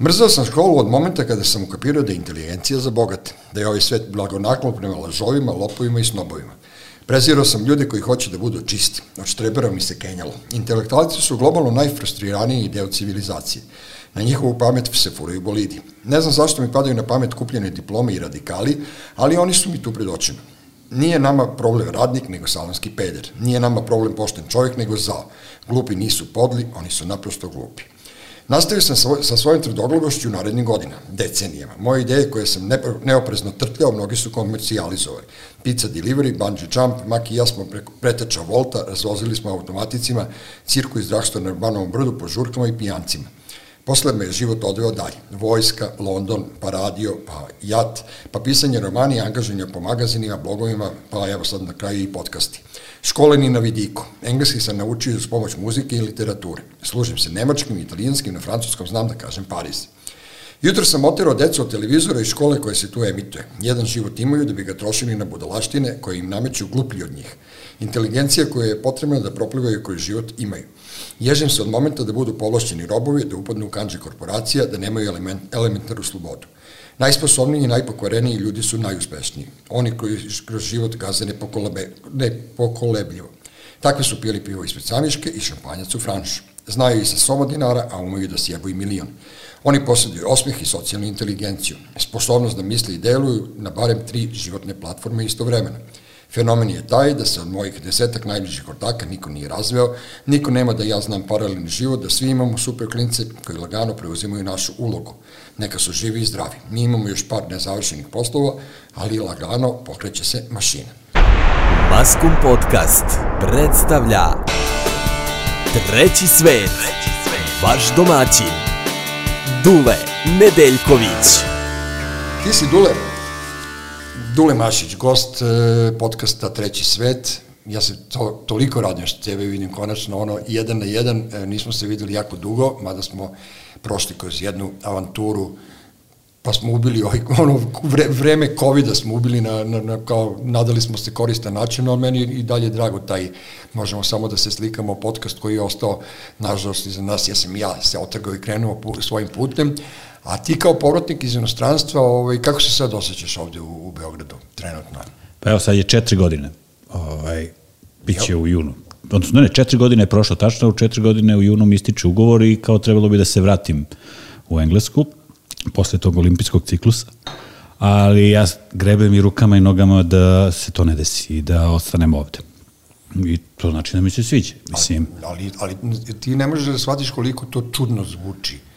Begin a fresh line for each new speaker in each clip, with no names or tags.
Mrzao sam školu od momenta kada sam ukapirao da je inteligencija za bogate, da je ovaj svet blagonaklon prema lažovima, lopovima i snobovima. Prezirao sam ljude koji hoće da budu čisti. Od štrebera mi se kenjalo. Intelektualci su globalno najfrustriraniji deo civilizacije. Na njihovu pamet se furaju bolidi. Ne znam zašto mi padaju na pamet kupljene diplome i radikali, ali oni su mi tu pred očima. Nije nama problem radnik, nego salonski peder. Nije nama problem pošten čovjek, nego zao. Glupi nisu podli, oni su naprosto glupi. Nastavio sam sa svojom tvrdoglagošću u narednim godina, decenijama. Moje ideje koje sam neoprezno trtljao, mnogi su komercijalizovali. Pizza delivery, bungee jump, Maki i ja smo preko preteča volta, razvozili smo automaticima, cirku iz Drahstora na Banovom brdu po žurkama i pijancima. Posle me je život odveo dalje. Vojska, London, pa radio, pa jat, pa pisanje romani i angaženja po magazinima, blogovima, pa evo sad na kraju i podcasti. Školeni na vidiku. Engleski sam naučio uz pomoć muzike i literature. Služim se nemačkim, italijanskim, na francuskom znam da kažem Pariz. Jutro sam oterao decu od televizora i škole koje se tu emituje. Jedan život imaju da bi ga trošili na budalaštine koje im nameću gluplji od njih. Inteligencija koja je potrebna da proplivaju koji život imaju. Ježim se od momenta da budu povlašćeni robovi, da upadnu u kanđe korporacija, da nemaju element, elementarnu slobodu. Najsposobniji i najpokvareniji ljudi su najuspešniji. Oni koji kroz život gaze nepokolebe, nepokolebljivo. Takvi su pili pivo ispred samiške i šampanjac u franšu. Znaju i sa soma dinara, a umeju da sjebu i milion. Oni posjeduju osmeh i socijalnu inteligenciju, sposobnost da misle i deluju na barem tri životne platforme istovremeno. Fenomen je taj da se od mojih desetak najbližih ortaka niko nije razveo, niko nema da ja znam paralelni život, da svi imamo super klince koji lagano preuzimaju našu ulogu. Neka su živi i zdravi. Mi imamo još par nezavršenih poslova, ali lagano pokreće se mašina.
Maskum Podcast predstavlja Treći svet, vaš domaćin, Dule Nedeljković.
Ti si Dule, Dule Mašić, gost e, podcasta Treći svet. Ja se to, toliko radim što tebe vidim konačno, ono, jedan na jedan, e, nismo se videli jako dugo, mada smo prošli kroz jednu avanturu, pa smo ubili ovaj, ono, vre, vreme COVID-a smo ubili na, na, na, kao, nadali smo se koristan način, ali meni i dalje drago taj, možemo samo da se slikamo, podcast koji je ostao, nažalost, iza nas, ja sam ja se otrgao i krenuo pu, svojim putem, A ti kao povratnik iz inostranstva, ovaj, kako se sad osjećaš ovde u, u Beogradu trenutno?
Pa evo sad je četiri godine, ovaj, bit će u junu. Odnosno, ne, četiri godine je prošlo tačno, u četiri godine u junu mi ističe ugovor i kao trebalo bi da se vratim u Englesku posle tog olimpijskog ciklusa. Ali ja grebem i rukama i nogama da se to ne desi i da ostanem ovde. I to znači da mi se sviđa. Mislim.
Ali, ali, ali ti ne možeš da shvatiš koliko to čudno zvuči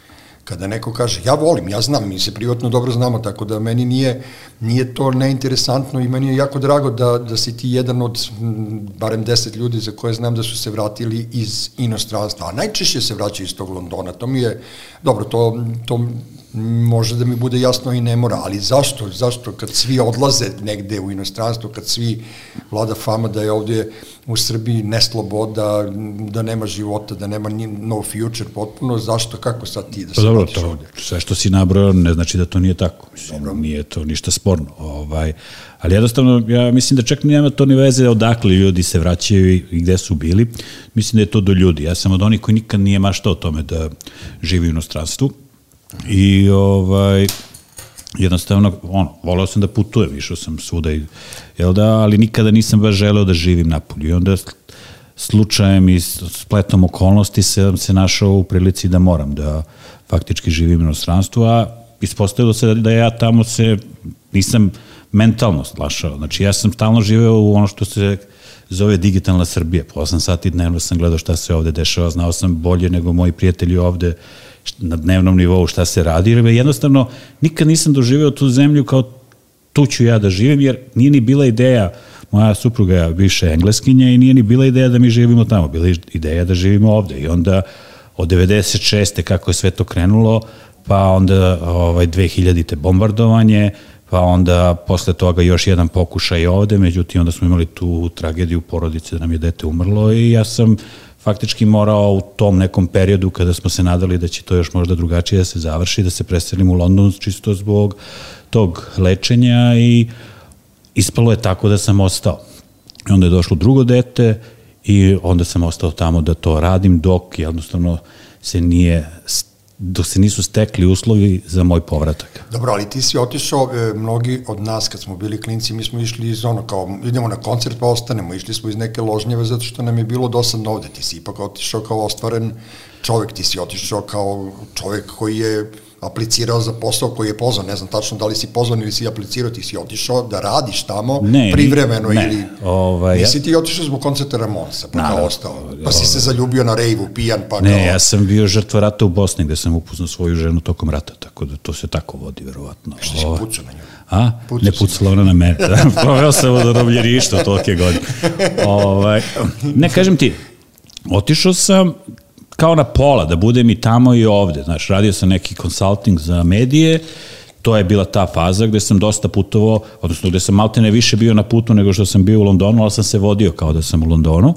kada neko kaže, ja volim, ja znam, mi se privatno dobro znamo, tako da meni nije, nije to neinteresantno i meni je jako drago da, da si ti jedan od barem deset ljudi za koje znam da su se vratili iz inostranstva, a najčešće se vraćaju iz tog Londona, to mi je, dobro, to, to može da mi bude jasno i ne mora, ali zašto, zašto kad svi odlaze negde u inostranstvo, kad svi vlada fama da je ovdje u Srbiji nesloboda, da nema života, da nema no future potpuno, zašto, kako sad ti da se pa
dobro, to, ovdje? Sve što si nabrao ne znači da to nije tako, mislim, dobro. nije to ništa sporno, ovaj, ali jednostavno, ja mislim da čak nema to ni veze odakle ljudi se vraćaju i gde su bili, mislim da je to do ljudi, ja sam od onih koji nikad nije maštao o tome da živi u inostranstvu, I ovaj, jednostavno, ono, voleo sam da putujem, išao sam svuda, i, jel da, ali nikada nisam baš želeo da živim napolju. I onda slučajem i spletom okolnosti sam se našao u prilici da moram da faktički živim u inostranstvu, a ispostavilo se da ja tamo se nisam mentalno slašao. Znači, ja sam stalno živeo u ono što se zove digitalna Srbija. Po 8 sati dnevno sam gledao šta se ovde dešava, znao sam bolje nego moji prijatelji ovde na dnevnom nivou šta se radi, jer jednostavno nikad nisam doživeo tu zemlju kao tu ću ja da živim, jer nije ni bila ideja, moja supruga je više engleskinja i nije ni bila ideja da mi živimo tamo, bila je ideja da živimo ovde i onda od 96. kako je sve to krenulo, pa onda ovaj 2000. te bombardovanje, pa onda posle toga još jedan pokušaj ovde, međutim onda smo imali tu tragediju porodice da nam je dete umrlo i ja sam faktički morao u tom nekom periodu kada smo se nadali da će to još možda drugačije da se završi, da se preselim u London čisto zbog tog lečenja i ispalo je tako da sam ostao. I onda je došlo drugo dete i onda sam ostao tamo da to radim dok jednostavno se nije dok se nisu stekli uslovi za moj povratak.
Dobro, ali ti si otišao, e, mnogi od nas kad smo bili klinci, mi smo išli iz ono kao, idemo na koncert pa ostanemo, išli smo iz neke ložnjeve zato što nam je bilo dosadno ovde, ti si ipak otišao kao ostvaren čovek, ti si otišao kao čovek koji je aplicirao za posao koji je pozvan, ne znam tačno da li si pozvan ili si aplicirao, ti si otišao da radiš tamo
Ne,
privremeno
ne,
ili...
ovaj,
Nisi ti otišao zbog koncerta Ramonsa, pa kao ostao. Pa si se zaljubio na rejvu, pijan, pa
Ne,
kao...
ja sam bio žrtva rata u Bosni gde sam upoznao svoju ženu tokom rata, tako da to se tako vodi, verovatno.
Što si
Ovaj,
pucao na nju?
A?
Pucao
ne pucala ona na mene. Da, proveo sam u zarobljeništvu tolike godine. Ovaj, ne, kažem ti, otišao sam kao na pola, da budem i tamo i ovde. Znaš, radio sam neki consulting za medije, to je bila ta faza gde sam dosta putovao, odnosno gde sam maltene više bio na putu nego što sam bio u Londonu, ali sam se vodio kao da sam u Londonu.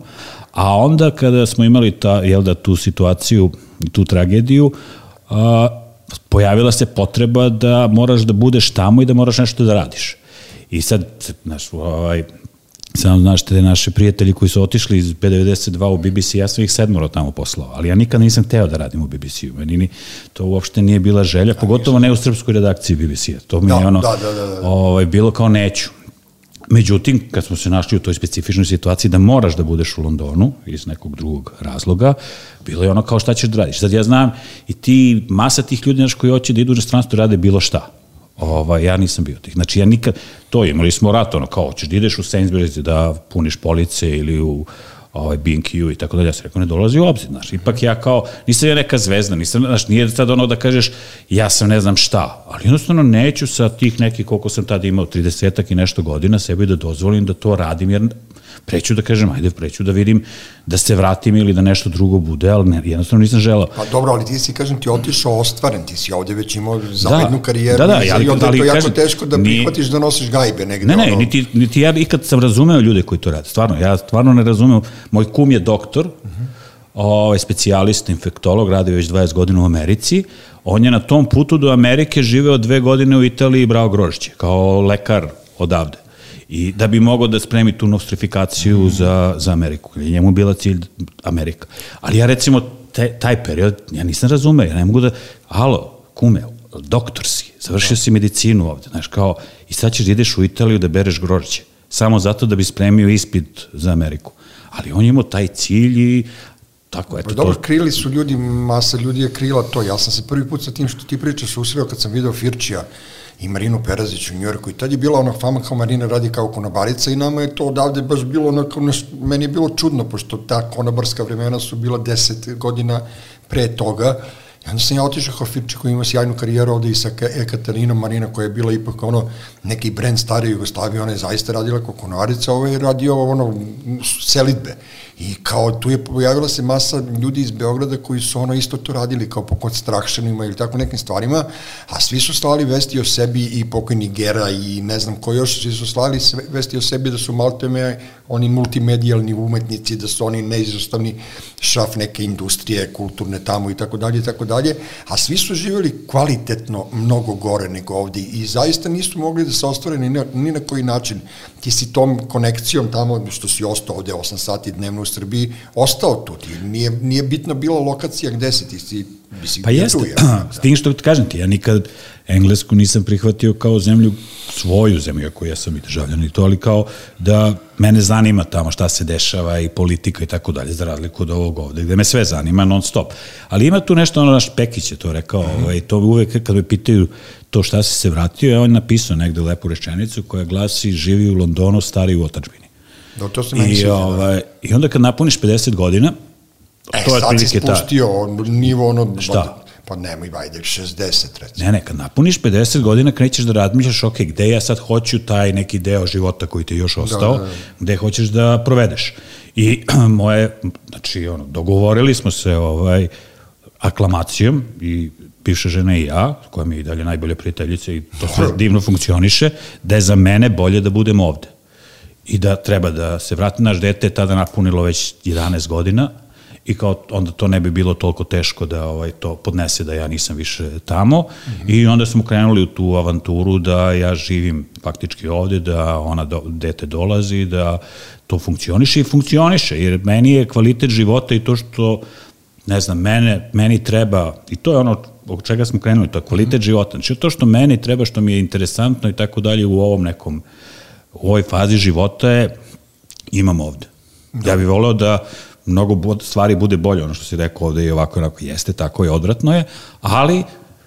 A onda kada smo imali ta, jel da, tu situaciju tu tragediju, a, pojavila se potreba da moraš da budeš tamo i da moraš nešto da radiš. I sad, znaš, ovaj, Samo znaš te naše prijatelji koji su otišli iz B92 u BBC, ja sam ih sedmoro tamo poslao, ali ja nikad nisam teo da radim u BBC-u. Meni ni, to uopšte nije bila želja, pogotovo ne u srpskoj redakciji BBC-a. To mi
Da,
je ono,
da, da, da, da.
Ovaj, bilo kao neću. Međutim, kad smo se našli u toj specifičnoj situaciji da moraš da budeš u Londonu iz nekog drugog razloga, bilo je ono kao šta ćeš da radiš. Sad ja znam i ti, masa tih ljudi naš koji hoće da idu u inostranstvo i rade bilo šta. Ovaj, ja nisam bio tih. Znači, ja nikad, to imali smo rat, ono, kao, hoćeš da ideš u Sainsbury's da puniš police ili u ovaj, B&Q i tako dalje, ja sam rekao, ne dolazi u obzir, znaš, ipak ja kao, nisam ja neka zvezda, nisam, znaš, nije sad ono da kažeš, ja sam ne znam šta, ali jednostavno neću sa tih nekih, koliko sam tada imao, 30 i nešto godina, sebi da dozvolim da to radim, jer preću da kažem, ajde, preću da vidim da se vratim ili da nešto drugo bude, ali ne, jednostavno nisam želeo.
Pa dobro, ali ti si, kažem ti, otišao ostvaren, ti si ovde već imao zavidnu karijeru
da, da,
i
ali-
onda je
ali
to jako
kažem,
teško da prihvatiš da nosiš gajbe negde.
Ne, ne,
ono,
niti, niti ja ikad sam razumeo ljude koji to rade. Stvarno, ja stvarno ne razumeo. Moj kum je doktor, ovaj, specijalista, infektolog, radi već 20 godina u Americi. On je na tom putu do Amerike živeo dve godine u Italiji i brao grožđe, kao lekar odavde. I da bi mogao da spremi tu nostrifikaciju mm. za, za Ameriku. Jer je njemu bila cilj Amerika. Ali ja recimo te, taj period, ja nisam razumeo, ja ne mogu da, alo, kume, doktor si, završio si medicinu ovde, znaš, kao, i sad ćeš da ideš u Italiju da bereš grožđe, samo zato da bi spremio ispit za Ameriku. Ali on je imao taj cilj i tako, eto
Pa dobro,
to.
krili su ljudi, masa ljudi je krila to. Ja sam se prvi put sa tim što ti pričaš susreo kad sam video Firčija i Marinu Perazić u Njorku i tad je bila ona fama kao Marina radi kao konobarica i nama je to odavde baš bilo onako, meni je bilo čudno, pošto ta konobarska vremena su bila deset godina pre toga I onda sam ja otišao kao Firči koji ima sjajnu karijeru ovde i sa Ka- Ekatarinom Marina koja je bila ipak ono neki brend stare Jugoslavije, ona je zaista radila kao konarica, ovo je radio ono selitbe. I kao tu je pojavila se masa ljudi iz Beograda koji su ono isto to radili kao po konstrakšanima ili tako nekim stvarima, a svi su slali vesti o sebi i pokojni Gera i ne znam ko još, svi su slali vesti o sebi da su malteme oni multimedijalni umetnici, da su oni neizostavni šaf neke industrije, kulturne tamo i tako dalje i tako dalje, a svi su živjeli kvalitetno mnogo gore nego ovde i zaista nisu mogli da se ostvore ni na, ni na koji način. Ti si tom konekcijom tamo što si ostao ovde 8 sati dnevno u Srbiji, ostao tu. Ti nije, nije bitno bila lokacija gde si, ti si, si
Pa jeste,
tu, jel?
s tim što kažem ti, ja nikad Englesku nisam prihvatio kao zemlju, svoju zemlju, ako ja sam i državljan i to, ali kao da mene zanima tamo šta se dešava i politika i tako dalje, za razliku od ovog ovde, gde me sve zanima non stop. Ali ima tu nešto, ono naš Pekić je to rekao, mm -hmm. ovaj, to uvek kad me pitaju to šta si se vratio, je on napisao negde lepu rečenicu koja glasi živi u Londonu, stari u otačbini.
Da, to se meni
I,
sviđa, da.
ovaj, I onda kad napuniš 50 godina,
E,
to je
sad si
ta...
spustio on, nivo ono...
Šta?
Pa nemoj, ajde, 60 recimo.
Ne, ne, kad napuniš 50 godina krećeš da razmišljaš, ok, gde ja sad hoću taj neki deo života koji ti je još ostao, da, da, da. gde hoćeš da provedeš. I moje, znači, ono, dogovorili smo se ovaj, aklamacijom i bivša žena i ja, koja mi je i dalje najbolje prijateljica i to sve divno funkcioniše, da je za mene bolje da budem ovde. I da treba da se vrati naš dete, je tada napunilo već 11 godina, i kao onda to ne bi bilo toliko teško da ovaj to podnese da ja nisam više tamo mm -hmm. i onda smo krenuli u tu avanturu da ja živim faktički ovde, da ona do, dete dolazi, da to funkcioniše i funkcioniše, jer meni je kvalitet života i to što ne znam, mene, meni treba, i to je ono od čega smo krenuli, to je kvalitet života. Znači, to što meni treba, što mi je interesantno i tako dalje u ovom nekom, u ovoj fazi života je, imam ovde. Da. Ja bih voleo da mnogo stvari bude bolje, ono što si rekao ovde i ovako, onako, jeste, tako je, odvratno je, ali,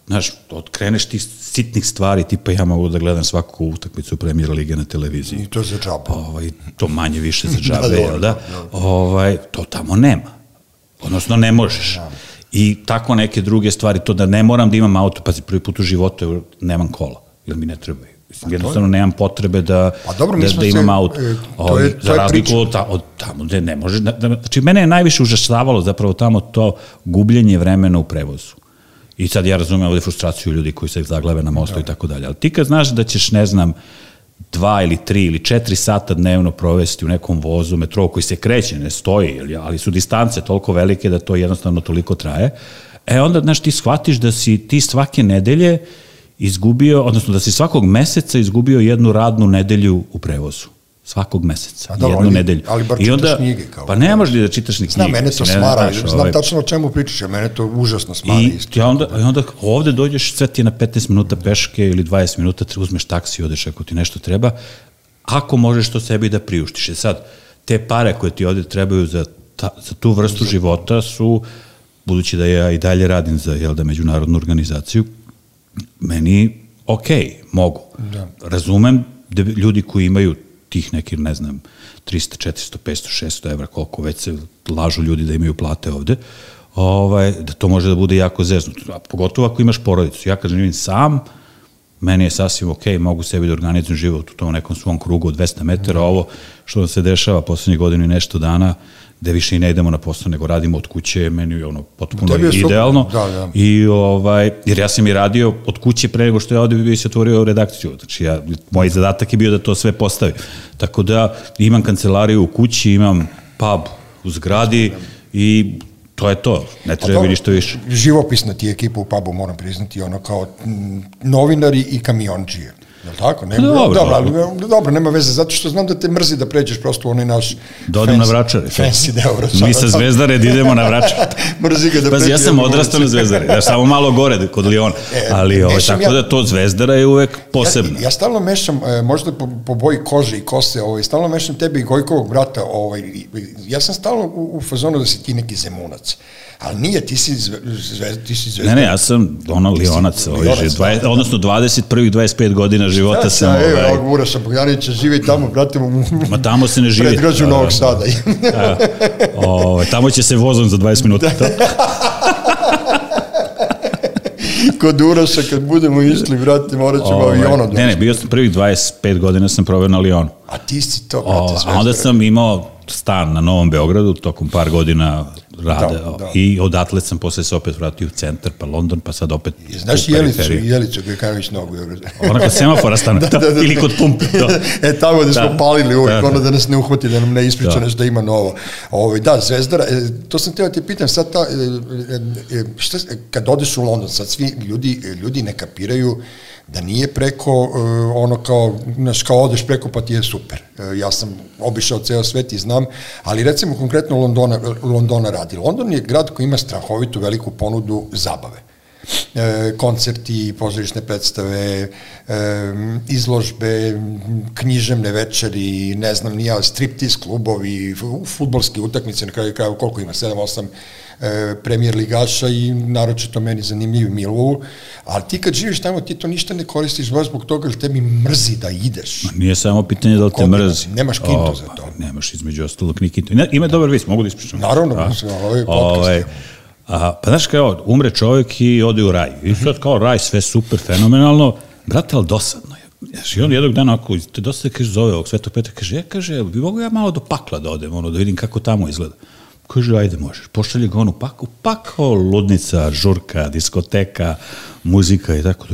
znaš, odkreneš ti sitnih stvari, tipa ja mogu da gledam svaku utakmicu premijer lige na televiziji.
I to za džabe.
Ovaj, to manje više za džabe, da, da, da? Ovaj, to tamo nema. Odnosno, ne možeš. Da. I tako neke druge stvari, to da ne moram da imam auto, pazi, prvi put u životu nemam kola, jer mi ne trebaju. Mislim, jednostavno nemam potrebe da, pa dobro, da, da imam se, auto. E, to je, to za razliku od, ta, od tamo gde ne može. Da, da, znači, mene je najviše užasavalo zapravo tamo to gubljenje vremena u prevozu. I sad ja razumem ovde frustraciju ljudi koji se zaglave na mostu da. i tako dalje. Ali ti kad znaš da ćeš, ne znam, dva ili tri ili četiri sata dnevno provesti u nekom vozu metro koji se kreće, ne stoji, ali su distance toliko velike da to jednostavno toliko traje, e onda, znaš, ti shvatiš da si ti svake nedelje izgubio, odnosno da si svakog meseca izgubio jednu radnu nedelju u prevozu svakog meseca, da, jednu
ali,
nedelju.
Ali bar I onda, knjige. Kao
pa ne možeš li da čitaš ni knjige.
Znam, mene to ne, smara, znaš, znam ovaj, tačno o čemu pričaš, a mene to užasno smara.
I, isto. I, onda, I onda ovde dođeš, sve ti je na 15 minuta peške ili 20 minuta, uzmeš taksi, odeš ako ti nešto treba, ako možeš to sebi da priuštiš. E sad, te pare koje ti ovde trebaju za, ta, za tu vrstu života su, budući da ja i dalje radim za jel da, međunarodnu organizaciju, meni ok, mogu. Da. Razumem da ljudi koji imaju tih nekih, ne znam, 300, 400, 500, 600 evra, koliko već se lažu ljudi da imaju plate ovde, ovaj, da to može da bude jako zeznuto. A pogotovo ako imaš porodicu. Ja kad živim sam, meni je sasvim ok, mogu sebi da organizujem život u tom nekom svom krugu od 200 metara. Ovo što se dešava poslednje godine i nešto dana, gde više i ne idemo na posao, nego radimo od kuće, meni je ono potpuno je idealno. Da, da. I, ovaj, jer ja sam i radio od kuće pre nego što ja ovde bi se otvorio redakciju. Znači, ja, moj zadatak je bio da to sve postavi. Tako da imam kancelariju u kući, imam pub u zgradi i to je to, ne treba mi ništa više.
Živopisna ti ekipa u pubu, moram priznati, ono kao novinari i kamionđije. Je li tako? Nema, dobro, dobro, ali, dobro, nema veze, zato što znam da te mrzi da pređeš prosto u onaj naš
da odem na vračare.
Fancy deo vračara.
Mi sa Zvezdare da idemo na vračare.
mrzi ga da
Pazi, ja sam odrastao na Zvezdare, da samo malo gore kod Liona, e, ali ovo, ovaj, tako ja, da to Zvezdara je uvek posebno.
Ja, ja stalno mešam, e, možda po, po boji kože i kose, ovaj, stalno mešam tebe i Gojkovog brata, ovaj, ja sam stalno u, u fazonu da si ti neki zemunac ali nije, ti si, zve, ti si zvezda.
Ne, ne, ja sam ono lionac, ovaj, lionac 20, da. odnosno 21. 25 godina života da, sam... Da,
ovaj, evo, Uroša Bogdanovića živi tamo, brate, u
Ma tamo se ne živi.
Predgrađu da, Novog Sada.
da, o, ovaj, tamo će se vozom za 20 minuta. Da.
kod Uroša kad budemo išli, brate, morat ćemo ovaj, avionom.
Ne, ne, bio sam prvih 25 godina sam proveo na Lionu.
A ti si to, brate,
o, A onda sam imao stan na Novom Beogradu, tokom par godina rade. Da, da. I odatle sam posle se opet vratio u centar, pa London, pa sad opet
I znaš Jelicu, Jelicu Gojkanović Novu Beogradu?
Ona kod semafora stane, da, da, da, ili kod pumpe. Da.
e, tamo da smo da. palili uvijek, da, da. ono da nas ne uhvati, da nam ne ispriča da. nešto da ima novo. Ovo, ovaj, da, Zvezdara, e, to sam teo da ti pitam, sad ta, e, e, šta, kad odeš u London, sad svi ljudi, ljudi ne kapiraju da nije preko uh, ono kao, znaš, kao odeš preko pa ti je super. Uh, ja sam obišao ceo svet i znam, ali recimo konkretno Londona, Londona radi. London je grad koji ima strahovitu veliku ponudu zabave e, koncerti, pozorišne predstave, e, izložbe, književne večeri, ne znam, nija, striptiz klubovi, futbolske utakmice, na kraju kraju koliko ima, 7-8 e, premijer ligaša i naročito meni zanimljivi Milovu, ali ti kad živiš tamo ti to ništa ne koristiš baš zbog toga jer tebi mrzi da ideš.
Ma nije samo pitanje da li te mrzi.
Nemaš kintu o, za to.
Pa, nemaš između ostalog ni kintu. Ima dobar vis, mogu da ispričam.
Naravno, a, ovaj podcast. Ovaj,
a, pa znaš kao, umre čovjek i ode u raj. I sad kao raj, sve super, fenomenalno. Brate, ali dosadno je. Znaš, I on jednog dana ako te dosta kaže zove ovog Svetog Petra, kaže, ja, kaže, bi mogu ja malo do pakla da odem, ono, da vidim kako tamo izgleda. Kaže, ajde, možeš. Pošalje ga on u paku, pa kao ludnica, žurka, diskoteka, muzika i tako.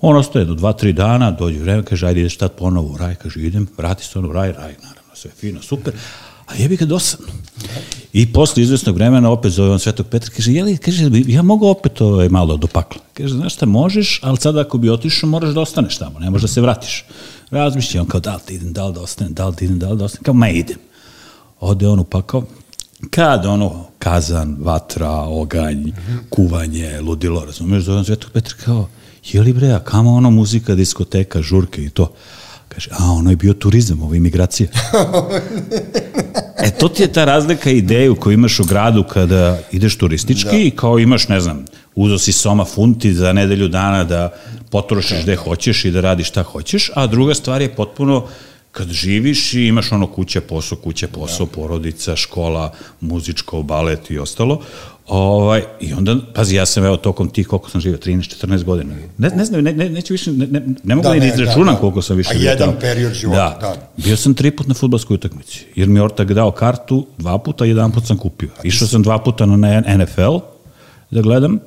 On ostaje do dva, tri dana, dođe vreme, kaže, ajde, ideš tad ponovo u raj. Kaže, idem, vrati se on u raj, raj, naravno, sve fino, super. A jebi ga dosadno. I posle izvesnog vremena opet zove on Svetog Petra, kaže, jeli, kaže, ja mogu opet ovaj, malo do pakla. Kaže, znaš šta, možeš, ali sad ako bi otišao, moraš da ostaneš tamo, ne možeš da se vratiš. Razmišlja on kao, da li da idem, da li da ostanem, da li da idem, da li da ostanem, kao, ma idem. Ode on upakao, kad ono, kazan, vatra, oganj, kuvanje, ludilo, razumeš, zovem Svetog Petra kao, je li bre, a kamo ono muzika, diskoteka, žurke i to? Kaže, a ono je bio turizam, ovo je imigracija. e, to ti je ta razlika ideju koju imaš u gradu kada ideš turistički da. i kao imaš, ne znam, uzo si soma funti za nedelju dana da potrošiš gde hoćeš i da radiš šta hoćeš, a druga stvar je potpuno kad živiš i imaš ono kuća, posao, kuća, posao, da. porodica, škola, muzičko, balet i ostalo, Ovaj, I onda, pazi, ja sam evo tokom tih, koliko sam živio, 13-14 godina. Ne, ne znam, ne, ne, neću više, ne, ne, ne mogu da, da izračunam da, da. koliko sam više.
A jedan tamo. period života, da.
da. Bio sam tri put na futbalskoj utakmici, jer mi je Ortag dao kartu dva puta, jedan put sam kupio. Išao sam dva puta na NFL da gledam.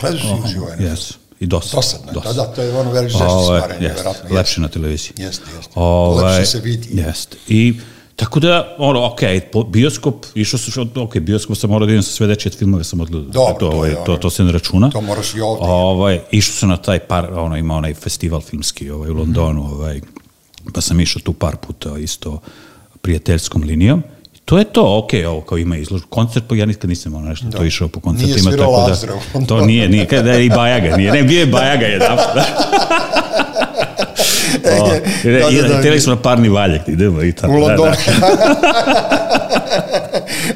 Gledaš si uživo NFL?
Jes. I dosadno.
Dosadno, da, da, to je ono veri žešće stvaranje, verovatno.
Lepše na televiziji.
Jeste, jeste. Ovaj, Lepše se vidi.
Jeste. I Tako da, ono, ok, bioskop, išao sam, ok, bioskop sam morao da idem sa sve dečije filmove, sam odgledao.
Dobro,
to,
ovaj,
to, to se ne računa.
To moraš i ovde.
Ovaj, išao sam na taj par, ono, ima onaj festival filmski ovaj, u Londonu, mm. ovaj, pa sam išao tu par puta isto prijateljskom linijom. To je to, ok, ovo kao ima izložbu. Koncert, pa ja nikad nisam ono nešto da. to išao po koncertima.
Nije svirao tako
da, To nije, nije, kada je i Bajaga, nije, ne, bio je Bajaga jedan. o, da, da, da, htjeli smo na parni valjak, idemo i tako.
U Londonu. Da,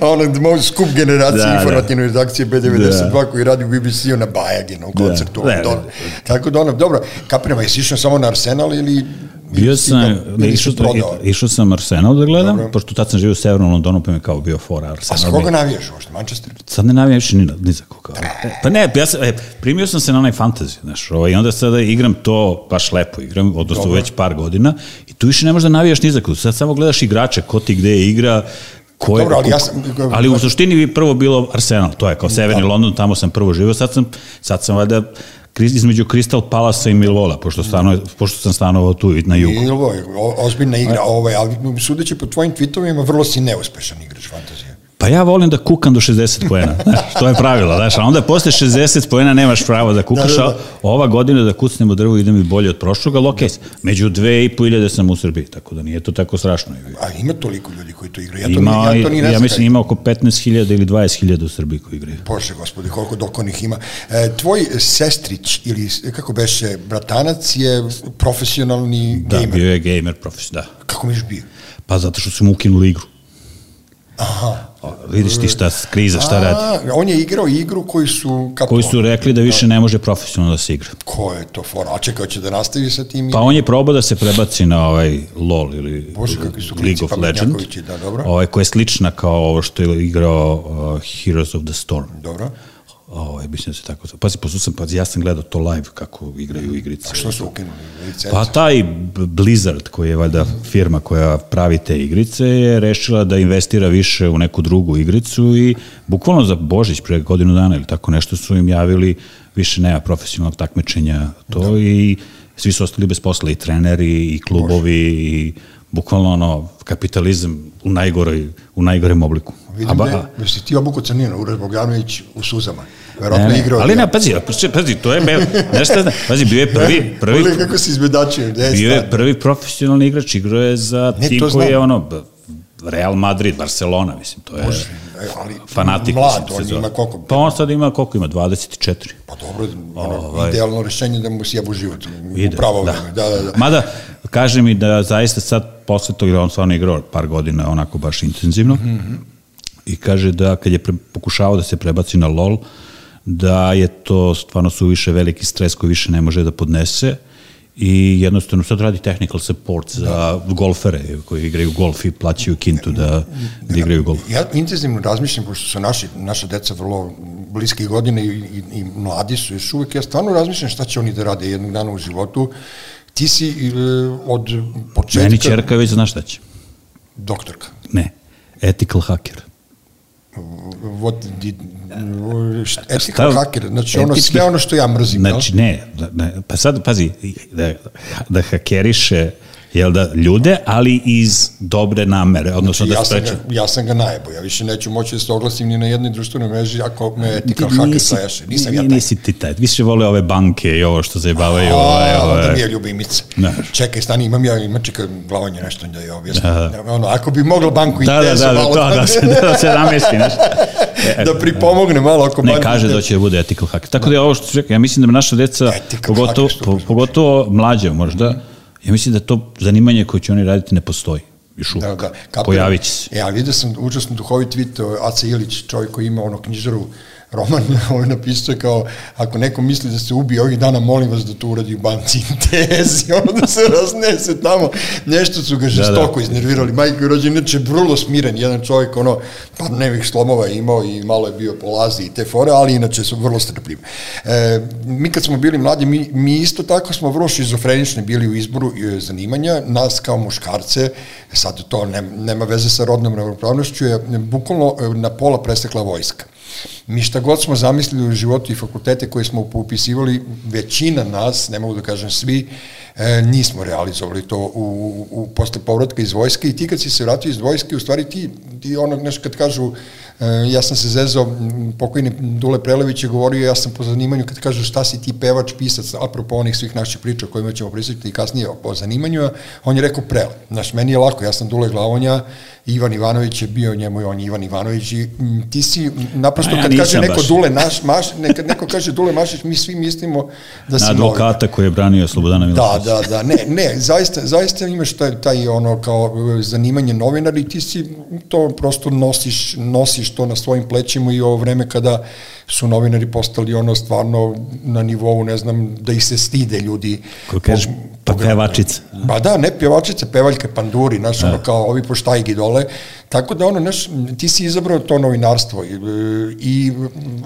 da. ono, moj skup generacije da, informativne da. redakcije B92 da. koji radi u BBC-u na Bajaginom koncertu da. u Londonu. Da, da. Tako da ono, dobro, kaprema, jesi išao samo na Arsenal ili
Bio sam, ne, išao, išao sam Arsenal da gledam, Dobro. pošto tad sam živio u Severnom Londonu, pa mi kao bio fora Arsenal.
A s koga navijaš uopšte, Manchester?
Sad ne navijam više ni, ni za koga. E, pa ne, ja sam, e, primio sam se na onaj fantasy, znaš, ovaj, i onda sada igram to, baš lepo igram, odnosno Dobro. već par godina, i tu više ne možeš da navijaš ni za koga. Sad samo gledaš igrače, ko ti gde igra, Ko je, Dobro, ali, ja sam, ali u suštini bi prvo bilo Arsenal, to je kao Severni da. London, tamo sam prvo živio, sad sam, sad sam valjda između Crystal Palasa i Milvola, pošto, stano, pošto sam stanovao tu na jugu.
Milvo je ozbiljna igra, ovaj, ali sudeći po tvojim tweetovima, vrlo si neuspešan igrač fantazije.
Pa ja volim da kukam do 60 poena, znaš, to je pravilo, znaš, a onda posle 60 poena nemaš pravo da kukaš, da, da, da. ova godina da kucnemo drvo ide mi bolje od prošloga, ali okej, okay, među dve i po iljade sam u Srbiji, tako da nije to tako strašno.
A ima toliko ljudi koji to igraju? Ja to, ima,
ja to ni ne Ja mislim ima oko 15.000 ili 20.000 u Srbiji koji igraju.
Bože gospodi, koliko dokonih ima. E, tvoj sestrić ili kako beše bratanac je profesionalni
da,
gamer.
Da, bio je gamer profesionalni, da.
Kako miš bio?
Pa zato što su mu ukinuli igru.
Aha.
Vidiš ti šta kriza, šta radi.
On je igrao igru koji su...
Kako koji su rekli da više ne može profesionalno da se igra.
Ko je to fora? A čekaj, će da nastavi sa tim?
Pa on je probao da se prebaci na ovaj LOL ili
Bože, kakvi su
League of Legends.
Da, dobro.
Ovaj, koja je slična kao ovo što je igrao uh, Heroes of the Storm.
Dobro.
Ovaj, mislim da se tako... Pazi, poslu sam, pazi, ja sam gledao to live kako igraju igrice.
A što su ukinuli?
Licencu? Pa taj Blizzard, koji je valjda firma koja pravi te igrice, je rešila da investira više u neku drugu igricu i bukvalno za Božić pre godinu dana ili tako nešto su im javili više nema profesionalnog takmičenja to da. i svi su ostali bez posla i treneri i klubovi Bože. i bukvalno ono kapitalizam u najgoroj u najgorem obliku.
Vidim da je, si ti obuku crnina, Uroš Bogdanović u suzama. Verovatno ne, igrao.
Ali ne, pazi, pazi, to je, nešto, pazi, bio je prvi, prvi,
Ule kako se izbedačio.
Bio je prvi profesionalni igrač, igrao je za ne, tim koji je ono, Real Madrid, Barcelona, mislim, to je Bože, ali fanatik.
Mlad, on ima koliko?
Pa on sad ima koliko ima, 24.
Pa dobro, ono, ovaj, idealno rešenje da mu sjebu život ide, pravo
da.
Da, da, da.
Mada, kaže mi da zaista sad posle toga, on stvarno igrao par godina onako baš intenzivno, mm -hmm. i kaže da kad je pre, pokušavao da se prebaci na LOL, da je to stvarno suviše veliki stres koji više ne može da podnese i jednostavno sad radi technical support za da. golfere koji igraju golf i plaćaju kintu da, da igraju golf.
Ja intenzivno razmišljam, pošto su naši, naša deca vrlo bliske godine i, i, i mladi su još uvek, ja stvarno razmišljam šta će oni da rade jednog dana u životu. Ti si e, od početka...
Meni čerka već zna šta će.
Doktorka?
Ne, ethical hacker
what did, ethical hacker, znači ono, sve ono što ja mrzim.
Znači, ne, ne, pa sad, pazi, da, da hakeriše jel da, ljude, ali iz dobre namere, odnosno
Znači,
da
ja, sam ga, ja sam ga najebo, ja više neću moći da se oglasim ni na jednoj društvenoj mreži ako me ethical hacker saješe. Nisam ja taj.
Nisi ti taj, više vole ove banke i ovo što zajebavaju.
A,
ovaj,
onda
ovaj.
mi je ljubimica.
Da.
Čekaj, stani, imam ja, ima čekaj, glavanje nešto da je objasnim. Ono, ako bi mogla banku
Da, da,
Intezo
da, da,
malo
to, da, se, da se namesti. Znaš.
da pripomogne malo ako
Ne, kaže da će da bude ethical hacker. Tako da je ovo što rekao, ja mislim da naša deca,
Ethical
pogotovo, po, pogotovo mlađe možda, ja mislim da to zanimanje koje će oni raditi ne postoji. Još uvijek.
Da, da. Kapiram.
Pojavit će se.
E, ali vidio sam užasno duhovit tweet Aca Ilić, čovjek koji ima ono knjižaru roman, ovaj napisao kao, ako neko misli da se ubije ovih dana, molim vas da to uradi u banci. Intezi, ono da se raznese tamo, nešto su ga žestoko iznervirali, majko je rođen, inače vrlo smiren, jedan čovjek, ono, par nevih slomova imao i malo je bio polazi i te fore, ali inače su vrlo strpljivi. E, mi kad smo bili mladi, mi, mi isto tako smo vrlo šizofrenični bili u izboru e, zanimanja, nas kao muškarce, sad to ne, nema veze sa rodnom ravnopravnošću, je bukvalno e, na pola prestekla vojska. Mi šta god smo zamislili u životu i fakultete koje smo upisivali, većina nas, ne mogu da kažem svi, e, nismo realizovali to u, u, u posle povratka iz vojske i ti kad si se vratio iz vojske, u stvari ti, ti ono, nešto kad kažu, e, ja sam se zezao, pokojni Dule Prelević je govorio, ja sam po zanimanju, kad kažu šta si ti pevač, pisac, apropo onih svih naših priča o kojima ćemo prisjetiti kasnije o, o zanimanju, on je rekao Prele. Znaš, meni je lako, ja sam Dule Glavonja, Ivan Ivanović je bio njemu, on je Ivan Ivanović i m, ti si, naprosto
A ja
kad kaže neko
baš.
Dule naš, maš, neka, neko kaže Dule Mašić, mi svi mislimo da si
Na
novinar.
advokata koji je branio Slobodana
Da,
Miloševića.
da, da, ne, ne, zaista, zaista imaš taj, taj ono kao e, zanimanje novinar i ti si to prosto nosiš, nosiš to na svojim plećima i ovo vreme kada su novinari postali ono stvarno na nivou, ne znam, da ih se stide ljudi.
Ko kažeš, pa pevačica.
Ba da, ne pjevačice, pevaljke, panduri, znaš, ono kao ovi poštajgi dole. Tako da, ono, znaš, ti si izabrao to novinarstvo i, i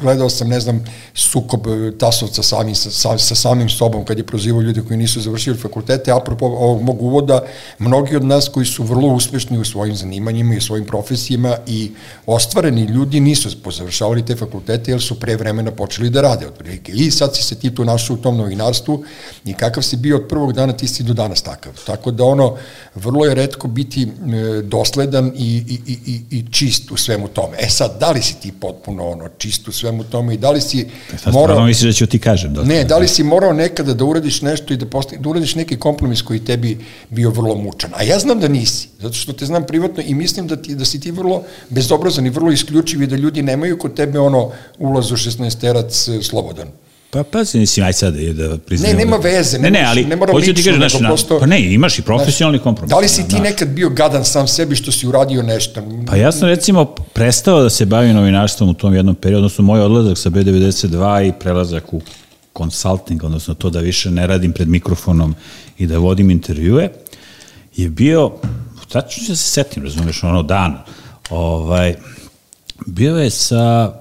gledao sam, ne znam, sukob Tasovca sami, sa, sa, sa samim sobom kad je prozivao ljudi koji nisu završili fakultete. Apropo ovog mog uvoda, mnogi od nas koji su vrlo uspešni u svojim zanimanjima i u svojim profesijama i ostvareni ljudi nisu pozavršavali te fakultete jer su pre vremena počeli da rade otprilike. I sad si se ti tu našao u tom novinarstvu i kakav si bio od prvog dana, ti si do danas takav. Tako da ono, vrlo je redko biti e, dosledan i, i, i, i, i čist u svemu tome. E sad, da li si ti potpuno ono, čist u svemu tome i da li si
Sad stvarno misliš da ću ti kažem. Da,
Ne, da li si morao nekada da uradiš nešto i da, posti, da uradiš neki kompromis koji tebi bio vrlo mučan? A ja znam da nisi, zato što te znam privatno i mislim da, ti, da si ti vrlo bezobrazan i vrlo isključiv i da ljudi nemaju kod tebe ono ulaz u 16-terac e, slobodan.
Pa pazi, mislim, aj sad da priznajem.
Ne, nema
da-
veze,
Ne,
ne
ali
ne mora
hoću ti kažem, znaš, na- pa ne, imaš i profesionalni kompromis.
Da li si ti
znaš.
nekad bio gadan sam sebi što si uradio nešto?
Pa ja sam recimo prestao da se bavim novinarstvom u tom jednom periodu, odnosno moj odlazak sa B92 i prelazak u consulting, odnosno to da više ne radim pred mikrofonom i da vodim intervjue, je bio, tačno se setim, razumeš, ono dan, ovaj, bio je sa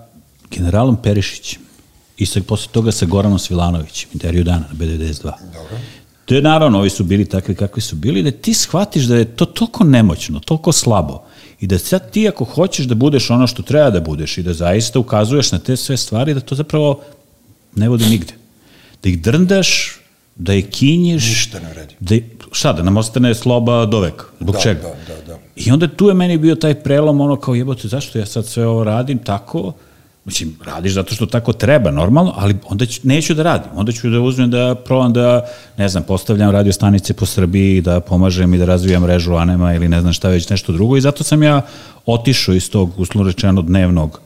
generalom Perišićem i sa, posle toga sa Goranom Svilanovićem, intervju dana na B92.
Dobro.
To je naravno, ovi su bili takvi kakvi su bili, da ti shvatiš da je to toliko nemoćno, toliko slabo i da sad ti ako hoćeš da budeš ono što treba da budeš i da zaista ukazuješ na te sve stvari, da to zapravo ne vodi nigde. Da ih drndaš, da ih kinjiš.
Ništa ne vredi.
Da, šta, da nam ostane sloba do veka? Zbog
Da,
čega?
da, da, da.
I onda tu je meni bio taj prelom, ono kao jebote, zašto ja sad sve ovo radim tako? Mislim, radiš zato što tako treba, normalno, ali onda ću, neću da radim. Onda ću da uzmem da probam da, ne znam, postavljam radio stanice po Srbiji, da pomažem i da razvijam mrežu Anema ili ne znam šta već nešto drugo i zato sam ja otišao iz tog, uslovno rečeno, dnevnog.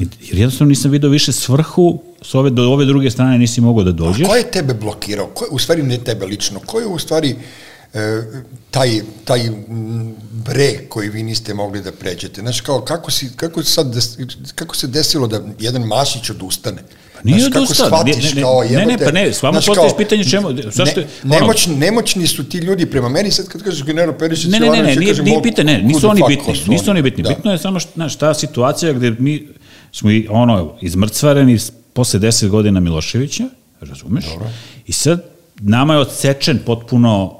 I, jer jednostavno nisam video više svrhu, s ove, do ove druge strane nisi mogao da dođeš.
A ko je tebe blokirao? Ko je, u stvari ne tebe lično, ko je u stvari taj, taj m, breg koji vi niste mogli da pređete? Znaš, kao, kako, si, kako, sad, des, kako se desilo da jedan Mašić odustane?
Pa nije
Znaš, kako
odustao,
shvatiš
ne, ne,
kao,
ne, ne, pa ne, s vama postojiš pitanje čemu- zašto je-
ne,
ono-
nemoćni, su ti ljudi prema meni, sad kad kažeš general Perišić,
Ne, ne, ne, ne,
ja
nije, nije pitanje, ne, nisu oni bitni, nisu oni bitni.
Da.
Bitno je samo, što, znaš, ta situacija gde mi smo i, ono, izmrcvareni posle deset godina Miloševića, razumeš? Dobro. I sad nama je odsečen potpuno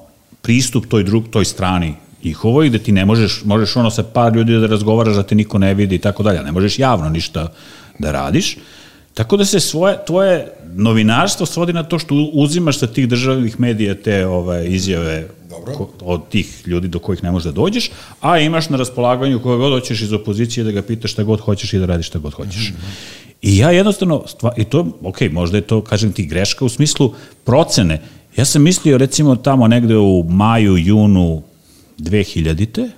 pristup toj drug, toj strani njihovoj, gde ti ne možeš, možeš ono sa par ljudi da razgovaraš, da te niko ne vidi i tako dalje, ne možeš javno ništa da radiš. Tako da se svoje, tvoje novinarstvo svodi na to što uzimaš sa tih državnih medija te ovaj, izjave
Dobro.
ko, od tih ljudi do kojih ne možeš da dođeš, a imaš na raspolaganju koga god hoćeš iz opozicije da ga pitaš šta god hoćeš i da radiš šta god hoćeš. Mm -hmm. I ja jednostavno, stva, i to, ok, možda je to, kažem ti, greška u smislu procene. Ja sam mislio, recimo, tamo negde u maju, junu 2000-te,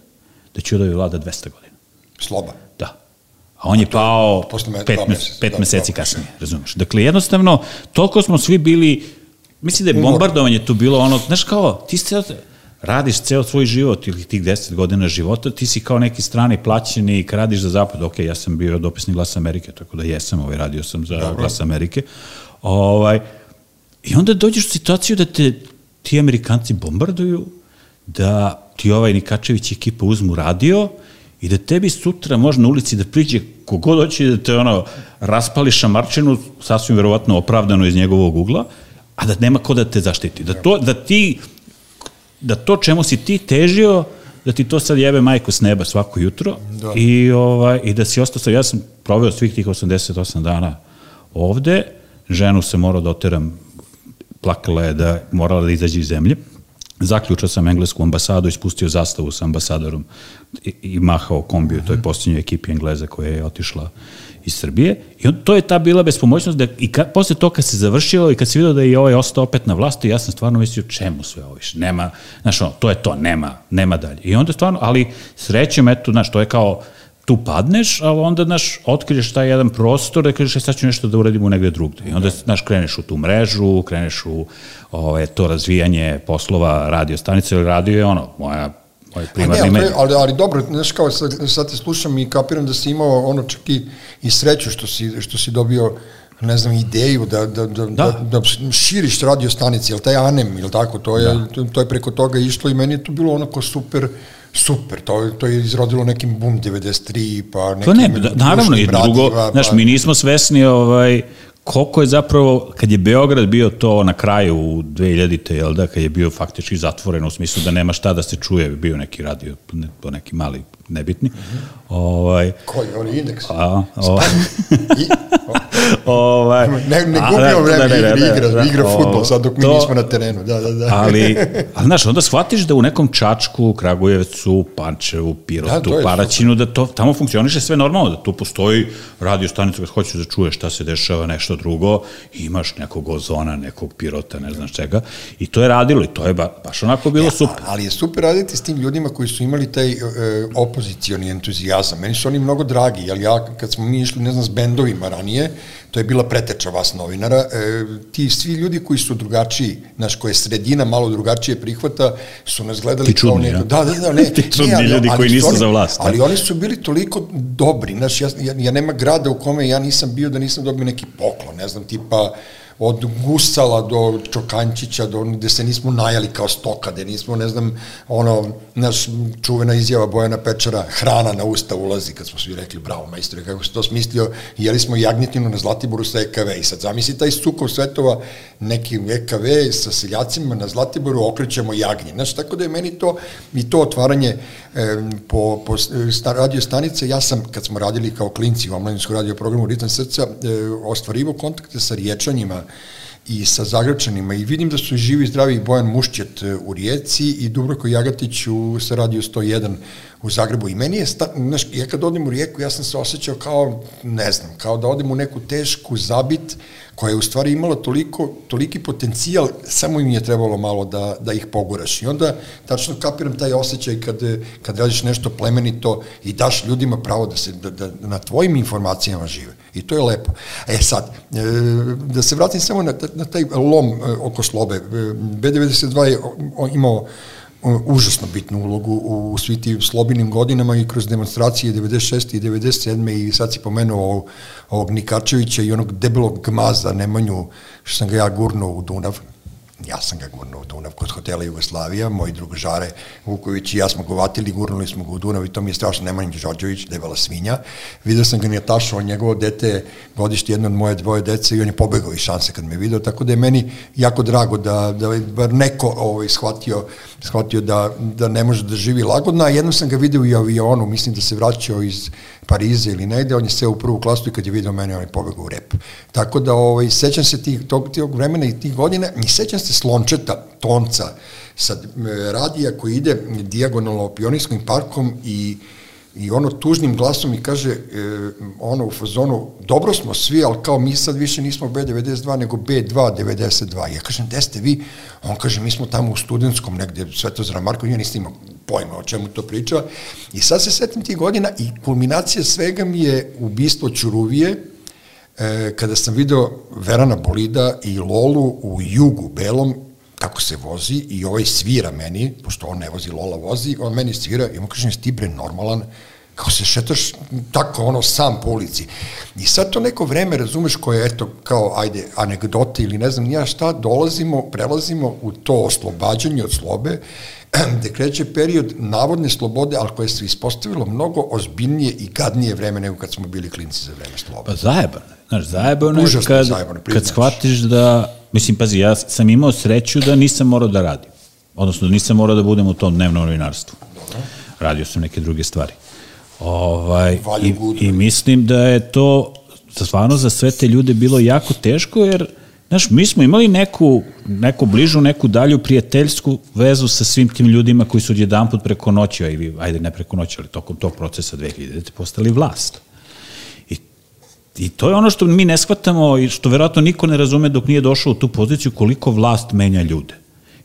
da će da vlada 200 godina.
Sloba.
Da. A on je pao
me-
pet,
meseca,
pet
da,
meseci
da.
kasnije, razumeš? Dakle, jednostavno, toliko smo svi bili, mislim da je bombardovanje tu bilo ono, znaš kao, ti se radiš ceo svoj život ili tih 10 godina života, ti si kao neki strani plaćeni i radiš za zapad, ok, ja sam bio dopisni glas Amerike, tako da jesam, ovaj, radio sam za
Dobro.
glas Amerike, ovaj, i onda dođeš u situaciju da te ti Amerikanci bombarduju, da ti ovaj Nikačević i ekipa uzmu radio i da tebi sutra može na ulici da priđe kogod hoće da te ono raspali šamarčinu, sasvim verovatno opravdano iz njegovog ugla, a da nema ko da te zaštiti. Da, to, da ti da to čemu si ti težio, da ti to sad jebe majku s neba svako jutro
Da.
i, ovaj, i da si ostao sa, ja sam proveo svih tih 88 dana ovde, ženu sam morao da oteram, plakala je da morala da izađe iz zemlje, zaključao sam englesku ambasadu, ispustio zastavu sa ambasadorom i, i mahao kombiju toj posljednjoj ekipi Engleza koja je otišla iz Srbije. I on, to je ta bila bespomoćnost da i ka, posle to kad se završilo i kad se vidio da je ovaj ostao opet na vlasti, ja sam stvarno mislio čemu sve ovo više, nema, znaš ono, to je to, nema, nema dalje. I onda stvarno, ali srećem, eto, znaš, to je kao, tu padneš, ali onda, znaš, otkriješ taj jedan prostor da kažeš, e, sad ću nešto da uradimo negde drugde. I onda, znaš, kreneš u tu mrežu, kreneš u ove, to razvijanje poslova radio stanice, ili radio je ono, moja moj
A ne,
primarni
ali, ali, ali dobro, znaš kao sad, sad te slušam i kapiram da si imao ono čak i, i sreću što si, što si dobio ne znam, ideju da, da, da, da. da, širiš radio stanice, jel taj ANEM, ili tako, to je, da. to, to je preko toga išlo i meni je to bilo onako super, super, to, to je izrodilo nekim Boom 93, pa nekim
To ne, da, naravno, i drugo,
radijima,
znaš,
pa-
mi nismo svesni ovaj, koliko je zapravo, kad je Beograd bio to na kraju u 2000-te, jel da, kad je bio faktički zatvoren u smislu da nema šta da se čuje, bio neki radio, ne, neki mali, nebitni, ovaj,
Koji, on je indeks?
a, ovaj,
I,
ovaj,
ne, ne
da,
vreme,
da,
igra, igra,
da,
igra futbol, sad dok mi
to-
nismo na terenu, da, da, da.
ali, ali znaš, onda shvatiš da u nekom Čačku, Kragujevcu, Pančevu, Pirotu,
Da, je
Paraćinu, da to, tamo funkcioniše sve normalno, da tu postoji radio stanica kad hoćeš da čuješ šta se dešava, nešto drugo, imaš nekog ozona, nekog Pirota, ne znaš čega, i to je radilo i to je ba, baš onako bilo super.
Ali je super raditi s tim ljudima koji su imali taj e, opozicioni entuzijazam. Meni su oni mnogo dragi, jer ja kad smo mi išli, ne znam, s bendovima ranije, to je bila preteča vas novinara, e, ti svi ljudi koji su drugačiji, znaš, koje sredina malo drugačije prihvata, su nas gledali
Ti čudni,
kao neko...
ja?
Da, da, da, ne.
Ti čudni
ne, ali-
ljudi
ali
koji
su
nisu
oni-
za vlast,
Ali oni su bili toliko dobri, znaš, ja, ja, ja nema grada u kome ja nisam bio da nisam dobio neki poklon, ne znam, tipa od Gusala do Čokančića, do gde se nismo najali kao stoka, gde nismo, ne znam, ono, naš čuvena izjava Bojana Pečara, hrana na usta ulazi, kad smo svi rekli, bravo majstore, kako se to smislio, jeli smo jagnjetinu na Zlatiboru sa EKV i sad zamisli taj sukov svetova, neki EKV sa seljacima na Zlatiboru okrećemo jagnje, znaš, tako da je meni to, i to otvaranje e, po, po sta, radio stanice, ja sam, kad smo radili kao klinci u omladinskom radio programu Ritam srca, e, ostvarivo kontakte sa riječanjima i sa Zagrebčanima i vidim da su živi zdravi Bojan Mušćet e, u Rijeci i Dubravko Jagatić u, sa Radio 101 u Zagrebu. I meni je, sta, znaš, ja kad odem u Rijeku, ja sam se osjećao kao, ne znam, kao da odem u neku tešku zabit koja je u stvari imala toliko, toliki potencijal, samo im je trebalo malo da, da ih poguraš. I onda tačno kapiram taj osjećaj kad, kad radiš nešto plemenito i daš ljudima pravo da se da, da na tvojim informacijama žive. I to je lepo. E sad, e, da se vratim samo na, na taj lom e, oko slobe. E, B92 je imao užasno bitnu ulogu u svi tim slobinim godinama i kroz demonstracije 96. i 97. i sad si pomenuo ovog Nikačevića i onog debelog gmaza Nemanju, što sam ga ja gurnuo u Dunav. Ja sam ga gurnuo u Dunav kod hotela Jugoslavija, moj drug Žare Vuković i ja smo go vatili, gurnuli smo ga u Dunav i to mi je strašno Nemanja Đorđević, debela svinja. Video sam ga Nijatašova, njegovo dete godište jedno od moje dvoje dece i on je pobegao iz šanse kad me video, tako da je meni jako drago da, da bar neko ovaj, shvatio, shvatio da, da ne može da živi lagodno, a jednom sam ga video i avionu, mislim da se vraćao iz Pariza ili negde, on je seo u prvu klasu i kad je video mene, on je pobegao u rep. Tako da, ovaj, sećam se tih, tog, tog vremena i tih godina i sećam se slončeta, tonca, sa radija koji ide dijagonalno pionijskim parkom i i ono tužnim glasom mi kaže e, ono u fazonu dobro smo svi, ali kao mi sad više nismo B92 nego B292 ja kažem, gde ste vi? On kaže, mi smo tamo u studentskom negde Svetozara Markovića, niste imao pojma o čemu to priča i sad se setim tih godina i kulminacija svega mi je ubistvo Ćuruvije e, kada sam video Verana Bolida i Lolu u jugu belom kako se vozi i ovaj svira meni, pošto on ne vozi, Lola vozi, on meni svira i on kaže, ti bre normalan, kako se šetaš tako ono sam po ulici. I sad to neko vreme, razumeš, koje eto kao, ajde, anegdote ili ne znam nija šta, dolazimo, prelazimo u to oslobađanje od slobe, gde kreće period navodne slobode, ali koje se ispostavilo mnogo ozbiljnije i gadnije vreme nego kad smo bili klinci za vreme slobe.
Pa zajebano. Znaš, zajebano je kad, zajebano, kad shvatiš da Mislim, pazi, ja sam imao sreću da nisam morao da radim. Odnosno, da nisam morao da budem u tom dnevnom novinarstvu. Radio sam neke druge stvari. Ovaj, i, I mislim da je to stvarno za sve te ljude bilo jako teško, jer Znaš, mi smo imali neku, neku bližu, neku dalju prijateljsku vezu sa svim tim ljudima koji su odjedan put preko noći, ajde ne preko noći, ali tokom tog procesa 2000. postali vlast. I to je ono što mi ne shvatamo i što verovatno niko ne razume dok nije došao u tu poziciju koliko vlast menja ljude.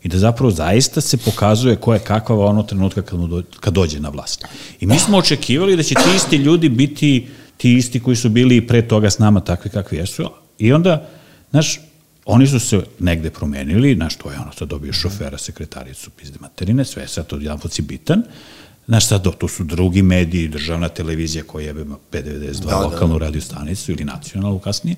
I da zapravo zaista se pokazuje ko je kakva ono trenutka kad, do, kad dođe na vlast. I mi smo očekivali da će ti isti ljudi biti ti isti koji su bili pre toga s nama takvi kakvi jesu. I onda, znaš, oni su se negde promenili, znaš, to je ono, sad dobio šofera, sekretaricu, pizde materine, sve sad jedan put si bitan, Znaš sad, to su drugi mediji, državna televizija koja jebe P92 da, lokalnu da, da. radio stanicu ili nacionalnu kasnije,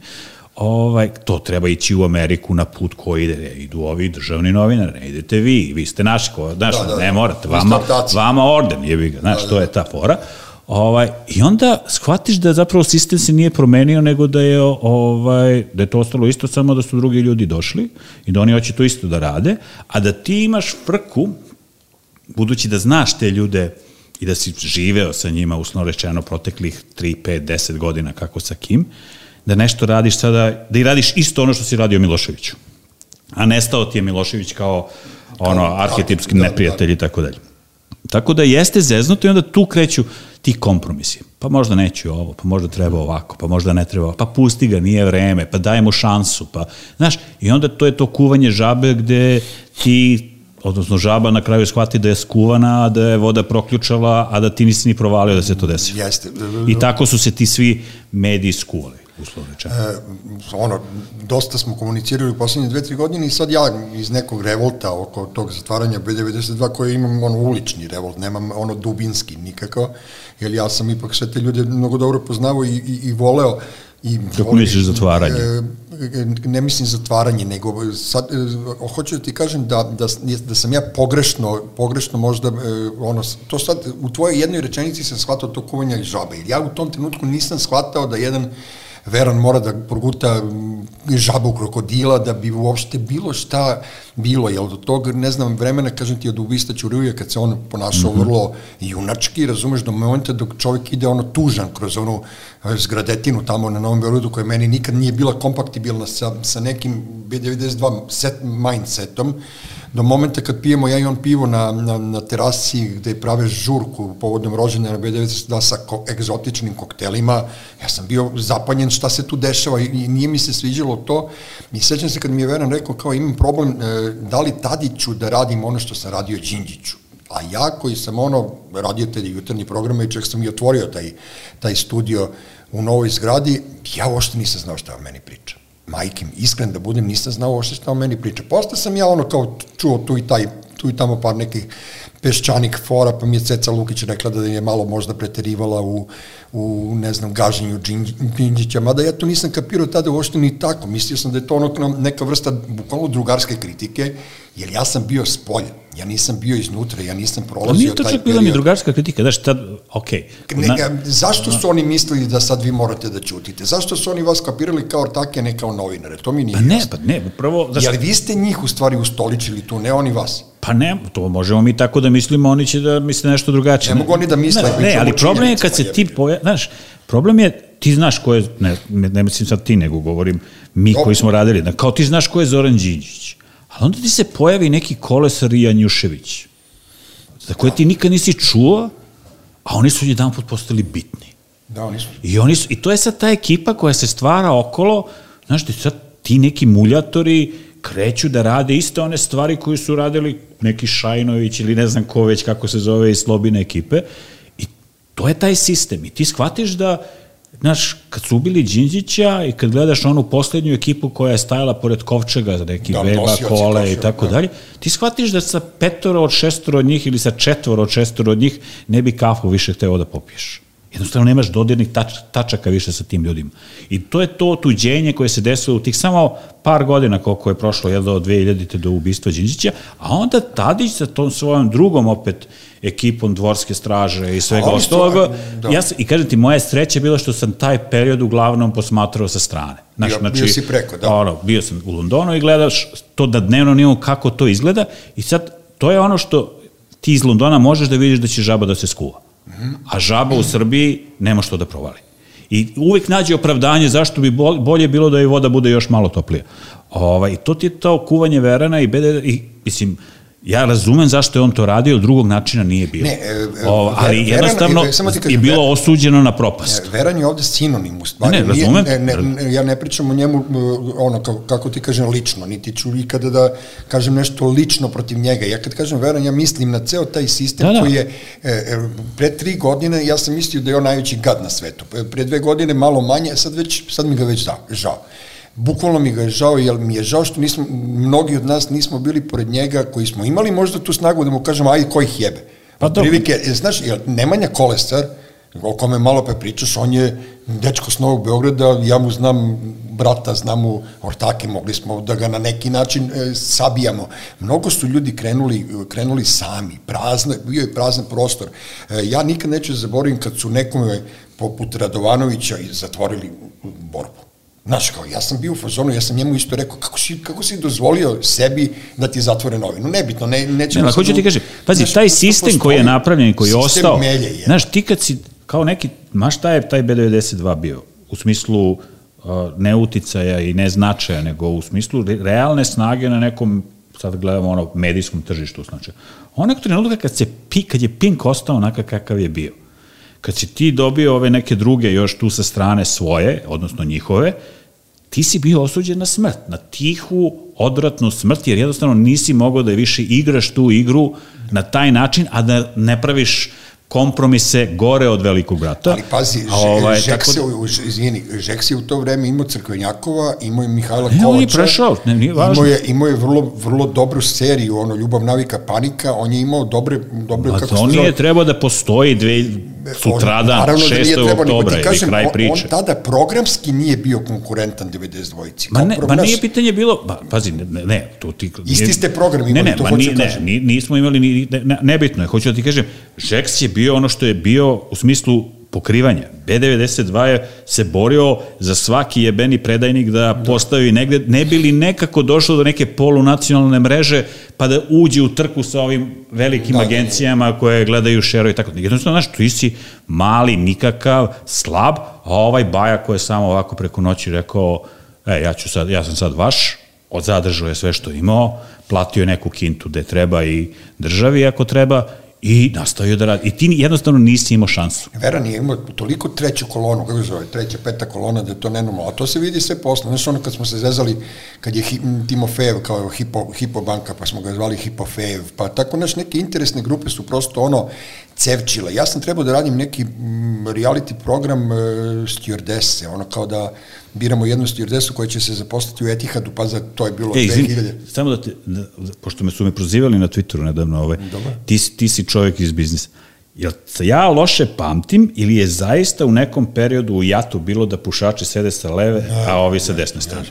ovaj, to treba ići u Ameriku na put koji ide, idu ovi državni novinari, ne idete vi, vi ste naši, ko, znaš, da, da, ne da. morate, vama, vama orden, jebi ga, znaš, da, da. to je ta fora. Ovaj, I onda shvatiš da zapravo sistem se nije promenio, nego da je, ovaj, da je to ostalo isto, samo da su drugi ljudi došli i da oni hoće to isto da rade, a da ti imaš frku budući da znaš te ljude i da si živeo sa njima, usno rečeno, proteklih 3, 5, 10 godina, kako sa kim, da nešto radiš sada, da i radiš isto ono što si radio Miloševiću. A nestao ti je Milošević kao ono, arhetipski da, da, neprijatelj i tako dalje. Tako da jeste zeznuto i onda tu kreću ti kompromisi. Pa možda neću ovo, pa možda treba ovako, pa možda ne treba, pa pusti ga, nije vreme, pa daj mu šansu, pa, znaš, i onda to je to kuvanje žabe gde ti odnosno žaba na kraju shvati da je skuvana, da je voda proključala, a da ti nisi ni provalio da se to desi.
Jeste.
I tako su se ti svi mediji skuvali uslovno
E, ono, dosta smo komunicirali u poslednje dve, tri godine i sad ja iz nekog revolta oko tog zatvaranja B92 koje imam ono ulični revolt, nemam ono dubinski nikako, jer ja sam ipak sve te ljude mnogo dobro poznavao i, i, i voleo
I Kako misliš zatvaranje? E,
ne mislim zatvaranje, nego sad, e, hoću da ti kažem da, da, da sam ja pogrešno, pogrešno možda, e, ono, to sad, u tvojoj jednoj rečenici sam shvatao to kuvanja žabe. Ja u tom trenutku nisam shvatao da jedan Veran mora da proguta žabu krokodila da bi uopšte bilo šta bilo, jel do tog, ne znam, vremena, kažem ti, od ubista Ćuruje, kad se on ponašao mm -hmm. vrlo junački, razumeš, do momenta dok čovjek ide ono tužan kroz onu e, zgradetinu tamo na Novom Beorodu, koja meni nikad nije bila kompaktibilna sa, sa nekim B92 set, mindsetom, do momenta kad pijemo ja i on pivo na, na, na terasi gde prave žurku povodom rođenja na B92 sa ko, egzotičnim koktelima, ja sam bio zapanjen šta se tu dešava i, i nije mi se sviđalo to. I sećam se kad mi je Veran rekao kao imam problem e, da li Tadiću da radim ono što sam radio Đinđiću? A ja koji sam ono radio te jutarnji programa i čak sam i otvorio taj, taj studio u novoj zgradi, ja uopšte nisam znao šta meni priča majkim, iskren da budem, nisam znao ošte šta o meni priča. Posle sam ja ono kao čuo tu i taj tu i tamo par nekih peščanik fora, pa mi je Ceca Lukić rekla da je malo možda preterivala u, u ne znam, gaženju Đinđića, mada ja to nisam kapirao tada uopšte ni tako, mislio sam da je to ono neka vrsta bukvalno drugarske kritike, jer ja sam bio s polja, ja nisam bio iznutra, ja nisam prolazio taj period.
Nije to čak bila ni drugarska kritika, znaš, tad, ok.
Ne, zašto su oni mislili da sad vi morate da ćutite? Zašto su oni vas kapirali kao ortake, ne kao novinare? To mi nije
Pa ne, pa ne, prvo...
Zašto? Jel vi ste njih u stvari ustoličili tu, ne oni vas?
Pa ne, to možemo mi tako da mislimo, oni će da misle nešto drugačije.
Ne mogu oni da misle.
Ne, ne ali problem je kad se ti poja... Znaš, problem je, ti znaš ko je, ne, ne mislim sad ti, nego govorim mi koji smo radili, da, kao ti znaš ko je Zoran Đinđić. Ali onda ti se pojavi neki kolesar i Janjušević, za koje ti nikad nisi čuo, a oni su jedan put postali bitni.
Da, oni su.
I, oni su, I to je sad ta ekipa koja se stvara okolo, znaš, ti sad ti neki muljatori kreću da rade iste one stvari koje su radili neki Šajnović ili ne znam ko već kako se zove iz Slobine ekipe to je taj sistem i ti shvatiš da Znaš, kad su ubili Đinđića i kad gledaš onu poslednju ekipu koja je stajala pored Kovčega, neki da, Veba, Kole i tako da. dalje, ti shvatiš da sa petoro od šestoro od njih ili sa četvoro od šestoro od njih ne bi kafu više hteo da popiješ. Jednostavno nemaš dodirnih tač, tačaka više sa tim ljudima. I to je to tuđenje koje se desilo u tih samo par godina koliko je prošlo, jel, do 2000. do ubistva Đinđića, a onda Tadić sa tom svojom drugom opet ekipom dvorske straže i svega ostaloga. Da. Ja I kažem ti, moja sreća je bila što sam taj period uglavnom posmatrao sa strane.
Znaš, bio, znači, bio si preko, da.
Ono, bio sam u Londonu i gledaš to da dnevno nimo kako to izgleda i sad to je ono što ti iz Londona možeš da vidiš da će žaba da se skuva. A žaba u Srbiji nema što da provali. I uvek nađe opravdanje zašto bi bolje bilo da je voda bude još malo toplija. Ovaj, to ti je to kuvanje verana i, bede, i mislim, Ja razumem zašto je on to radio, drugog načina nije bilo. Ne, e, o, ali veran, jednostavno e, ti kažem, je bilo osuđeno na propast.
Ne, veran je ovde sinonim u stvari.
Ne, ne, razumem.
Ne, ne, ne, ja ne pričam o njemu, ono, kako, kako ti kažem, lično, niti ću ikada da kažem nešto lično protiv njega. Ja kad kažem veran, ja mislim na ceo taj sistem da, da. koji je, e, e, pre tri godine, ja sam mislio da je on najveći gad na svetu. Pre dve godine malo manje, sad, već, sad mi ga već da, žao bukvalno mi ga je žao, jer mi je žao što nismo, mnogi od nas nismo bili pored njega, koji smo imali možda tu snagu da mu kažemo, aj, ko ih jebe. Pa to... Prilike, e, znaš, jer Nemanja Kolestar, o kome malo pa pričaš, on je dečko s Novog Beograda, ja mu znam brata, znam mu ortake, mogli smo da ga na neki način e, sabijamo. Mnogo su ljudi krenuli, krenuli sami, prazno, bio je prazan prostor. E, ja nikad neću zaboravim kad su nekome poput Radovanovića zatvorili borbu Znaš, kao, ja sam bio u fazonu, ja sam njemu isto rekao, kako si, kako si dozvolio sebi da ti zatvore novinu? Nebitno, ne, nećemo...
Ne, hoću ti kažem, pazi, znaš, taj sistem koji je napravljen, koji je ostao, melje, je. znaš, ti kad si, kao neki, ma šta je taj B92 bio? U smislu uh, ne uticaja i ne značaja, nego u smislu realne snage na nekom sad gledamo ono medijskom tržištu, znači. On nekog trenutka kad se kad je Pink ostao onakav kakav je bio, kad si ti dobio ove neke druge još tu sa strane svoje, odnosno njihove, ti si bio osuđen na smrt, na tihu, odvratnu smrt, jer jednostavno nisi mogao da više igraš tu igru na taj način, a da ne praviš kompromise gore od velikog brata.
Ali pazi, ovaj, Žek, se, da... izvini, Žek se u to vreme imao Crkvenjakova, imao je Mihajla
ne, Kovača. on je prešao, ne, nije važno.
Imao je, imao je vrlo, vrlo dobru seriju, ono, Ljubav, navika, panika, on je imao dobre, dobre
kako se zove. nije trebao da postoji dve, sutradan, 6. Da oktobra ili kraj priče.
On, on tada programski nije bio konkurentan 92-ci.
Ma ne, ma nije pitanje bilo, ba, pazi, ne, ne, to ti...
Nije, Isti ste program imali,
ne, ne,
to
ma nije, ne, ne, nismo imali, ni, ne, nebitno je, hoću da ti kažem, Žeks je bio ono što je bio u smislu pokrivanja. B92 je se borio za svaki jebeni predajnik da, da. postavi negde, ne bi li nekako došlo do neke polunacionalne mreže pa da uđe u trku sa ovim velikim da, agencijama da, koje gledaju šero i tako. Jednostavno, znaš, ti si mali, nikakav, slab, a ovaj baja koji je samo ovako preko noći rekao, e, ja, ću sad, ja sam sad vaš, odzadržao je sve što imao, platio je neku kintu gde treba i državi ako treba i nastavio da radi. I ti jednostavno nisi imao šansu.
Veran je imao toliko treću kolonu, kako zove, treća, peta kolona, da je to nenormalno. A to se vidi sve posle. Znaš, ono kad smo se zezali, kad je Timofejev kao hipo, hipo banka, pa smo ga zvali Hipofejev, pa tako, naš, neke interesne grupe su prosto ono, cevčila. Ja sam trebao da radim neki reality program e, stewardesse, ono kao da biramo jednu stewardesu koja će se zaposliti u Etihadu, pa za to je bilo
E,
2000.
izvini, samo da te, da, pošto me su me prozivali na Twitteru nedavno, ovaj, ti, ti si čovjek iz biznisa. Jel ja loše pamtim ili je zaista u nekom periodu u jatu bilo da pušači sede sa leve, a ovi sa desne strane?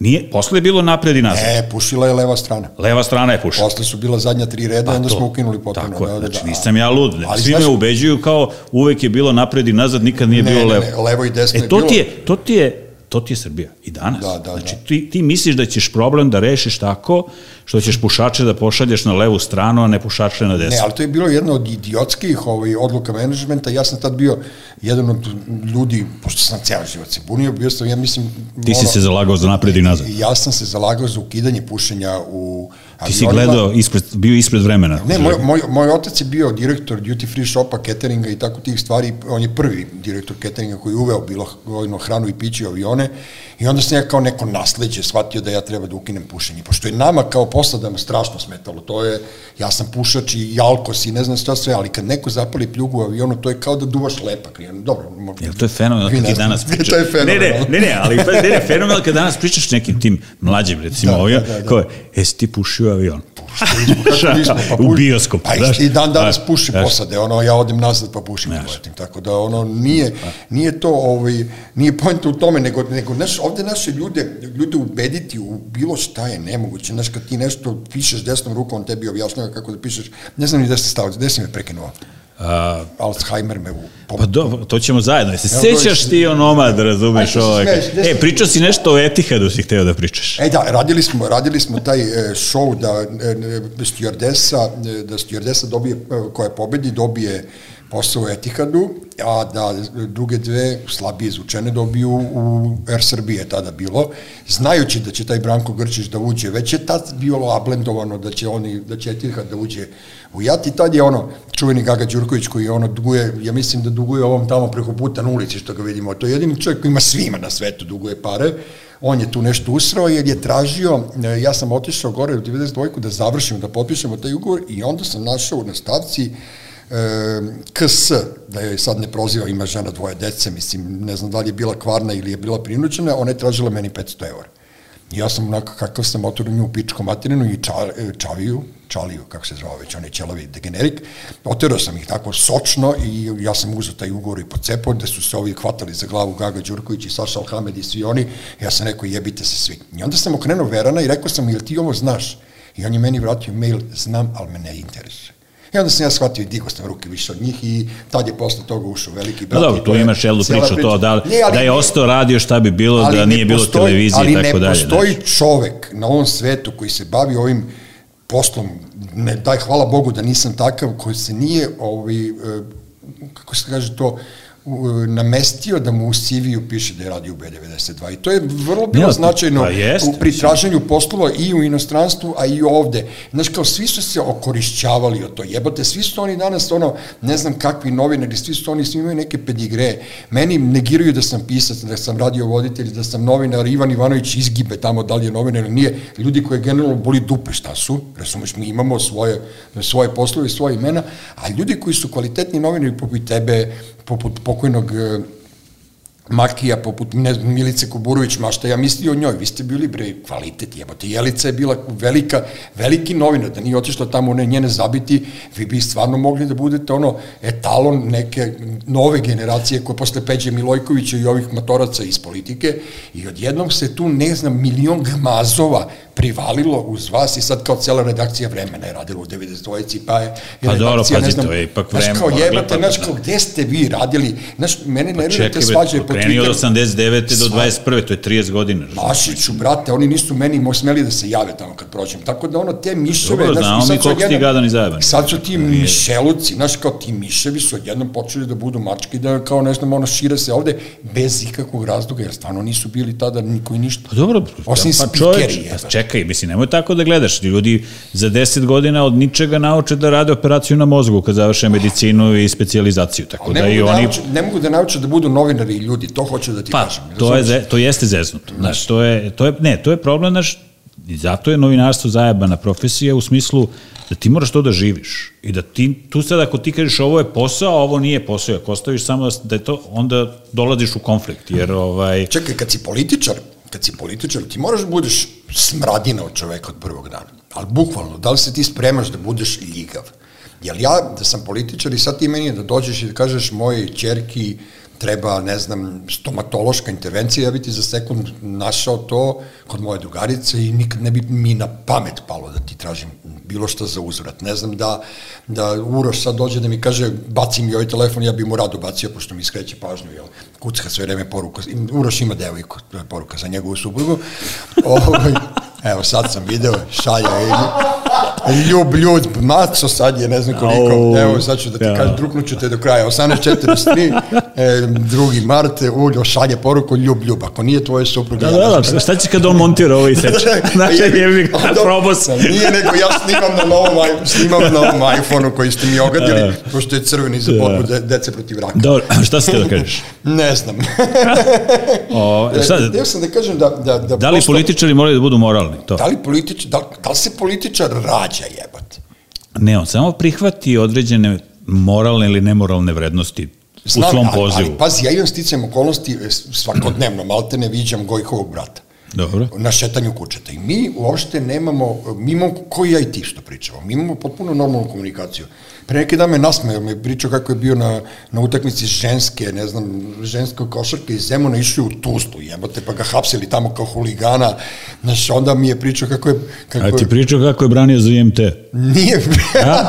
Nije, posle je bilo napred i nazad.
E, pušila je leva strana.
Leva strana je pušila.
Posle su bila zadnja tri reda, onda smo ukinuli potpuno.
Pa Tako je,
da, da,
znači
da.
nisam ja lud.
Ali
Svi
znaš-
me ubeđuju kao uvek je bilo napred i nazad, nikad nije
Ne,
bilo
ne,
levo.
ne, levo i desno
e,
je
to
bilo.
Ti je, to ti je to ti je Srbija i danas.
Da, da,
znači,
da.
Ti, ti misliš da ćeš problem da rešiš tako što ćeš pušače da pošalješ na levu stranu, a ne pušače na desnu.
Ne, ali to je bilo jedna od idiotskih ovaj, odluka menadžmenta. Ja sam tad bio jedan od ljudi, pošto sam ceo život se bunio, bio sam, ja mislim...
Ti si se zalagao za napred i nazad.
Ja sam se zalagao za ukidanje pušenja u
Ti si gledao, ispred, bio ispred vremena.
Ne, moj, moj, moj otac je bio direktor duty free shopa, cateringa i tako tih stvari. On je prvi direktor cateringa koji je uveo bilo ono, hranu i piće i avione. I onda sam ja kao neko nasleđe shvatio da ja treba da ukinem pušenje. Pošto je nama kao posadama strašno smetalo. To je, ja sam pušač i jalkos i ne znam šta sve, ali kad neko zapali pljugu u avionu, to je kao da duvaš lepak. Dobro, mo-
Jel to je fenomenal kad ti danas pričaš?
To je fenomenalno.
Ne, ne, ne, ne, ali pa, ne, ne, fenomenal kad danas pričaš nekim tim mlađim, recimo,
Da,
da,
da,
da,
da,
kao je, jesi ti pušio avion?
Kako nismo, pa
u bioskop.
Pa i, dan danas
Znaš,
puši
znaš.
posade, ono, ja odem nazad pa pušim i letim, tako da ono, nije, nije to, ovaj, nije pojenta u tome, nego, nego znaš, ovde naše ljude, ljude ubediti u bilo šta je nemoguće, znaš, kad ti nešto pišeš desnom rukom, on tebi objašnjava kako da pišeš, ne znam ni gde se stavio, gde si me prekinuo?
A,
Alzheimer me u...
Pa dobro, to ćemo zajedno. Jesi sećaš ti onomad, razumeš
Ajde, što se
ovaj. E, pričao si nešto o Etihadu si hteo da pričaš.
E da, radili smo, radili smo taj e, show da e, e, stewardesa, e, da stewardesa dobije, koja pobedi, dobije posao u Etihadu, a da druge dve slabije izvučene dobiju u Air Srbije je tada bilo, znajući da će taj Branko Grčić da uđe, već je tad bilo ablendovano da će oni, da će Etihad da uđe u JAT i tad je ono, čuveni Gaga Đurković koji ono duguje, ja mislim da duguje ovom tamo preko puta na ulici što ga vidimo, to je jedini čovjek koji ima svima na svetu duguje pare, on je tu nešto usrao jer je tražio, e, ja sam otišao gore u 92. da završimo, da potpišemo taj ugovor i onda sam našao na stavci KS, da je sad ne proziva, ima žena dvoje dece, mislim, ne znam da li je bila kvarna ili je bila prinučena, ona je tražila meni 500 evra. Ja sam onako kakav sam otvore nju u pičku materinu i ča, e, čaviju, čaliju, kako se zvao već, onaj ćelavi degenerik, oterao sam ih tako sočno i ja sam uzeo taj ugovor i pocepao, da su se ovi hvatali za glavu Gaga Đurković i Saša Alhamed i svi oni, ja sam rekao jebite se svi. I onda sam okrenuo Verana i rekao sam, jel ti ovo znaš? I on je meni vratio mail, znam, ali me ne interesuje. I onda sam ja shvatio i digo sam ruke više od njih i tad je posle toga ušao veliki brat.
dobro,
i
tu imaš jednu priču to, da,
Ne, ali
da je ostao radio šta bi bilo
ali
da nije bilo
postoji-
televizije i tako dalje.
Ali ne postoji
znaš.
čovek na ovom svetu koji se bavi ovim poslom, ne, daj hvala Bogu da nisam takav, koji se nije, ovaj, e, kako se kaže to, u- namestio da mu u CV-u piše da je radio u B92 i to je vrlo bilo
Ja,
značajno
pa jeste,
u pri traženju poslova i u inostranstvu, a i ovde. Znaš, kao svi su se okorišćavali od to, jebote, svi su oni danas, ono, ne znam kakvi novinari, svi su oni, svi imaju neke pedigre. Meni negiraju da sam pisac, da sam radio voditelj, da sam novinar, Ivan Ivanović izgibe tamo da li je novinar ili nije. Ljudi koje generalno boli dupe šta su, razumeš, mi imamo svoje, svoje poslove i svoje imena, a ljudi koji su kvalitetni novinari poput tebe, poput pokojnog e, Makija, poput ne, znam, Milice Kuburović, ma šta ja mislio o njoj, vi ste bili bre kvalitet, jebote, Jelica je bila velika, veliki novinar, da nije otišla tamo one njene zabiti, vi bi stvarno mogli da budete ono etalon neke nove generacije koje posle Peđe Milojkovića i ovih matoraca iz politike. I odjednom se tu, ne znam, milion gmazova privalilo uz vas i sad kao cela redakcija vremena je radila u 92. pa je
Pa dobro,
redakcija, ne znam,
to je ipak
znaš,
vreme,
kao
ono,
jebate, znaš, kao gde ste vi radili, znaš, mene
Pa
nervirate
čekaj,
svađaju
bre,
po
kreni od
Twitteru.
89. do
Sva-
21. to je 30 godina.
Mašiću, brate, oni nisu meni smeli da se jave tamo kad prođem. Tako da ono, te miševe...
Dobro, znamo mi koliko ti gadan i zajeban.
Sad su ti mišeluci, znaš, kao ti miševi su odjednom počeli da budu mački, da kao ne znam, ono, šire se ovde bez ikakvog razloga, jer stvarno nisu bili tada niko i ništa.
Pa dobro,
Osim
pa
spikeri,
pa čekaj, mislim, nemoj tako da gledaš. Ljudi za 10 godina od ničega nauče da rade operaciju na mozgu kad završe medicinu i specijalizaciju. Tako
Ne,
da i
da,
oni...
ne mogu da nauče da budu novinari i ljudi, to hoću da ti
Pa,
kažem.
to, je, ze- to jeste zeznuto. Znaš, to je, to je, ne, to je problem, znaš, I zato je novinarstvo zajebana profesija u smislu da ti moraš to da živiš. I da ti, tu sad ako ti kažeš ovo je posao, ovo nije posao, ako ostaviš samo da je to, onda dolaziš u konflikt, jer ovaj...
Čekaj, kad si političar, kad si političar, ti moraš da budeš smradina od čoveka od prvog dana. Ali bukvalno, da li se ti spremaš da budeš ljigav? Jel ja, da sam političar i sad ti meni da dođeš i da kažeš mojoj čerki treba, ne znam, stomatološka intervencija, ja bi ti za sekund našao to kod moje drugarice i nikad ne bi mi na pamet palo da ti tražim bilo šta za uzvrat. Ne znam da, da Uroš sad dođe da mi kaže baci mi ovaj telefon, ja bi mu rado bacio, pošto mi skreće pažnju, jel, kucka sve vreme poruka. Uroš ima devojku, to je poruka za njegovu suprugu. Ovaj, evo, sad sam video, šalja, ljub, ljud, maco, sad je ne znam koliko, oh, evo sad ću da ti ja. kažem, druknuću te do kraja, 18.43, e, drugi mart, uljo, šalje poruku, ljub, ljub, ako nije tvoje supruga.
Da, da, da, šta će kad on montira ovaj seč? Znači, je mi probao sam.
Nije nego, ja snimam na novom, snimam na novom iPhone-u koji ste mi ogadili, pošto je crveni za borbu de, dece protiv raka.
Dobro, šta ste da kažeš?
ne znam.
o, šta?
Ja sam da kažem da... Da, da,
da li političari moraju da budu moralni? To?
Da li, politič, da, da li se političar rađa jebate?
Ne, on samo prihvati određene moralne ili nemoralne vrednosti Znam, u svom pozivu. Ali,
ali pazi, ja imam sticajem okolnosti e, svakodnevno, malte ne viđam Gojkovog brata.
Dobro.
na šetanju kućeta. I mi uopšte nemamo, mi imamo, koji ja i ti što pričamo, mi imamo potpuno normalnu komunikaciju. Pre neki dan me nasmeo, me pričao kako je bio na, na utakmici ženske, ne znam, ženske košarke iz Zemuna išli u Tuzlu, jebote, pa ga hapsili tamo kao huligana. Znaš, onda mi je pričao kako je... Kako
A ti pričao kako je branio za IMT?
Nije.
A?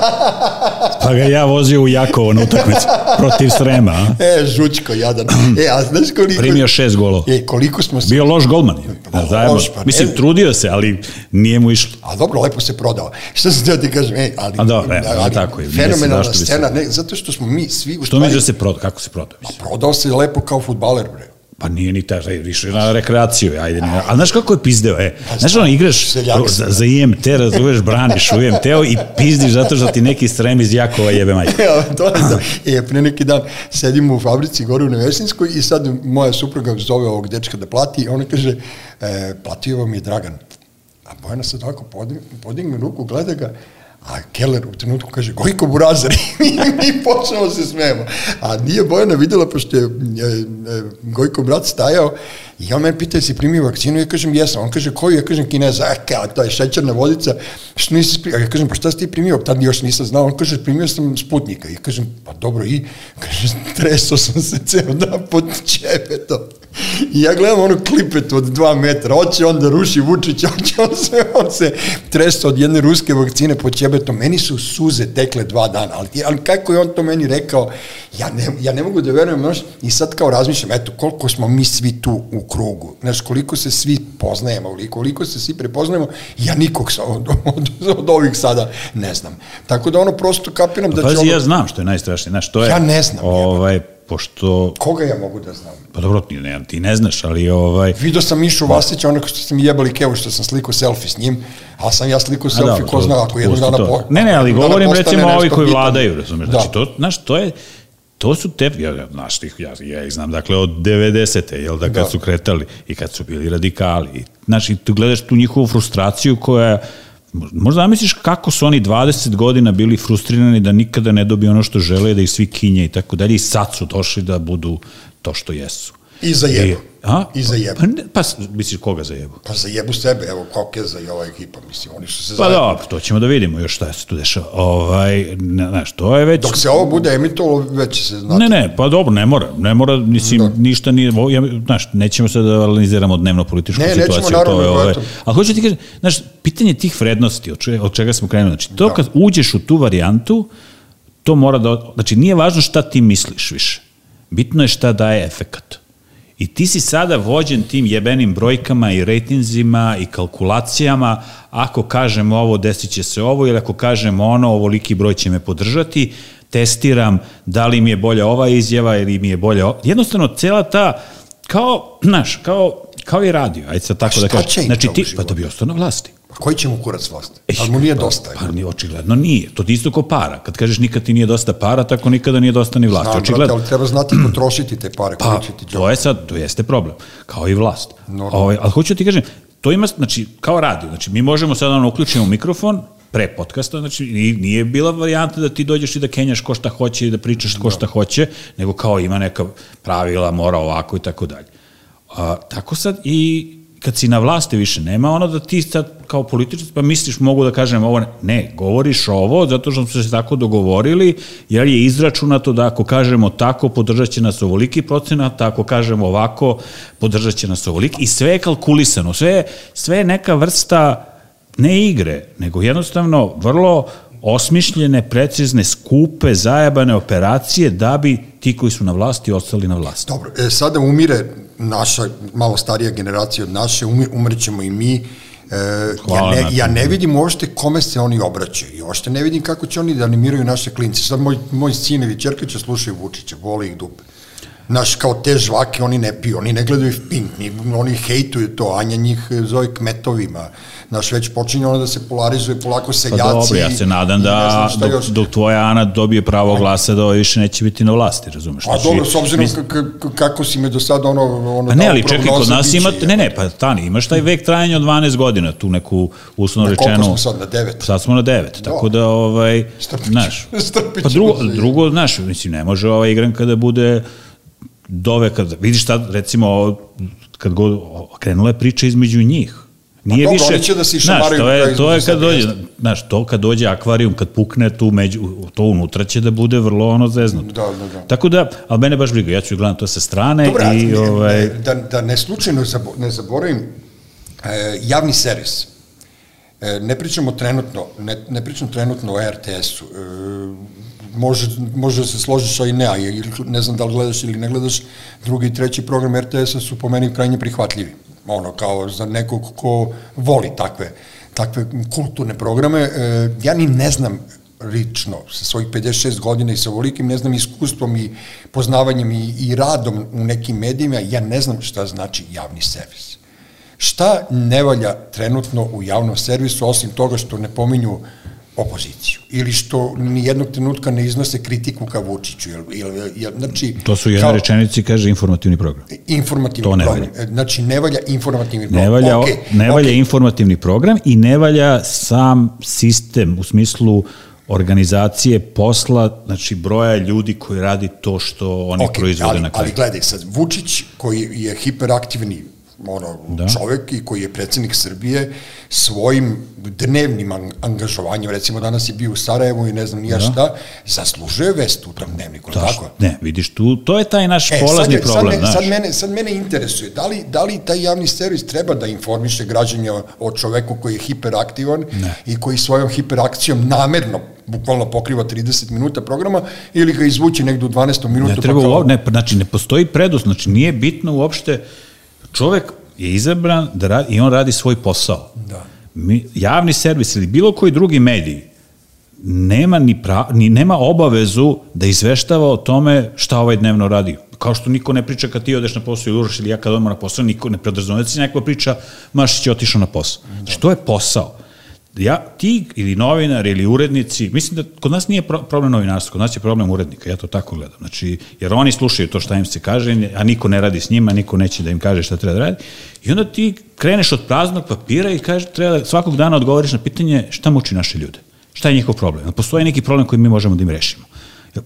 Pa ga ja vozio u Jakovo na utakmici protiv Srema. A?
E, žučko, jadan. E, a znaš koliko...
Primio šest golova.
E, koliko smo...
Bio loš golman. Da, zajedno. Loš, pa, Mislim, trudio se, ali nije mu išlo.
A dobro, lepo se prodao. Šta sam teo ti kažem? E, ali,
a dobro, e, ali, tako je
fenomenalna scena, ne, zato što smo mi svi...
U što misliš da se prodao, kako se prodao?
Pa prodao se lepo kao futbaler, bre.
Pa nije ni ta, više na rekreaciju, ajde. Ne. Ali znaš kako je pizdeo, e? Pa znaš ono, igraš za, za IMT, razumeš, braniš u IMT-u i pizdiš zato što ti neki strem iz Jakova jebe majke.
Ja, to je da. E, pre neki dan sedimo u fabrici gore u Nevesinskoj i sad moja supruga zove ovog dečka da plati i ona kaže, e, platio vam je Dragan. A Bojana sad ovako podigne, podigne ruku, gleda ga, A Keller u trenutku kaže, Gojko Burazar, i mi počnemo da se smijemo. A nije Bojana videla, pošto je e, e, Gojko brat stajao, i on mene pita, si primio vakcinu? Ja kažem, jesam. On kaže, koju? Ja kažem, kineza. A, kao, to je šećerna vodica. Što nisi primio? Ja kažem, pa šta si ti primio? Tad još nisam znao. On kaže, primio sam sputnika. Ja kažem, pa dobro, i? Kaže, tresao sam se ceo dan pod čepetom. I ja gledam onu klipetu od dva metra, hoće on da ruši Vučić, hoće on se, on se tresa od jedne ruske vakcine pod ćebetom. Meni su suze tekle dva dana, ali, ali kako je on to meni rekao, ja ne, ja ne mogu da verujem, i sad kao razmišljam, eto, koliko smo mi svi tu u krugu, znaš, koliko se svi poznajemo, koliko se svi prepoznajemo, ja nikog sa, od, od, od ovih sada ne znam. Tako da ono prosto kapiram da
pa,
će
pazi,
ono...
ja znam što je najstrašnije, znaš, to je...
Ja ne znam.
Ovaj, pošto...
Koga ja mogu da znam?
Pa dobro, ti ne, ti ne znaš, ali ovaj...
Vidio sam Mišu Vasića, onako što ste mi jebali kevu, što sam slikao selfie s njim, a sam ja slikao selfie, ko zna, ako jednog dana... Po,
ne, ne, ali govorim recimo ovi koji vladaju, razumeš, da. znači to, znaš, to je, to su te, ja, znaš, ja, ja ih znam, dakle, od 90. jel da, kad da. su kretali i kad su bili radikali, znaš, i tu gledaš tu njihovu frustraciju koja, Možda zamisliš kako su oni 20 godina bili frustrirani da nikada ne dobiju ono što žele, da ih svi kinje i tako dalje i sad su došli da budu to što jesu.
I za jebu.
A?
I za jebu.
Pa, ne, pa misliš koga za jebu?
Pa za jebu sebe, evo Kokeza i ova ekipa, mislim, oni su se
Pa dobro, to ćemo da vidimo još šta se tu dešava. Ovaj, ne, znaš, to je već...
Dok se ovo bude emitovalo, već se znati.
Ne, ne, pa dobro, ne mora, ne mora, mislim, da. ništa nije, ja, znaš, nećemo se da analiziramo dnevno političku
ne,
situaciju.
Ne, nećemo, naravno,
je,
ovaj,
ali hoću ti kažem, znaš, pitanje tih vrednosti, od čega, od čega smo krenuli, znači, to da. kad uđeš u tu varijantu, to mora da, znači, nije važno šta ti misliš više. Bitno je šta daje efekat. I ti si sada vođen tim jebenim brojkama i rejtinzima i kalkulacijama, ako kažem ovo, desit će se ovo, ili ako kažem ono, ovoliki broj će me podržati, testiram da li mi je bolja ova izjava ili mi je bolja ova. Jednostavno, cela ta, kao, znaš, kao, kao i radio, ajde sad tako da kažem. Znači, ti, pa da bi ostao na vlasti.
Koji će mu kurac vlast? Ali mu nije pa, dosta.
Pa, pa ni očigledno nije. To ti isto ko para. Kad kažeš nikad ti nije dosta para, tako nikada nije dosta ni vlast.
Znam,
očigledno.
brate, ali treba znati potrošiti te pare.
Pa, će ti to je sad, to jeste problem. Kao i vlast. Ovaj, ali hoću da ti kažem, to ima, znači, kao radio, znači, mi možemo sada ono uključimo mikrofon, pre podcasta, znači nije bila varijanta da ti dođeš i da kenjaš ko šta hoće i da pričaš ko šta hoće, nego kao ima neka pravila, mora ovako i tako dalje. A, tako sad i kad si na vlasti više nema ono da ti sad kao političar pa misliš mogu da kažem ovo, ne, govoriš ovo zato što smo se tako dogovorili jer je izračunato da ako kažemo tako podržat će nas ovoliki procenat, ako kažemo ovako podržat će nas ovoliki i sve je kalkulisano, sve, sve je neka vrsta ne igre, nego jednostavno vrlo osmišljene, precizne, skupe, zajebane operacije da bi ti koji su na vlasti ostali na vlasti.
Dobro, e, sada umire naša malo starija generacija od naše, umrećemo i mi, E, ja, ne, ja ne vidim uopšte kome se oni obraćaju i uopšte ne vidim kako će oni da animiraju naše klince. Sad moj, moj sinevi čerka će slušaju Vučića, vole ih dupe. Naš, kao te žvake oni ne piju, oni ne gledaju Pink, oni hejtuju to, Anja njih zove kmetovima, Znaš, već počinje ono da se polarizuje polako seljaci. Pa dobro,
ja se nadam da dok, još... dok tvoja Ana dobije pravo glasa da ovaj više neće biti na vlasti, razumeš?
Pa dobro, s obzirom mis... kako si me do sada ono... ono
pa ne, ali čekaj, kod nas ima, ne, ne, pa tani, imaš taj vek trajanja od 12 godina, tu neku uslovno rečenu... Na
koliko smo sad, na 9?
Sad smo na 9, tako da, ovaj, znaš, pa drugo, drugo, znaš, mislim, ne može ova igranka da bude dove, kad, vidiš tad, recimo, kad god krenula je priča između njih,
Nije pa, više, će da se
znaš, to je, to je kad dođe, znaš, to kad dođe akvarijum, kad pukne tu među, to unutra će da bude vrlo ono zeznuto.
Da, da, da.
Tako da, ali mene baš briga, ja ću gledam to sa strane Dobre, i... Ovaj...
da, da ne slučajno ne zaboravim, e, javni servis, ne pričamo trenutno, ne, ne pričamo trenutno o RTS-u, e, može, može se složiš, a i ne, a ne znam da li gledaš ili ne gledaš, drugi i treći program RTS-a su po meni krajnje prihvatljivi ono, kao za nekog ko voli takve, takve kulturne programe. E, ja ni ne znam lično, sa svojih 56 godina i sa volikim, ne znam, iskustvom i poznavanjem i, i radom u nekim medijima, ja ne znam šta znači javni servis. Šta ne valja trenutno u javnom servisu, osim toga što ne pominju opoziciju ili što ni jednog trenutka ne iznose kritiku ka Vučiću. Jel, jel, jel, znači,
to su jedna kao, rečenici, kaže informativni program.
Informativni to ne program. Valja. Znači, ne valja informativni program.
Ne valja, okay, ne valja okay. informativni program i ne valja sam sistem u smislu organizacije posla, znači broja ljudi koji radi to što oni okay, proizvode
ali,
na kraju.
Ali gledaj, sad, Vučić koji je hiperaktivni ono, da. čovek i koji je predsednik Srbije svojim dnevnim angažovanjem, recimo danas je bio u Sarajevu i ne znam nija da. šta, zaslužuje vest u tom dnevniku, da, tako?
Ne, vidiš, tu, to je taj naš e, polazni sad, problem, sad,
me, sad, mene, sad mene interesuje, da li, da li taj javni servis treba da informiše građanje o, o čoveku koji je hiperaktivan ne. i koji svojom hiperakcijom namerno bukvalno pokriva 30 minuta programa ili ga izvući negde u 12. minutu.
Ne treba, pa kao... ne, znači ne postoji predus, znači nije bitno uopšte čovek je izabran da radi, i on radi svoj posao.
Da.
Mi, javni servis ili bilo koji drugi mediji nema ni, pra, ni nema obavezu da izveštava o tome šta ovaj dnevno radi. Kao što niko ne priča kad ti odeš na posao ili uraš ili ja kad odmah na posao, niko ne predrazumuje da se neko priča Mašić je otišao na posao. Da. Znači, to je posao ja, ti ili novinar ili urednici, mislim da kod nas nije problem novinarstva, kod nas je problem urednika, ja to tako gledam. Znači, jer oni slušaju to šta im se kaže, a niko ne radi s njima, niko neće da im kaže šta treba da radi. I onda ti kreneš od praznog papira i kaže, treba da svakog dana odgovoriš na pitanje šta muči naše ljude. Šta je njihov problem? Postoji neki problem koji mi možemo da im rešimo.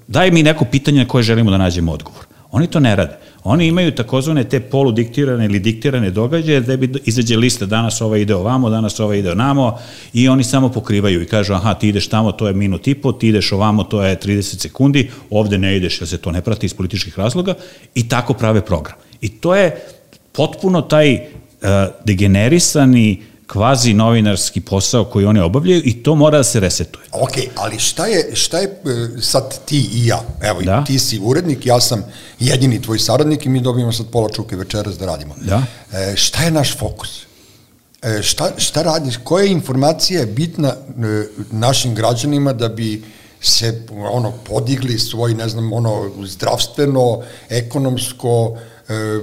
Daj mi neko pitanje na koje želimo da nađemo odgovor. Oni to ne rade. Oni imaju takozvane te poludiktirane ili diktirane događaje da bi izađe lista danas ova ide ovamo, danas ova ide onamo i oni samo pokrivaju i kažu aha ti ideš tamo to je minut i po, ti ideš ovamo to je 30 sekundi, ovde ne ideš jer se to ne prati iz političkih razloga i tako prave program. I to je potpuno taj uh, degenerisani kvazi novinarski posao koji oni obavljaju i to mora da se resetuje.
Ok, ali šta je, šta je e, sad ti i ja? Evo, da? ti si urednik, ja sam jedini tvoj saradnik i mi dobijemo sad pola čuke večeras da radimo.
Da?
E, šta je naš fokus? E, šta, šta radiš? Koja informacija je bitna e, našim građanima da bi se ono podigli svoj, ne znam, ono zdravstveno, ekonomsko, e,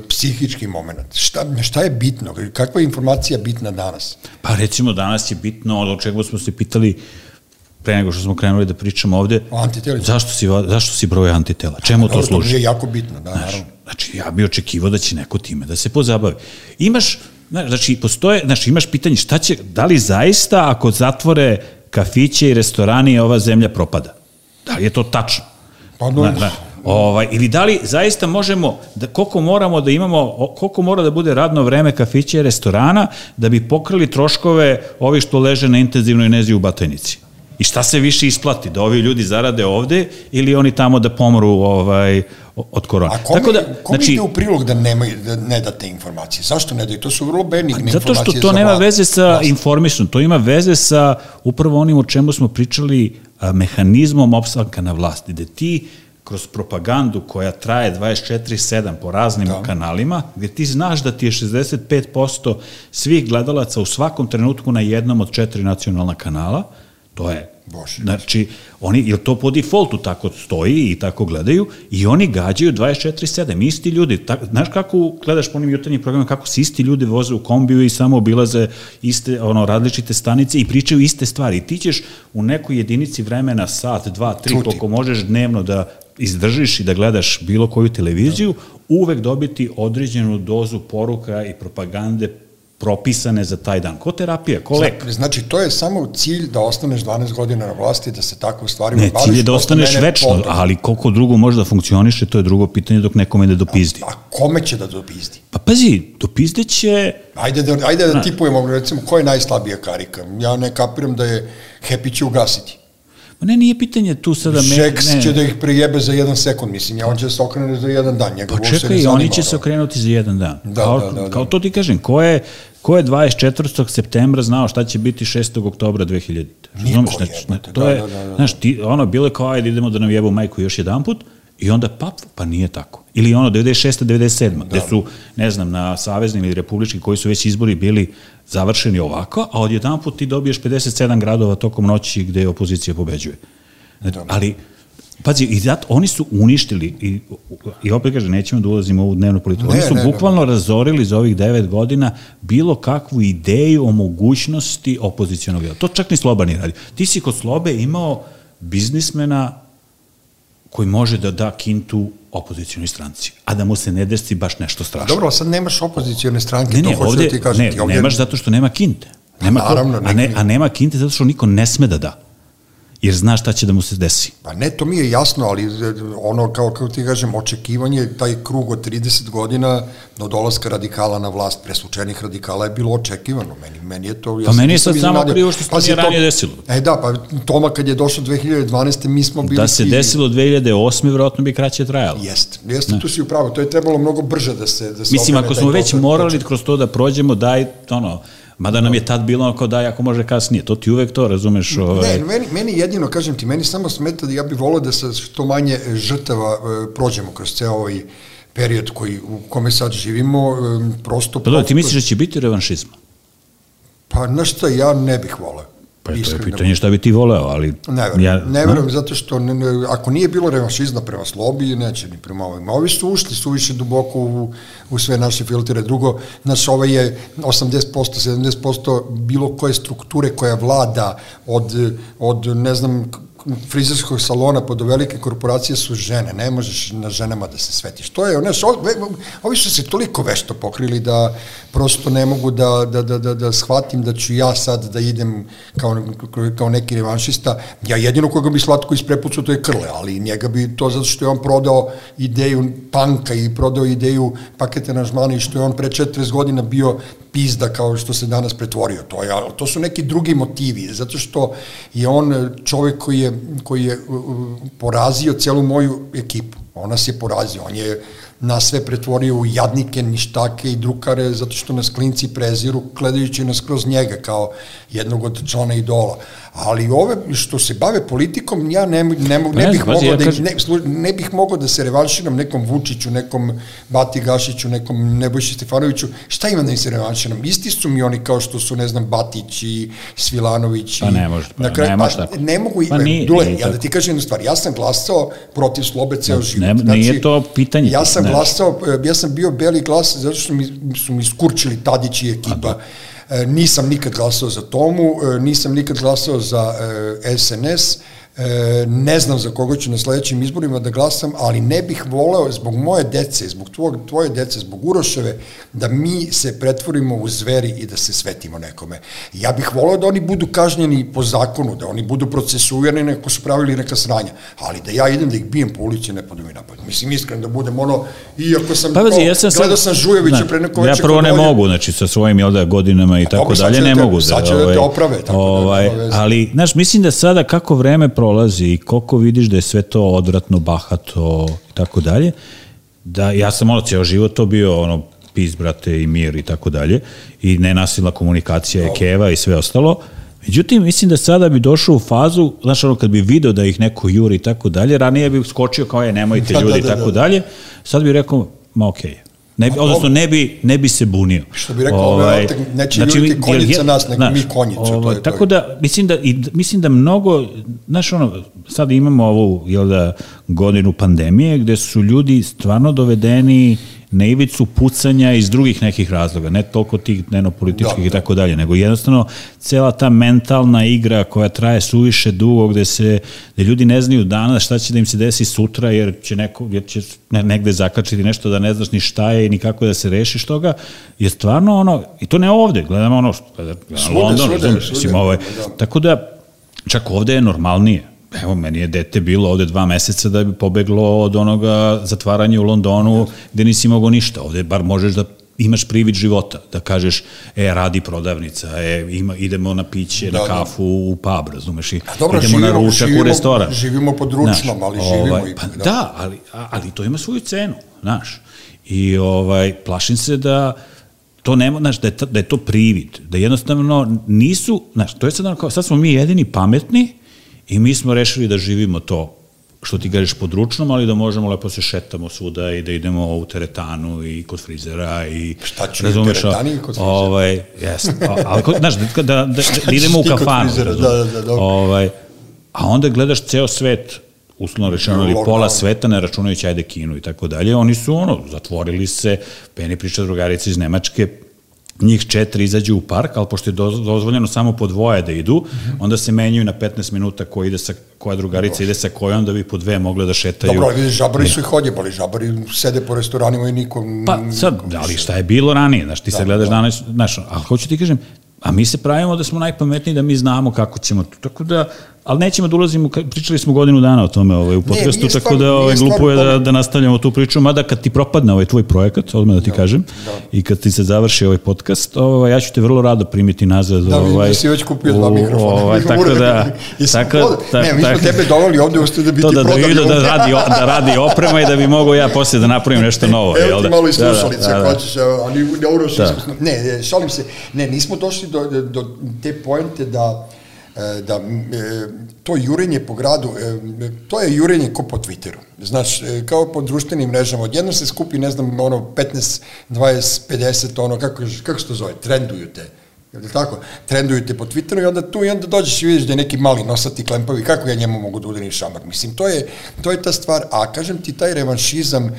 psihički moment. Šta, šta je bitno? Kakva je informacija bitna danas?
Pa recimo danas je bitno, od čega smo se pitali pre nego što smo krenuli da pričamo ovde. Zašto si, zašto si broj antitela? Čemu to služi?
To je jako bitno, da, Znaš, naravno.
Znači, ja bih očekivao da će neko time da se pozabavi. Imaš znači, postoje, znači, imaš pitanje šta će, da li zaista ako zatvore kafiće i restorani ova zemlja propada? Da li je to tačno?
Pa no,
Da, da. Ovaj, ili da li zaista možemo, da, koliko moramo da imamo, koliko mora da bude radno vreme kafića i restorana da bi pokrili troškove ovi što leže na intenzivnoj nezi u Batajnici? I šta se više isplati? Da ovi ljudi zarade ovde ili oni tamo da pomoru ovaj, od korona?
A kome,
Tako da,
kome
znači,
ide u prilog da, nema, da ne date informacije? Zašto ne daju? To su vrlo benigne
Zato
informacije
što to nema
vlast.
veze sa
Vlast.
informisom, to ima veze sa upravo onim o čemu smo pričali, a, mehanizmom opstanka na vlasti, gde ti kroz propagandu koja traje 24-7 po raznim da. kanalima, gde ti znaš da ti je 65% svih gledalaca u svakom trenutku na jednom od četiri nacionalna kanala, to je
Bože.
Znači, oni, jer to po defaultu tako stoji i tako gledaju, i oni gađaju 24-7, isti ljudi. Tak, znaš kako gledaš po onim jutarnjim programima, kako se isti ljudi voze u kombiju i samo obilaze iste, ono, različite stanice i pričaju iste stvari. I ti ćeš u nekoj jedinici vremena, sat, dva, tri,
Čuti.
koliko možeš dnevno da izdržiš i da gledaš bilo koju televiziju, uvek dobiti određenu dozu poruka i propagande propisane za taj dan. Ko terapija, ko lek.
Znači, to je samo cilj da ostaneš 12 godina na vlasti, da se tako stvarima
Ne,
baviš.
cilj je da ostaneš večno,
potom.
ali koliko drugo može da funkcioniše, to je drugo pitanje dok nekome ne dopizdi.
A kome će da dopizdi?
Pa pazi, dopizdeće,
Ajde da, ajde da tipujemo, recimo, ko je najslabija karika? Ja ne kapiram da je Happy će ugasiti.
ma ne, nije pitanje tu sada... me- ne.
će da ih prejebe za jedan sekund, mislim, ja on će da se okrene za jedan dan. Njega
Pa
ne
čekaj, oni će se okrenuti za jedan dan.
Da,
kao,
da, da, da.
kao to ti kažem, ko je, ko je 24. septembra znao šta će biti 6. oktobra 2000. Razumeš, znači,
jebote,
to
da,
je,
da, da, da.
znaš, ti, ono, bilo je kao, ajde idemo da nam jebu majku još jedan put, i onda pap, pa nije tako. Ili ono 96. 97. Da. gde su, ne znam, na saveznim ili republički koji su već izbori bili završeni ovako, a odjedan put ti dobiješ 57 gradova tokom noći gde opozicija pobeđuje. Znači, ali, pazi, i zato oni su uništili, i, i opet kažem, nećemo da ulazimo u ovu dnevnu politiku,
Ne,
oni su
ne, ne.
bukvalno razorili za ovih devet godina bilo kakvu ideju o mogućnosti opozicijonog dela. To čak ni Sloba nije radio. Ti si kod Slobe imao biznismena koji može da da kintu opozicijonoj stranci, a da mu se ne desi baš nešto strašno.
Dobro, sad nemaš opozicijone stranke,
Ne,
to
ne,
hoću
ovde,
da ti kažem.
ne,
ti ovde,
nemaš zato što nema kinte. Nema ko-
naravno,
a, ne, a nema kinte zato što niko ne sme da da. Jer zna šta će da mu se desi.
Pa ne, to mi je jasno, ali e, ono, kao, kao ti kažem, očekivanje, taj krug od 30 godina do dolaska radikala na vlast, preslučenih radikala je bilo očekivano. Meni, meni je to... Ja
Pa meni je sad samo krivo što se
Pazi,
nije ranije desilo.
E da, pa Toma kad je došao 2012. mi smo bili...
Da se
svi-
desilo 2008. vjerojatno bi kraće trajalo.
Jeste, jeste, tu si upravo, to je trebalo mnogo brže da se... Da se
Mislim, ako smo već morali kroz to da prođemo, daj, ono, mada nam je tad bilo ono kao daj ako može kasnije, to ti uvek to, razumeš? Ovaj,
Ne, meni, meni jedino, kažem ti, meni samo smeta da ja bih volao da sa što manje žrtava e, prođemo kroz ceo ovaj period koji, u kome sad živimo, e, prosto...
Pa da, ti misliš da će biti revanšizma?
Pa, znaš šta, ja ne bih volao.
Pa to je pitanje šta bi ti voleo, ali...
Ne verujem,
ja,
ne verujem zato što ne, ne, ako nije bilo revanšizma prema slobi, neće ni prema ovima. Ovi su ušli suviše duboko u, u sve naše filtere. Drugo, naš ovaj je 80%, 70% bilo koje strukture koja vlada od, od ne znam, frizerskog salona do velike korporacije su žene, ne možeš na ženama da se svetiš. To je, znaš, ovi, su se toliko vešto pokrili da prosto ne mogu da, da, da, da, da shvatim da ću ja sad da idem kao, kao neki revanšista. Ja jedino koga bi slatko isprepucao to je Krle, ali njega bi to zato što je on prodao ideju panka i prodao ideju pakete nažmana i što je on pre 40 godina bio pizda kao što se danas pretvorio. To, je, to su neki drugi motivi, zato što je on čovek koji je, koji je porazio celu moju ekipu. On nas je porazio, on je nas sve pretvorio u jadnike, ništake i drukare, zato što nas klinci preziru, gledajući nas kroz njega kao jednog od člana idola. Ali ove što se bave politikom, ja ne, ne, ne,
ne
bih mogao da, ne, ne bih mogao da se revanširam nekom Vučiću, nekom Bati Gašiću, nekom Nebojši Stefanoviću. Šta imam da im se revanširam? Isti su mi oni kao što su, ne znam, Batić i Svilanović.
Pa
i,
ne može, pa
na kraju,
ne može
pa, ne mogu,
Pa nije-
Dule,
nije
ja da ti kažem jednu stvar, ja sam glasao protiv slobe ceo
Ne,
život. Znači,
nije to pitanje,
Ja sam
ne.
glasao, e, ja sam bio beli glas zato što mi, su mi skurčili Tadić i ekipa. E, nisam nikad glasao za Tomu, e, nisam nikad glasao za SNS, e, ne znam za koga ću na sledećim izborima da glasam, ali ne bih voleo zbog moje dece, zbog tvog, tvoje dece, zbog Uroševe, da mi se pretvorimo u zveri i da se svetimo nekome. Ja bih voleo da oni budu kažnjeni po zakonu, da oni budu procesuirani neko su pravili neka sranja, ali da ja idem da ih bijem po ulici, ne podu mi napad. Mislim, iskreno da budem ono, iako sam,
pa, vazi, ja sam
gledao sam Žujevića pre neko
Ja prvo ne mogu, znači sa svojim jel da, godinama i tako dalje, ne mogu. Da,
sad će da te ovaj, oprave, tako
ovaj, da, ali, znaš, mislim da sada kako vreme prolazi i koliko vidiš da je sve to odvratno, bahato i tako dalje, da ja sam ono ceo život to bio ono pis, brate, i mir i tako dalje, i nenasilna komunikacija je keva i sve ostalo, Međutim, mislim da sada bi došao u fazu, znaš, ono, kad bi video da ih neko juri i tako dalje, ranije bi skočio kao je, nemojte da, ljudi da, da, i tako da. dalje, sad bi rekao, ma okej, okay, Ne bi, odnosno ne bi, ne bi se bunio.
Što bi rekao, ovaj, neće znači, ljuditi konjica nas, nego mi konjicu. Ovaj,
to je, tako to je. da, mislim da, i, mislim da mnogo, znaš ono, sad imamo ovu, jel da, godinu pandemije, gde su ljudi stvarno dovedeni na ivicu pucanja iz drugih nekih razloga, ne toliko tih dnevnopolitičkih da, i tako dalje, nego jednostavno cela ta mentalna igra koja traje suviše dugo, gde se gde ljudi ne znaju danas šta će da im se desi sutra, jer će, neko, jer će negde zakačiti nešto da ne znaš ni šta je i ni kako da se rešiš toga, je stvarno ono, i to ne ovde, gledamo ono, gledamo London, razumiješ, mislim, ovaj, da. tako da, čak ovde je normalnije, evo, meni je dete bilo ovde dva meseca da bi pobeglo od onoga zatvaranja u Londonu gde nisi mogao ništa. Ovde bar možeš da imaš privid života, da kažeš, e, radi prodavnica, e, ima, idemo na piće, da, na da. kafu, u pub, razumeš, i dobro, idemo živimo, na ručak živimo, u restoran.
Živimo pod ručnom, ali živimo
ovaj, ipak. Pa, da. da, ali, ali to ima svoju cenu, znaš. I ovaj, plašim se da to nema, znaš, da je, da je to privid, da jednostavno nisu, znaš, to je sad, kao, sad smo mi jedini pametni, I mi smo rešili da živimo to što ti kažeš područnom, ali da možemo lepo se šetamo svuda i da idemo u teretanu i kod frizera i
šta ću razumeš, u teretani i kod frizera?
Ovaj, jes, ali znaš, da, da, da, da idemo u kafanu. Frizera, da, da, da, dobro. Ovaj, a onda gledaš ceo svet, uslovno rečeno, ili pola sveta, ne računajući ajde Kinu i tako dalje, oni su ono, zatvorili se, Peni priča drugarica iz Nemačke, njih četiri izađu u park, ali pošto je dozvoljeno samo po dvoje da idu, mm -hmm. onda se menjaju na 15 minuta ko ide sa, koja drugarica Dobro. ide sa kojom, da bi po dve mogle da šetaju.
Dobro, ali vidiš, žabari su ih odjebali, žabari sede po restoranima i nikom...
Pa sad, ali šta je bilo ranije, znaš, ti da, se gledaš da. danas, znaš, ali hoću ti kažem, a mi se pravimo da smo najpametniji, da mi znamo kako ćemo, tako da, ali nećemo da ulazimo, pričali smo godinu dana o tome ovaj, u podcastu, ne, tako da ovaj, glupo je da, da nastavljamo tu priču, mada kad ti propadne ovaj tvoj projekat, odmah da ti da, kažem, da. i kad ti se završi ovaj podcast, ovaj, ja ću te vrlo rado primiti nazad.
Da,
ovaj,
da si već kupio dva mikrofona.
Ovaj, tako da, tako,
tak, ne, mi smo tebe doveli ovde ušte da bi to ti
da,
da,
da, da, radi, da radi oprema i da bi mogao ja posle da napravim nešto novo.
Evo ti
da?
malo i slušalice, da, da, da. hoćeš, a ni neuroš da. Ne, šalim se, ne, nismo došli do, do te poente da da e, to jurenje po gradu, e, to je jurenje ko po Twitteru. Znaš, kao po društvenim mrežama. Odjedno se skupi, ne znam, ono, 15, 20, 50, ono, kako, kako se to zove, trenduju te. Je tako? Trenduju te po Twitteru i onda tu i onda dođeš i vidiš da je neki mali nosati klempavi, kako ja njemu mogu da udarim šamar? Mislim, to je, to je ta stvar, a kažem ti, taj revanšizam, e,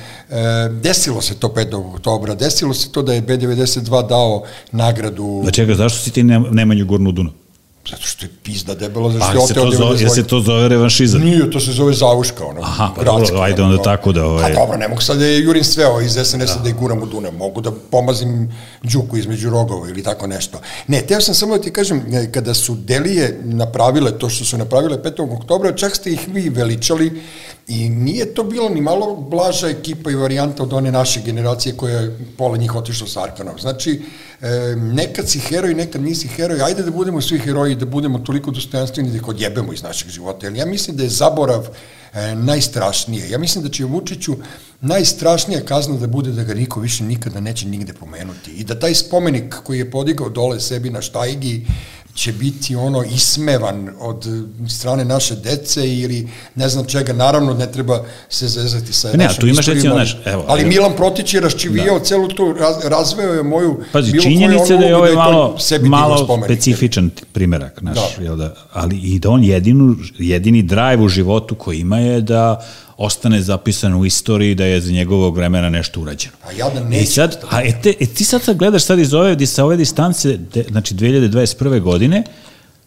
desilo se to 5. oktobra, desilo se to da je B92 dao nagradu...
Da čega, zašto si ti Nemanju Gornu Dunav?
Zato što je pizda debelo, zašto
pa, je oteo 90 se to zove revanšizam?
Nije, to se zove zavuška, ono.
Aha, pa dobro, ajde onda tako da... Ovaj...
Pa dobro, ne mogu sad da je jurim sve ovo iz SNS-a da. da je guram u Dunav, mogu da pomazim džuku između rogova ili tako nešto. Ne, teo sam samo da ti kažem, e, kada su Delije napravile to što su napravile 5. oktobra, čak ste ih vi veličali i nije to bilo ni malo blaža ekipa i varijanta od one naše generacije koja je pola njih otišla sa Arkanom. Znači, e, nekad si heroj, nekad nisi heroj, ajde da budemo svi heroji, da budemo toliko dostojanstveni da ih odjebemo iz našeg života. Jer ja mislim da je zaborav e, najstrašnije. Ja mislim da će Vučiću najstrašnija kazna da bude da ga niko više nikada neće nigde pomenuti. I da taj spomenik koji je podigao dole sebi na štajgi će biti ono ismevan od strane naše dece ili ne znam čega, naravno ne treba se zezati sa
ne, tu imaš recimo, naš, evo,
ali evo. Milan Protić je raščivijao da. celu tu, raz, razveo je moju
Pazi, činjenica da je ovaj malo, malo specifičan primerak naš, da. Jel da, ali i da on jedinu, jedini drive u životu koji ima je da ostane zapisano u istoriji da je za njegovog vremena nešto urađeno.
A ja da neću. I
sad, a e, te, e, ti sad, sad gledaš sad iz ove, sa ove distance, de, znači 2021. godine,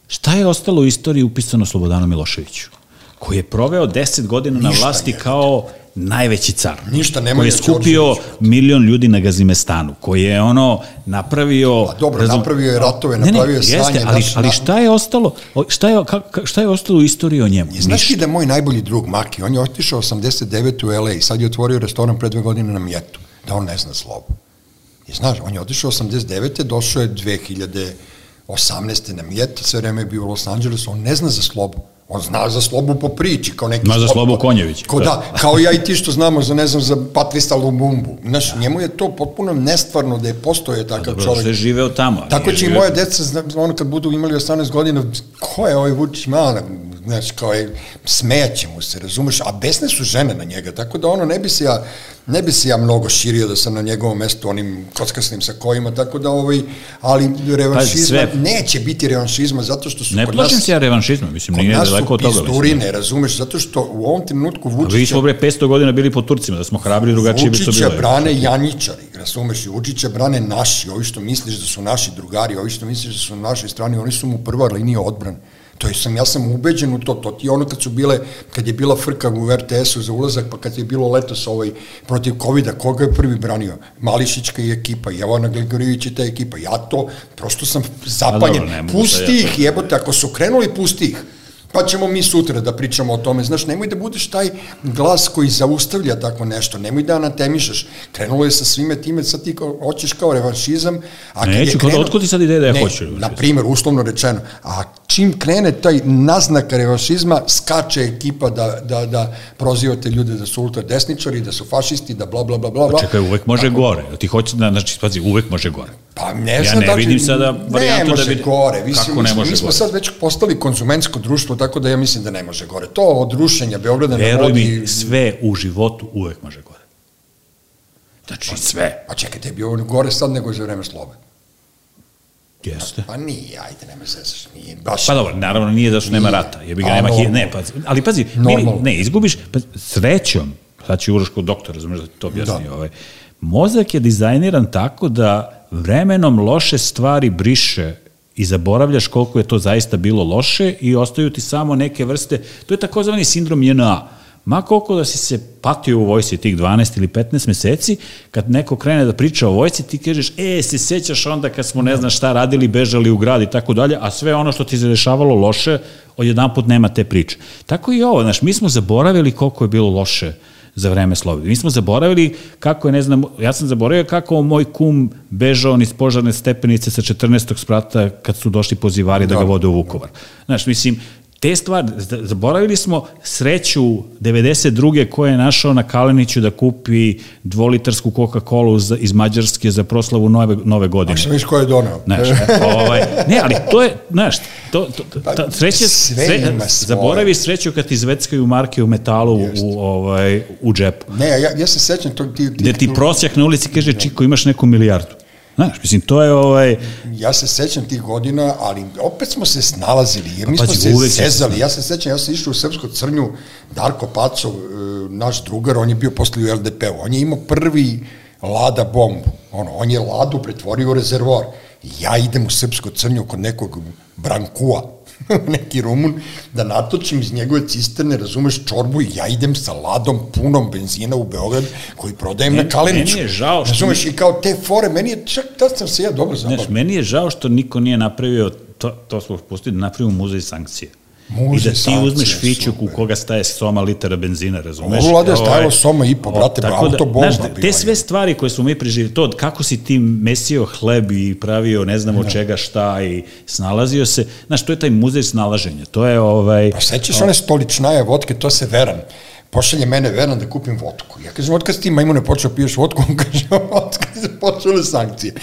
šta je ostalo u istoriji upisano Slobodanu Miloševiću? Koji je proveo 10 godina na
Ništa
vlasti
nije
kao najveći car.
Ništa, Nemanja
Koji je skupio milion ljudi na Gazimestanu, koji je ono napravio...
A dobro,
razum-
napravio je ratove,
Ne, ne,
napravio je
jeste,
sranje,
ali,
znaš,
ali
na-
šta je ostalo? Šta je, ka, šta je ostalo u istoriji o njemu?
Znaš ti da je moj najbolji drug Maki, on je otišao 89. u LA i sad je otvorio restoran pre dve godine na Mjetu, da on ne zna slovo. I znaš, on je otišao 89. došao je 2018. na Mjet, sve vreme je bio u Los Angelesu, on ne zna za slobu. On zna za slobu po priči, kao neki...
Zna za
slob-
Slobu Konjević.
Kao da, kao ja i ti što znamo za, ne znam, za Patrisa Lumumbu. Znaš, njemu je to potpuno nestvarno da je postoje takav
Dobro,
čovjek.
je živeo tamo.
Tako će i
živeo-
moja deca, ono kad budu imali 18 godina, ko je ovaj Vučić Mala, znaš, kao je, smejaće mu se, razumeš, a besne su žene na njega, tako da ono, ne bi se ja, ne bi se ja mnogo širio da sam na njegovom mestu onim kockasnim sakojima, tako da ovaj, ali revanšizma,
sve-
neće biti revanšizma, zato što su
Ne
kod
plašim
nas,
se ja revanšizmom, mislim,
kod
nije
nas
daleko
su
od toga. mislim.
pizdurine, razumeš, zato što u ovom trenutku
A vi
Vučića,
smo bre 500 godina bili po Turcima, da smo hrabri, drugačije bi to
Vučića
bilo.
brane Janjičari, razumeš, i Vučića brane naši, ovi što misliš da su naši drugari, ovi što misliš da su na našoj strani, oni su mu prva linija odbrane. To je sam, ja sam ubeđen u to, to ti je ono kad su bile, kad je bila frka u RTS-u za ulazak, pa kad je bilo letos ovaj, protiv COVID-a, koga je prvi branio? Mališićka i ekipa, Jovana Gligorijević i ta ekipa, ja to, prosto sam
dobro, mogu sad ja
pusti
to-
ih, jebote, ako su krenuli, pusti ih. Pa ćemo mi sutra da pričamo o tome. Znaš, nemoj da budeš taj glas koji zaustavlja tako nešto. Nemoj da anatemišaš. Krenulo je sa svime time, sad ti kao, hoćeš kao revanšizam. A kad je
Neću, kod- otkud ti sad ideja da ja
ne,
hoću?
Na primjer, uslovno rečeno. A čim krene taj naznaka revanšizma, skače ekipa da, da, da prozivate ljude da su ultradesničari, da su fašisti, da bla, bla, bla, bla.
Pa Čekaj, uvek može gore. Ti hoćeš da, znači, pazi, uvek može gore.
Pa ne
Ja
znam
ne
da li-
vidim sada varijantu
ne
da bi-
gore. Vi
Kako ne može
mi smo
gore?
sad već postali konzumentsko društvo, tako da ja mislim da ne može gore. To od rušenja Beograda na
Veruj
vodi...
mi, sve u životu uvek može gore. Znači, sve.
Pa čekaj, te je bio gore sad nego za vreme slobe.
Jeste.
Pa nije, ajde, nema se zezaš, nije baš...
Pa dobro, naravno nije da što nema rata, jebi ga
A,
nema hi, ne, pazi, ali pazi, mi, ne, izgubiš, pa, srećom, sad će Uroš kod doktora, razumiješ da ti to objasni,
Da.
ovaj, mozak je dizajniran tako da vremenom loše stvari briše i zaboravljaš koliko je to zaista bilo loše i ostaju ti samo neke vrste, to je takozvani sindrom JNA, Ma koliko da si se patio u vojsi tih 12 ili 15 meseci, kad neko krene da priča o vojsi, ti kažeš, e, se sećaš onda kad smo ne znam šta radili, bežali u grad i tako dalje, a sve ono što ti se dešavalo loše, odjedan put nema te priče. Tako i ovo, znaš, mi smo zaboravili koliko je bilo loše za vreme Slobode. Mi smo zaboravili kako je, ne znam, ja sam zaboravio kako moj kum bežao niz požarne stepenice sa 14. sprata kad su došli pozivari da ga vode u Vukovar. Znaš, mislim, te stvari, zaboravili smo sreću 92. koje je našao na Kaleniću da kupi dvolitarsku Coca-Cola iz Mađarske za proslavu nove, nove godine.
Što viš ko je donao?
Znaš, e, ovaj, ne, ali to je, znaš, to, to, to, ta, sreće,
Pa,
sre,
svoje.
zaboravi sreću kad ti zveckaju marke u metalu u, u, ovaj, u džepu.
Ne, ja, ja se sećam tog ti, ti,
Gde ti prosjak na ulici kaže, čiko, imaš neku milijardu. Znaš, mislim, to je ovaj...
ja se sećam tih godina, ali opet smo se snalazili, jer mi
Pa pazi,
smo se
uvek se
sezali. Ja se sećam, ja sam išao u Srpsku crnju, Darko Pacov, e, naš drugar, on je bio posle u LDP-u, on je imao prvi Lada bombu, ono, on je Ladu pretvorio u rezervoar. Ja idem u Srpsku crnju kod nekog Brankua, neki Rumun, da natočim iz njegove cisterne, razumeš, čorbu i ja idem sa ladom punom benzina u Beograd koji prodajem
Meni-
na Kaleniću.
meni je žao što
Razumeš, i kao te fore, meni je, čak tad sam se ja dobro zabavio.
Znaš, meni je žao što niko nije napravio, to, to smo pustili, da napravimo muzej sankcije.
Muzej
I da ti uzmeš fićuk u koga staje soma litara benzina, razumeš?
Ovo vlada je stajalo soma i po, brate,
tako
autobomba
znaš,
bila
te
je.
sve stvari koje smo mi preživili, to od kako si ti mesio hleb i pravio ne znam od čega šta i snalazio se, znaš, to je taj muzej snalaženja, to je ovaj...
Pa sećaš one stoličnaje vodke, to se veran. Pošalje mene veran da kupim vodku. Ja kažem, si ti majmune počeo piješ vodku? On kaže, se počele sankcije.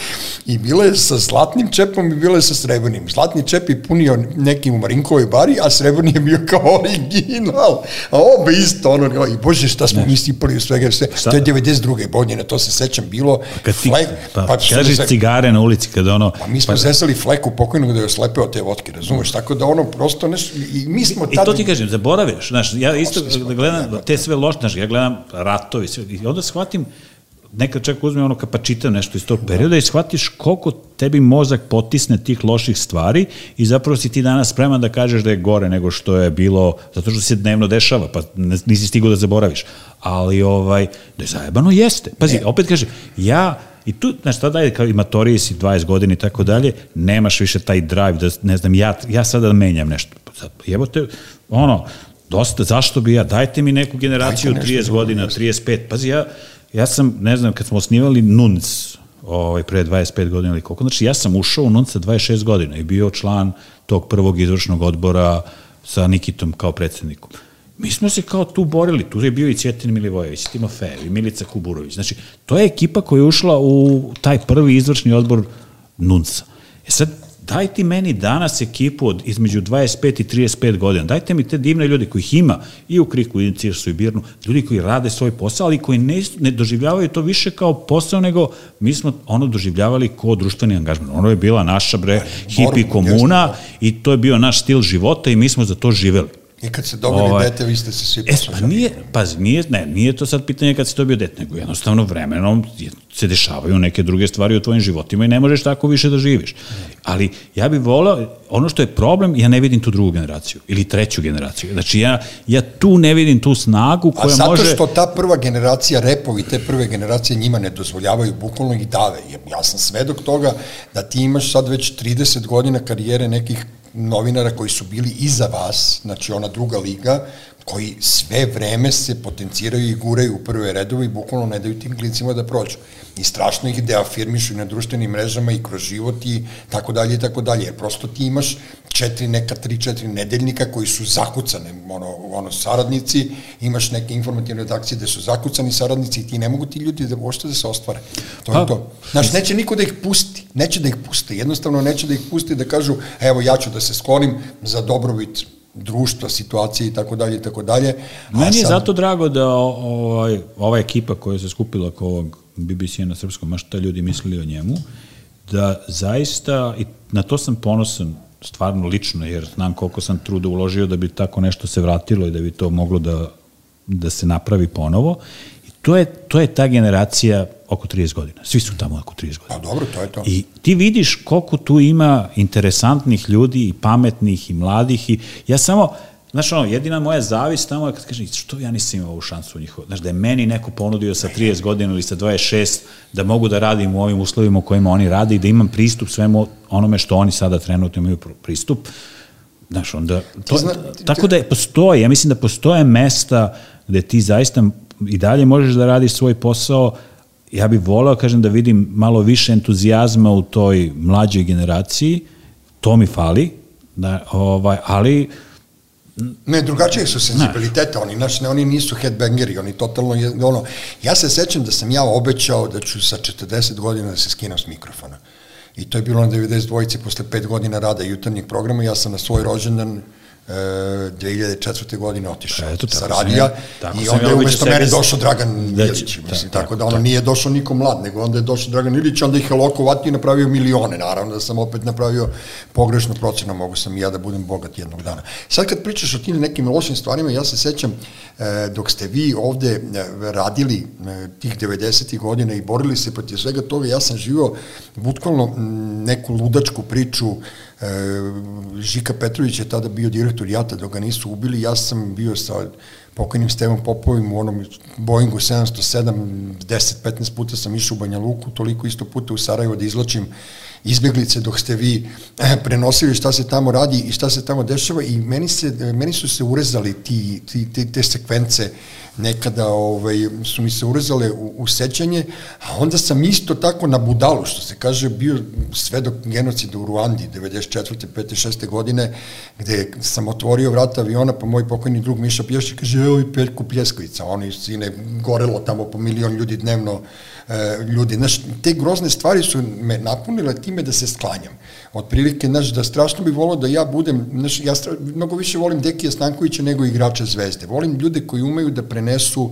I bila je sa zlatnim čepom i bila je sa srebrnim. Zlatni čep je punio neki u Marinkovoj bari, a srebrni je bio kao original. A obe isto, ono, i bože, šta smo mi sipali u svega, sve. To je 92. godine, to se sećam, bilo
Kad ti,
flek,
pa,
što
kažeš
se-
cigare na ulici, kada ono...
Pa mi smo pa, zesali fleku pokojnog da je oslepeo te vodke, razumeš? Tako da ono prosto nešto, i mi smo
I
tad...
to ti kažem, zaboraviš, znaš, ja isto gledam te sve loše, znaš, ja gledam ratovi, sve, i onda shvatim nekad čak uzme ono kapacita nešto iz tog perioda i shvatiš koliko tebi mozak potisne tih loših stvari i zapravo si ti danas spreman da kažeš da je gore nego što je bilo, zato što se dnevno dešava, pa nisi stigao da zaboraviš. Ali, ovaj, da je zajebano, jeste. Pazi, e. opet kaže, ja I tu, znaš, tada je kao imatoriji si 20 godina i tako dalje, nemaš više taj drive da, ne znam, ja, ja sada menjam nešto. Evo te, ono, dosta, zašto bi ja, dajte mi neku generaciju 30 godina, 35, pazi, ja, ja sam, ne znam, kad smo osnivali NUNC, ovaj, pre 25 godina ili koliko, znači ja sam ušao u NUNC sa 26 godina i bio član tog prvog izvršnog odbora sa Nikitom kao predsednikom. Mi smo se kao tu borili, tu je bio i Cjetin Milivojević, Timofejev i Milica Kuburović. Znači, to je ekipa koja je ušla u taj prvi izvršni odbor NUNC-a. E sad, daj ti meni danas ekipu od između 25 i 35 godina, dajte mi te divne ljude kojih ima i u Kriku, i u Cirsu, i Birnu, ljudi koji rade svoj posao, ali koji ne, ne doživljavaju to više kao posao, nego mi smo ono doživljavali kao društveni angažman. Ono je bila naša bre hipi komuna i to je bio naš stil života i mi smo za to živeli.
I kad se dobili ovaj, dete, vi ste se svi
e, pa nije, pazi, nije, ne, nije to sad pitanje kad se dobio dete, nego jednostavno vremenom se dešavaju neke druge stvari u tvojim životima i ne možeš tako više da živiš. Ali ja bih volao, ono što je problem, ja ne vidim tu drugu generaciju ili treću generaciju. Znači ja, ja tu ne vidim tu snagu koja može... A zato
može... što ta prva generacija repovi, te prve generacije njima ne dozvoljavaju, bukvalno ih dave. Ja sam svedok toga da ti imaš sad već 30 godina karijere nekih novinara koji su bili iza vas, znači ona druga liga, koji sve vreme se potenciraju i guraju u prve redove i bukvalno ne daju tim klincima da prođu. I strašno ih deafirmišu i na društvenim mrežama i kroz život i tako dalje i tako dalje. Jer prosto ti imaš četiri, neka tri, četiri nedeljnika koji su zakucane, ono, ono saradnici, imaš neke informativne redakcije gde su zakucani saradnici i ti ne mogu ti ljudi da uopšte da se ostvare. To je pa, to. Znaš, neće niko da ih pusti, neće da ih pusti, jednostavno neće da ih pusti da kažu, evo ja ću da se sklonim za dobrobit društva, situacije i tako dalje i tako dalje.
Meni je sad... zato drago da ovaj, ova ekipa koja se skupila oko ovog BBC na srpskom, ma šta ljudi mislili o njemu, da zaista, i na to sam ponosan, stvarno lično, jer znam koliko sam truda uložio da bi tako nešto se vratilo i da bi to moglo da, da se napravi ponovo. To je, to je ta generacija oko 30 godina. Svi su tamo oko 30 godina.
Pa dobro, to je to.
I ti vidiš koliko tu ima interesantnih ljudi i pametnih i mladih i ja samo, Znaš, ono, jedina moja zavist tamo je kad kažem, što ja nisam imao ovu šansu u njihovu. Znaš, da je meni neko ponudio sa 30 godina ili sa 26 da mogu da radim u ovim uslovima u kojima oni rade i da imam pristup svemu onome što oni sada trenutno imaju pristup. Znaš, onda, to, zna, tako da je, postoje, ja mislim da postoje mesta gde ti zaista i dalje možeš da radiš svoj posao, ja bih voleo, kažem, da vidim malo više entuzijazma u toj mlađoj generaciji, to mi fali, da, ovaj, ali
Ne, drugačije su sensibilitete, oni, znači, oni nisu headbangeri, oni totalno, ono, ja se sećam da sam ja obećao da ću sa 40 godina da se skinem s mikrofona. I to je bilo na 92. posle 5 godina rada jutarnjeg programa, ja sam na svoj rođendan 2004. godine otišao Eto, sa radija i onda je umesto mene došao Dragan Ilić, mislim, tako, tako da ono nije došao niko mlad, nego onda je došao Dragan Ilić, onda ih je loko vati i napravio milione, naravno da sam opet napravio pogrešnu procenu, mogu sam i ja da budem bogat jednog dana. Sad kad pričaš o tim nekim lošim stvarima, ja se sećam e, dok ste vi ovde e, radili e, tih 90. godina i borili se protiv svega toga, ja sam živao bukvalno neku ludačku priču E, Žika Petrović je tada bio direktor JATA dok ga nisu ubili, ja sam bio sa pokojnim Stevom Popovim u onom Boeingu 707, 10-15 puta sam išao u Banja Luku, toliko isto puta u Sarajevo da izlačim izbjeglice dok ste vi eh, prenosili šta se tamo radi i šta se tamo dešava i meni, se, meni su se urezali ti, ti, ti, te sekvence nekada ovaj, su mi se urezale u, u sećanje, a onda sam isto tako na budalu, što se kaže, bio svedok genocida u Ruandi 94. 5. 6. godine, gde sam otvorio vrata aviona, pa moj pokojni drug Miša Pješće kaže, evo i Peljko Pljeskovica, oni sine gorelo tamo po milion ljudi dnevno, e, ljudi. Znaš, te grozne stvari su me napunile time da se sklanjam. Otprilike, znaš, da strašno bi volao da ja budem, znaš, ja stra, mnogo više volim Dekija Stankovića nego igrača Zvezde. Volim ljude koji umeju da prenesu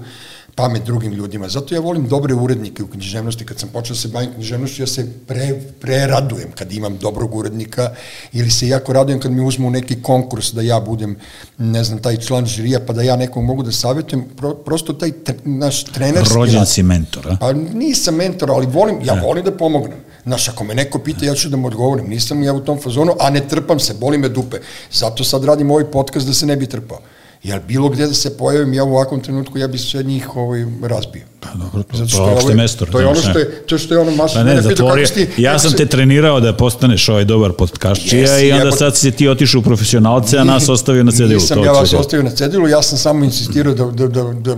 pamet drugim ljudima. Zato ja volim dobre urednike u književnosti. Kad sam počeo da se bavim književnošću, ja se pre, preradujem kad imam dobrog urednika ili se jako radujem kad mi uzmu neki konkurs da ja budem, ne znam, taj član žirija, pa da ja nekog mogu da savjetujem. Pro, prosto taj tre, naš trenerski...
Rođen si mentor, a?
Pa nisam mentor, ali volim, ja ne. volim da pomognem. Znaš, ako me neko pita, ja ću da mu odgovorim. Nisam ja u tom fazonu, a ne trpam se, boli me dupe. Zato sad radim ovaj podcast da se ne bi trpao. Jer bilo gde da se pojavim, ja u ovakvom trenutku, ja bi sve njih ovaj, razbio.
Pa dobro, to, Zato što to je opšte mesto.
To je ono što je, to što je ono masu.
Pa ne, zatvorio, ti, ja sam se... te trenirao da postaneš ovaj dobar podkašćija yes, i onda sad si ti otišao u profesionalce, a nas ostavio na cedilu.
Nisam ja vas ostavio na cedilu, ja sam samo insistirao da, da, da, da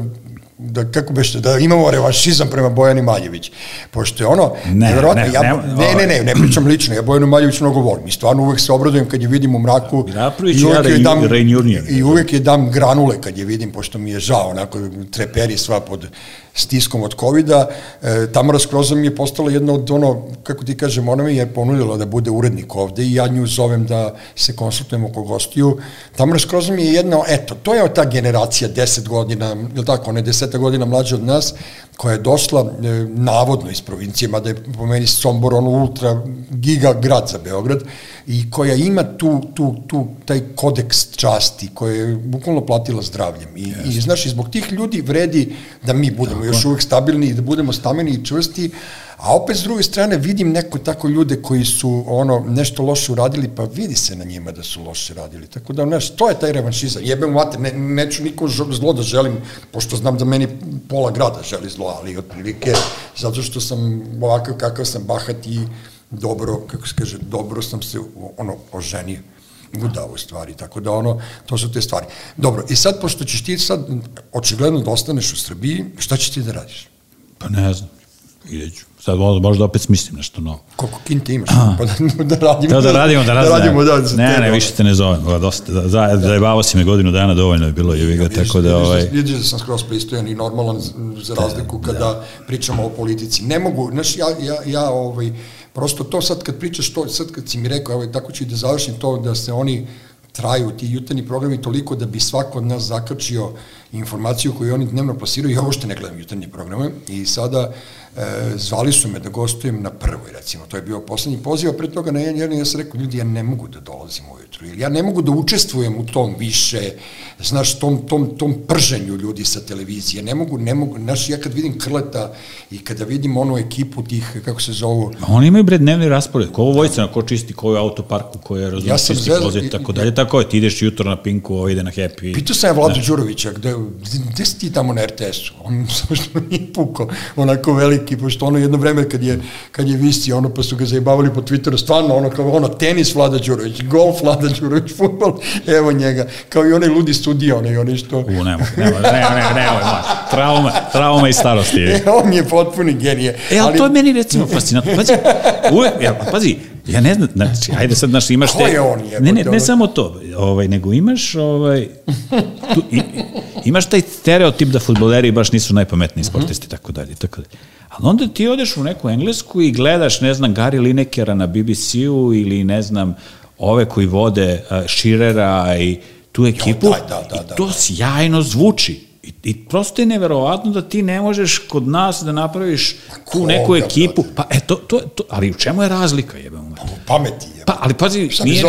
da kako bešte da imamo revanšizam prema Bojani Maljević. Pošto je ono
ne, nevjerojatno
ne, ja ne, ne, ne, ne, pričam lično, ja Bojanu Maljević mnogo volim. I stvarno uvek se obradujem kad je vidim u mraku.
Napravić i uvek ja, je dam
i uvek je dam granule kad je vidim pošto mi je žao, onako treperi sva pod stiskom od kovida, e, Tamara Skroza mi je postala jedna od ono, kako ti kažem, ona mi je ponudila da bude urednik ovde i ja nju zovem da se konsultujemo oko gostiju. Tamara Skroza mi je jedna, eto, to je ta generacija 10 godina, ili tako, ona je 10 godina mlađa od nas, koja je došla e, navodno iz provincije, mada je po meni Sombor ono ultra giga grad za Beograd i koja ima tu, tu, tu taj kodeks časti koja je bukvalno platila zdravljem i, yes. i znaš, i zbog tih ljudi vredi da mi budemo tako. još uvek stabilni i da budemo stameni i čvrsti, A opet s druge strane vidim neko tako ljude koji su ono nešto loše uradili, pa vidi se na njima da su loše radili. Tako da, znaš, to je taj revanšizam. Jebem mate, ne, neću niko zlo da želim, pošto znam da meni pola grada želi zlo, ali otprilike zato što sam ovakav kakav sam bahat i dobro, kako se kaže, dobro sam se ono oženio udao u stvari, tako da ono, to su te stvari. Dobro, i sad, pošto ćeš ti sad očigledno da ostaneš u Srbiji, šta ćeš ti da radiš?
Pa ne znam, ideću. Sad možda opet smislim nešto novo.
Koliko kinte imaš? Pa da, da radimo.
Da, da radimo, da, da radimo. Da, ne, ne, ne, više te ne zovem. Ba, dosta, da, da. zajebavao si me godinu dana, dovoljno je bilo, je ga, tako da... Ovaj...
Vidiš da sam skroz pristojan i normalan za razliku kada da. pričamo o politici. Ne mogu, znaš, ja, ja, ja ovaj, prosto to sad kad pričaš to, sad kad si mi rekao, evo, tako ću i da završim to, da se oni traju ti jutarnji programi toliko da bi svako od nas zakačio informaciju koju oni dnevno plasiraju. Ja što ne gledam jutarnje programe i sada e, zvali su me da gostujem na prvoj, recimo, to je bio poslednji poziv, a pre toga na jedan ja sam rekao, ljudi, ja ne mogu da dolazim ujutru, ili ja ne mogu da učestvujem u tom više, znaš, tom, tom, tom prženju ljudi sa televizije, ne mogu, ne mogu, znaš, ja kad vidim Krleta i kada vidim onu ekipu tih, kako se zovu...
A oni imaju bre dnevni raspored, ko ovo vojca, ko čisti, ko je autoparku, ko je razumno, ja čisti klozet, tako dalje, tako je, ti ideš jutro na Pinku, ovo ide na Happy.
Pitao sam ja Vladu Đurovića, gde, gde si ti tamo na RTS-u? On što nije pukao, onako veliki, pošto ono jedno vreme kad je, kad je visi, ono pa su ga zajebavali po Twitteru, stvarno ono kao ono tenis Vlada Đurović, golf Vlada Đurović, futbol, evo njega, kao i onaj ludi studija, onaj, onaj što...
U, nema, nema, nema, nema, nema, trauma, trauma i starosti.
E, on je potpuni genije.
E, ali, ali to je meni recimo fascinantno. Pazi, uvek, ja, pazi, Ja ne znam, znači, ajde sad, znaš, imaš te...
Ko je on je?
Ne, ne, ne samo to, ovaj, nego imaš, ovaj, tu, i, imaš taj stereotip da futboleri baš nisu najpametniji sportisti, tako dalje, tako dalje. Ali onda ti odeš u neku englesku i gledaš, ne znam, Gary Linekera na BBC-u ili, ne znam, ove koji vode uh, Širera i tu ekipu, jo, da, da, da, i to da. sjajno zvuči. I, I prosto je neverovatno da ti ne možeš kod nas da napraviš tu neku ekipu. Pa e, to, to, ali u čemu je razlika, jebemo?
Pa pameti je.
Pa, ali pazi, nije,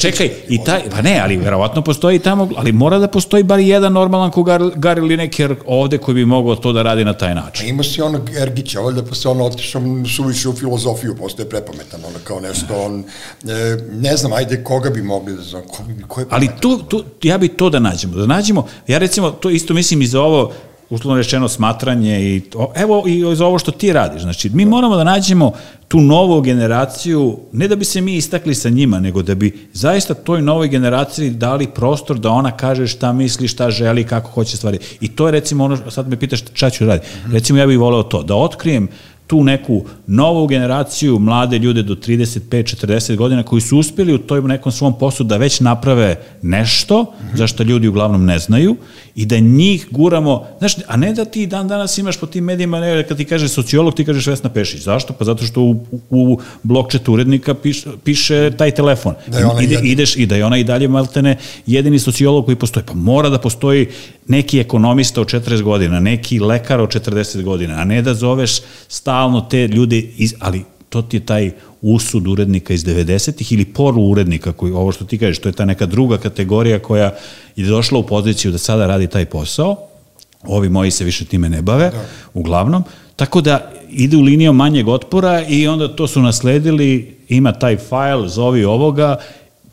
čekaj, i taj, pa ne, ali verovatno postoji tamo, ali mora da postoji bar jedan normalan ko Gary, Gary Lineker ovde koji bi mogao to da radi na taj način.
Pa ima si onog Ergića, valjda pa se on otišao suviše u filozofiju, postoje prepametan, ono kao nešto, on, e, ne znam, ajde, koga bi mogli da znam, ko, ko je
Ali tu, tu, ja bi to da nađemo, da nađemo, ja recimo, to isto mislim i za ovo, uslovno rečeno smatranje i to, evo i za ovo što ti radiš. Znači, mi moramo da nađemo tu novu generaciju, ne da bi se mi istakli sa njima, nego da bi zaista toj novoj generaciji dali prostor da ona kaže šta misli, šta želi, kako hoće stvari. I to je recimo ono, sad me pitaš šta ću raditi. Recimo ja bih voleo to, da otkrijem tu neku novu generaciju, mlade ljude do 35-40 godina koji su uspeli u toj nekom svom poslu da već naprave nešto, mm -hmm. zašto ljudi uglavnom ne znaju, i da njih guramo, znaš, a ne da ti dan danas imaš po tim medijima, ne, kad ti kaže sociolog, ti kažeš Vesna Pešić. Zašto? Pa zato što u, u blokčetu urednika piše, piše taj telefon. Da je ona Ide, ideš i da je ona i dalje maltene jedini sociolog koji postoji. Pa mora da postoji neki ekonomista od 40 godina, neki lekar od 40 godina, a ne da zoveš stalno te ljude, iz, ali to ti je taj usud urednika iz 90-ih ili poru urednika, koji, ovo što ti kažeš, to je ta neka druga kategorija koja je došla u poziciju da sada radi taj posao, ovi moji se više time ne bave, da. uglavnom, tako da ide u linijom manjeg otpora i onda to su nasledili, ima taj file, zovi ovoga,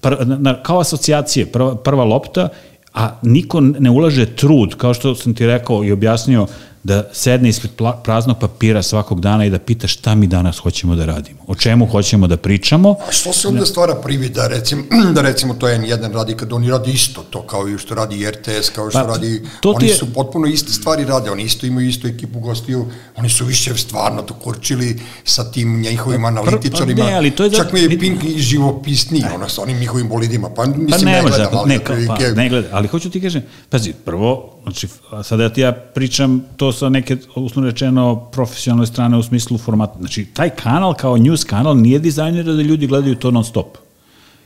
pr, na, kao asocijacije, prva, prva lopta, a niko ne ulaže trud, kao što sam ti rekao i objasnio, da sedne ispred praznog papira svakog dana i da pita šta mi danas hoćemo da radimo, o čemu hoćemo da pričamo.
A što se onda stvara privid da recimo, da recimo to N1 radi kad oni radi isto to kao i što radi RTS, kao što pa, radi, oni je... su potpuno iste stvari rade, oni isto imaju istu ekipu gostiju, oni su više stvarno to kurčili sa tim njihovim pa, analitičarima, pa, ne, ali to je da, čak mi je Pink i živopisniji, ono sa onim njihovim bolidima, pa, pa mislim pa ne, ne gledam, ali
ne, pa, ne gledam, ali hoću ti kažem, pazi, prvo, znači, sada ja ti ja pričam to sa neke, uslovno rečeno, profesionalne strane u smislu formata. Znači, taj kanal kao news kanal nije dizajnira da ljudi gledaju to non stop.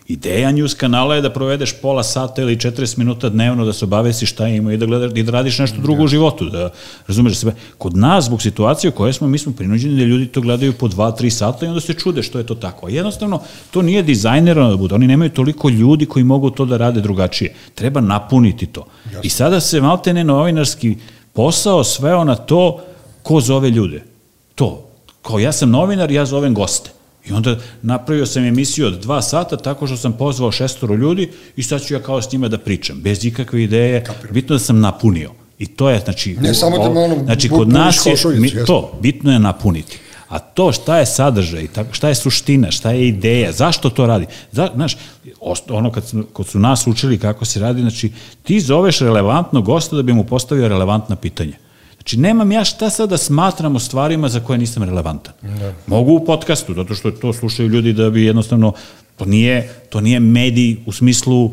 Ideja news kanala je da provedeš pola sata ili 40 minuta dnevno da se obavesi šta ima i da, gledaš, i da radiš nešto drugo u životu, da razumeš sebe. Kod nas, zbog situacije u kojoj smo, mi smo prinuđeni da ljudi to gledaju po 2-3 sata i onda se čude što je to tako. A jednostavno, to nije dizajnerano da bude. Oni nemaju toliko ljudi koji mogu to da rade drugačije. Treba napuniti to. Jasne. I sada se maltene novinarski posao sveo na to ko zove ljude. To. Kao ja sam novinar, ja zovem goste. I onda napravio sam emisiju od dva sata tako što sam pozvao šestoro ljudi i sad ću ja kao s njima da pričam, bez ikakve ideje, Kapiro. bitno da sam napunio. I to je, znači,
ne samo da ono,
znači kod nas je, mi, to, bitno je napuniti. A to šta je sadržaj, šta je suština, šta je ideja, zašto to radi? Za, znaš, ono kad, kad su nas učili kako se radi, znači ti zoveš relevantnog gosta da bi mu postavio relevantna pitanja. Znači, nemam ja šta sad da smatram o stvarima za koje nisam relevantan. Ne. Mogu u podcastu, zato što to slušaju ljudi da bi jednostavno, to nije, to nije medij u smislu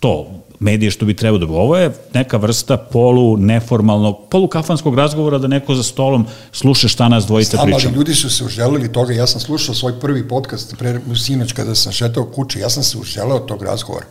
to, medije što bi trebao da bi. Ovo je neka vrsta polu neformalnog, polu kafanskog razgovora da neko za stolom sluša šta nas dvojica pričamo.
Ali ljudi su se uželili toga. Ja sam slušao svoj prvi podcast pre sinoć kada sam šetao kuće. Ja sam se uželeo tog razgovora.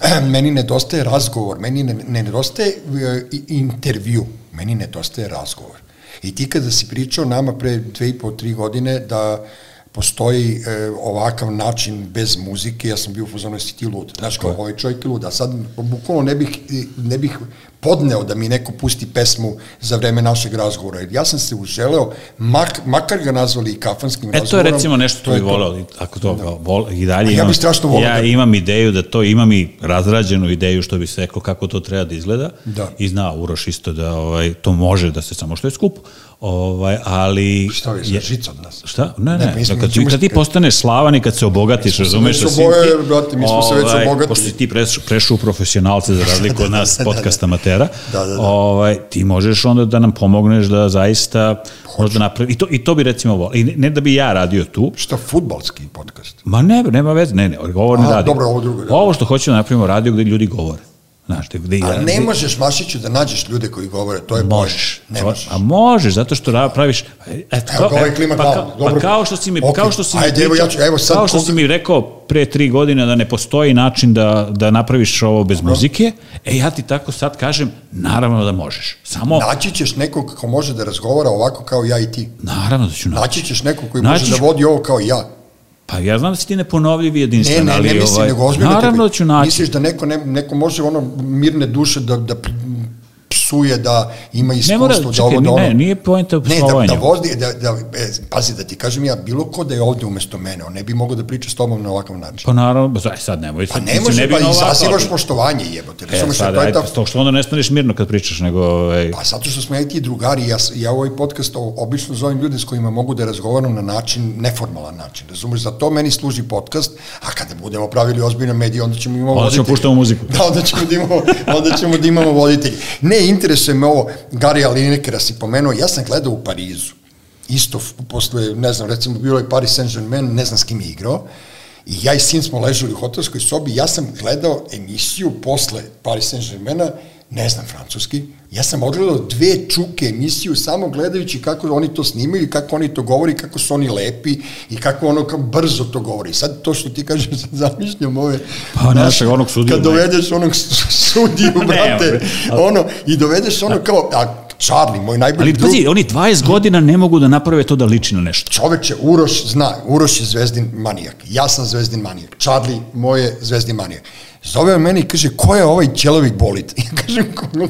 meni nedostaje razgovor, meni ne, ne nedostaje uh, intervju, meni nedostaje razgovor. I ti kada si pričao nama pre dve i po, tri godine da postoji e, ovakav način bez muzike, ja sam bio u fuzonu, jesi ti lud. Znaš, kao, ovaj čovjek je lud, a sad bukvalno ne bih, ne bih podneo da mi neko pusti pesmu za vreme našeg razgovora. Ja sam se uželeo, mak, makar ga nazvali i kafanskim
razgovorom. E, to je recimo nešto što bi volao, ako to da. vol, i dalje
imam, ja, bih strašno volao
ja da... imam ideju da to, imam i razrađenu ideju što bi se rekao kako to treba da izgleda da. i zna Uroš isto da ovaj, to može da se samo što je skupo, Ovaj, ali...
Šta vi, je, žica od nas?
Šta? Ne, ne, ne mislim, kad, ti, kad ti postaneš slavan i kad se obogatiš, razumeš?
Se već oboje, brate, mi smo se već ovaj, obogatili.
Pošto ti prešao preš u profesionalce za razliku od nas podcasta amatera, da, da, da. Ovaj, ti možeš onda da nam pomogneš da zaista možda napravi, i to, i to bi recimo volio, i ne, ne da bi ja radio tu.
Šta, futbalski podcast?
Ma ne, nema veze, ne, ne, govorni radio.
Dobro, ovo drugo.
Da. Ovo što hoćemo da napravimo radio gde ljudi govore.
Znaš, gde, gde, a ne možeš, Mašiću, da nađeš ljude koji govore, to je možeš.
Ne možeš. A možeš, zato što praviš... Eto,
evo, ovaj klima
pa,
glavu.
Dobro. Pa kao što si mi, okay. kao što si mi Ajde, evo, ja ću, evo sad, kao što koga... si mi rekao pre tri godine da ne postoji način da, da napraviš ovo bez Dobro. muzike, e ja ti tako sad kažem, naravno da možeš. Samo...
Naći ćeš nekog ko može da razgovara ovako kao ja i ti.
Naravno da ću naći.
Naći ćeš nekog koji naći može da vodi ovo kao ja.
Pa ja znam da si ti neponovljiv i jedinstven,
ne, ne,
ali...
Ne, ne, mislim,
ovaj,
nego ozbiljno
naravno da ću naći.
Misliš da neko, ne, neko može ono mirne duše da, da psuje, da ima iskustvo, ne mora, da ovo da ono...
Ne, nije poenta
u Ne, da, da vozi, da, da, e, pazi, da ti kažem ja, bilo ko da je ovde umesto mene, on ne bi mogao da priča s tobom na ovakav način.
Pa naravno, sad, sad nemoj.
Pa ne može, ne pa izazivaš poštovanje, jebote.
E, sad, to je ta... to što onda ne staneš mirno kad pričaš, nego... Ej.
Pa zato što smo ja i ti drugari, ja, ja ovaj podcast obično zovem ljude s kojima mogu da razgovaram na način, neformalan način, razumeš, za to meni služi podcast, a kada budemo pravili ozbiljne medije, onda ćemo imamo
onda ćemo puštamo muziku.
Da, onda ćemo da imamo, onda ćemo da imamo voditelji. Ne, interesuje me ovo, Gary Linekera si pomenuo, ja sam gledao u Parizu, isto posle, ne znam, recimo bilo je Paris Saint-Germain, ne znam s kim je igrao, i ja i sin smo ležali u hotelskoj sobi, ja sam gledao emisiju posle Paris Saint-Germaina ne znam francuski, ja sam odgledao dve čuke emisiju samo gledajući kako oni to snimaju i kako oni to govori, kako su oni lepi i kako ono kao brzo to govori. Sad to što ti kažeš, sad zamišljam ove...
Pa našeg onog sudiju.
Kad dovedeš onog sudiju, brate, ne, ono, i dovedeš ono kao, a Charlie, moj najbolji
Ali pazi, oni 20 godina ne mogu da naprave to da liči na nešto.
Čoveče, Uroš zna, Uroš je zvezdin manijak, ja sam zvezdin manijak, Charlie, moj je zvezdin manijak. Zove on meni i kaže, ko je ovaj ćelovik bolit? Ja kažem,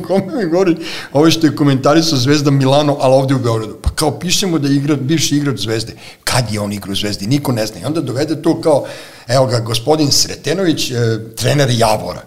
kome mi govori, ovo što je komentarisao Zvezda Milano, ali ovde u Beogradu. Pa kao pišemo da je igra, bivši igrač Zvezde. Kad je on igra u Zvezdi? Niko ne zna. I onda dovede to kao, evo ga, gospodin Sretenović, e, trener Javora.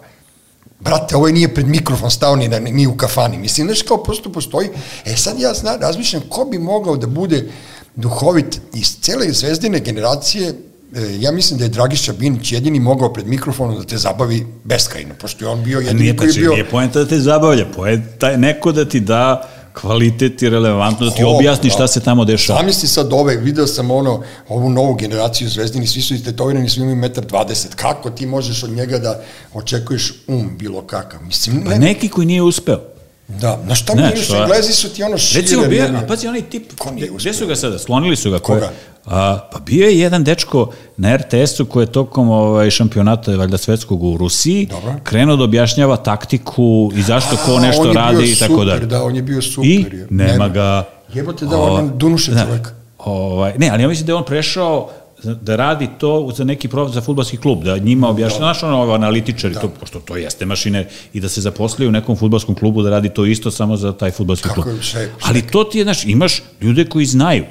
Brate, ovo nije pred mikrofon stao ni, ni u kafani. Mislim, znaš kao prosto postoji. E sad ja zna, razmišljam ko bi mogao da bude duhovit iz cele zvezdine generacije E, ja mislim da je Dragiša Binić jedini mogao pred mikrofonom da te zabavi beskrajno, pošto je on bio jedini
nije,
koji je bio...
Nije poenta da te zabavlja, poenta je neko da ti da kvalitet i relevantno, da ti objasni šta se tamo dešava.
Zamisli sad ove, video sam ono, ovu novu generaciju zvezdini, svi su istetovirani, svi imaju 1,20 m. Kako ti možeš od njega da očekuješ um bilo kakav? Mislim,
ne... Pa neki koji nije uspeo.
Da, na šta mi su, Englezi su ti ono šire.
Recimo, bio, a pazi, onaj tip, gde su ga sada, sklonili su ga.
Koga?
A, pa bio je jedan dečko na RTS-u koji je tokom ovaj, šampionata valjda svetskog u Rusiji
Dobro.
krenuo da objašnjava taktiku i zašto ko nešto radi i tako dalje.
Da, on je bio super.
I nema, nema ga...
Jebote da, on dunuše da, čovek.
Ovaj, ne, ali ja mislim da je on prešao da radi to za neki prof, za futbalski klub, da njima objašnja, da. znaš, ono, analitičari, da. to, pošto to jeste mašine, i da se zaposli u nekom futbalskom klubu da radi to isto samo za taj futbalski
Kako
klub.
Je, še, še.
Ali to ti je, znaš, imaš ljude koji znaju.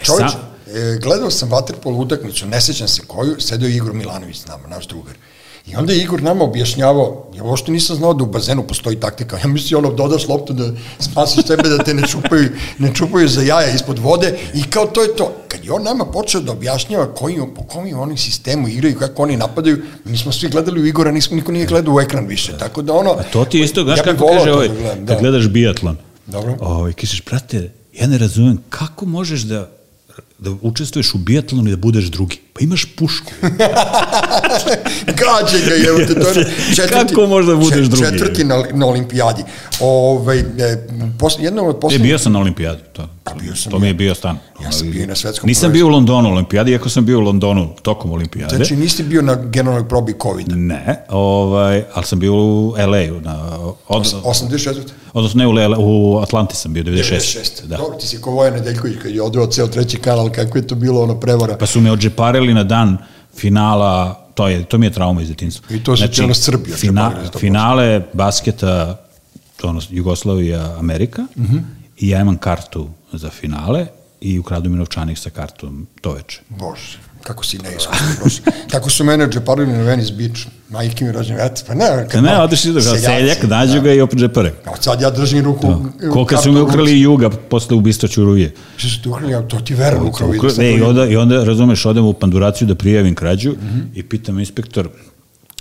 E, Čovječ, sam, e, gledao sam Waterpolo utakmicu, ne sećam se koju, sedeo Igor Milanović s nama, naš drugar. I onda je Igor nama objašnjavao, ja uopšte nisam znao da u bazenu postoji taktika. Ja mislim, ono, dodaš loptu da spasiš sebe, da te ne čupaju, ne čupaju za jaja ispod vode i kao to je to. Kad je on nama počeo da objašnjava koji, po kom je oni sistemu igraju, kako oni napadaju, mi smo svi gledali u Igora, nismo, niko nije gledao u ekran više. Tako da ono...
A to ti isto, znaš ja kako kaže ovaj, da gledam, da. kad gledaš biatlon.
Dobro.
Ovaj, kažeš, brate, ja ne razumem, kako možeš da da učestvuješ u biatlonu i da budeš drugi. Pa imaš pušku.
Gađe ga, je, te, to je
četvrti, Kako možda budeš drugi?
Četvrti na, na olimpijadi. Ove, e, pos, jedno od
poslednjih... E, bio sam na olimpijadi, to,
bio sam
to mi je bio stan.
Ja sam bio na svetskom
Nisam prvenstvu. bio u Londonu olimpijadi, iako sam bio u Londonu tokom olimpijade.
Znači nisi bio na generalnoj probi covid -a.
Ne, ovaj, ali sam bio u LA-u. Na,
od, 84.
Odnosno ne u, Lele, u Atlanti sam bio, 96.
96. Da. Dobro, ti si ko Vojan Nedeljković kad je odveo ceo treći kanal, kako je to bilo ono prevara.
Pa su me odžeparili na dan finala to je to mi je trauma iz detinjstva.
I to se znači, cijela Srbija.
Fina, finale basketa ono, Jugoslavija Amerika uh.
-huh.
i ja imam kartu za finale i ukradu mi novčanik sa kartom to veče.
Bože, kako si neiskusan. Tako su mene džeparili na Venice Beach. Majke mi rođen, eto, pa ne.
Kad ne, odeš i došao, seljak, nađu ga i opet džepare.
A sad ja držim ruku.
Da. Koliko su mi ukrali juga posle ubistva Čuruje.
Što su ti ukrali, to ti verujem ukrali.
Ne, i onda, i onda, razumeš, odem u panduraciju da prijavim krađu mm -hmm. i pitam inspektor,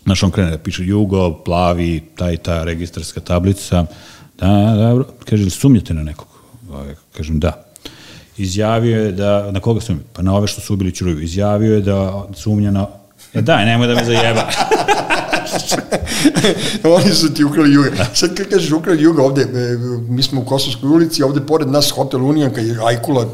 naš on krene da piše Jugo, plavi, ta i ta registarska tablica. Da, dobro. Kaže, sumnjate na nekog? Ovaj, kažem, da izjavio je da, na koga sumnja? Pa na ove što su ubili Ćuruju. Izjavio je da sumnja na... E daj, nemoj da me zajeba.
Oni su ti ukrali juga. Sad kad kažeš ukrali juga ovde, e, mi smo u Kosovskoj ulici, ovde pored nas hotel Unijanka je Ajkula,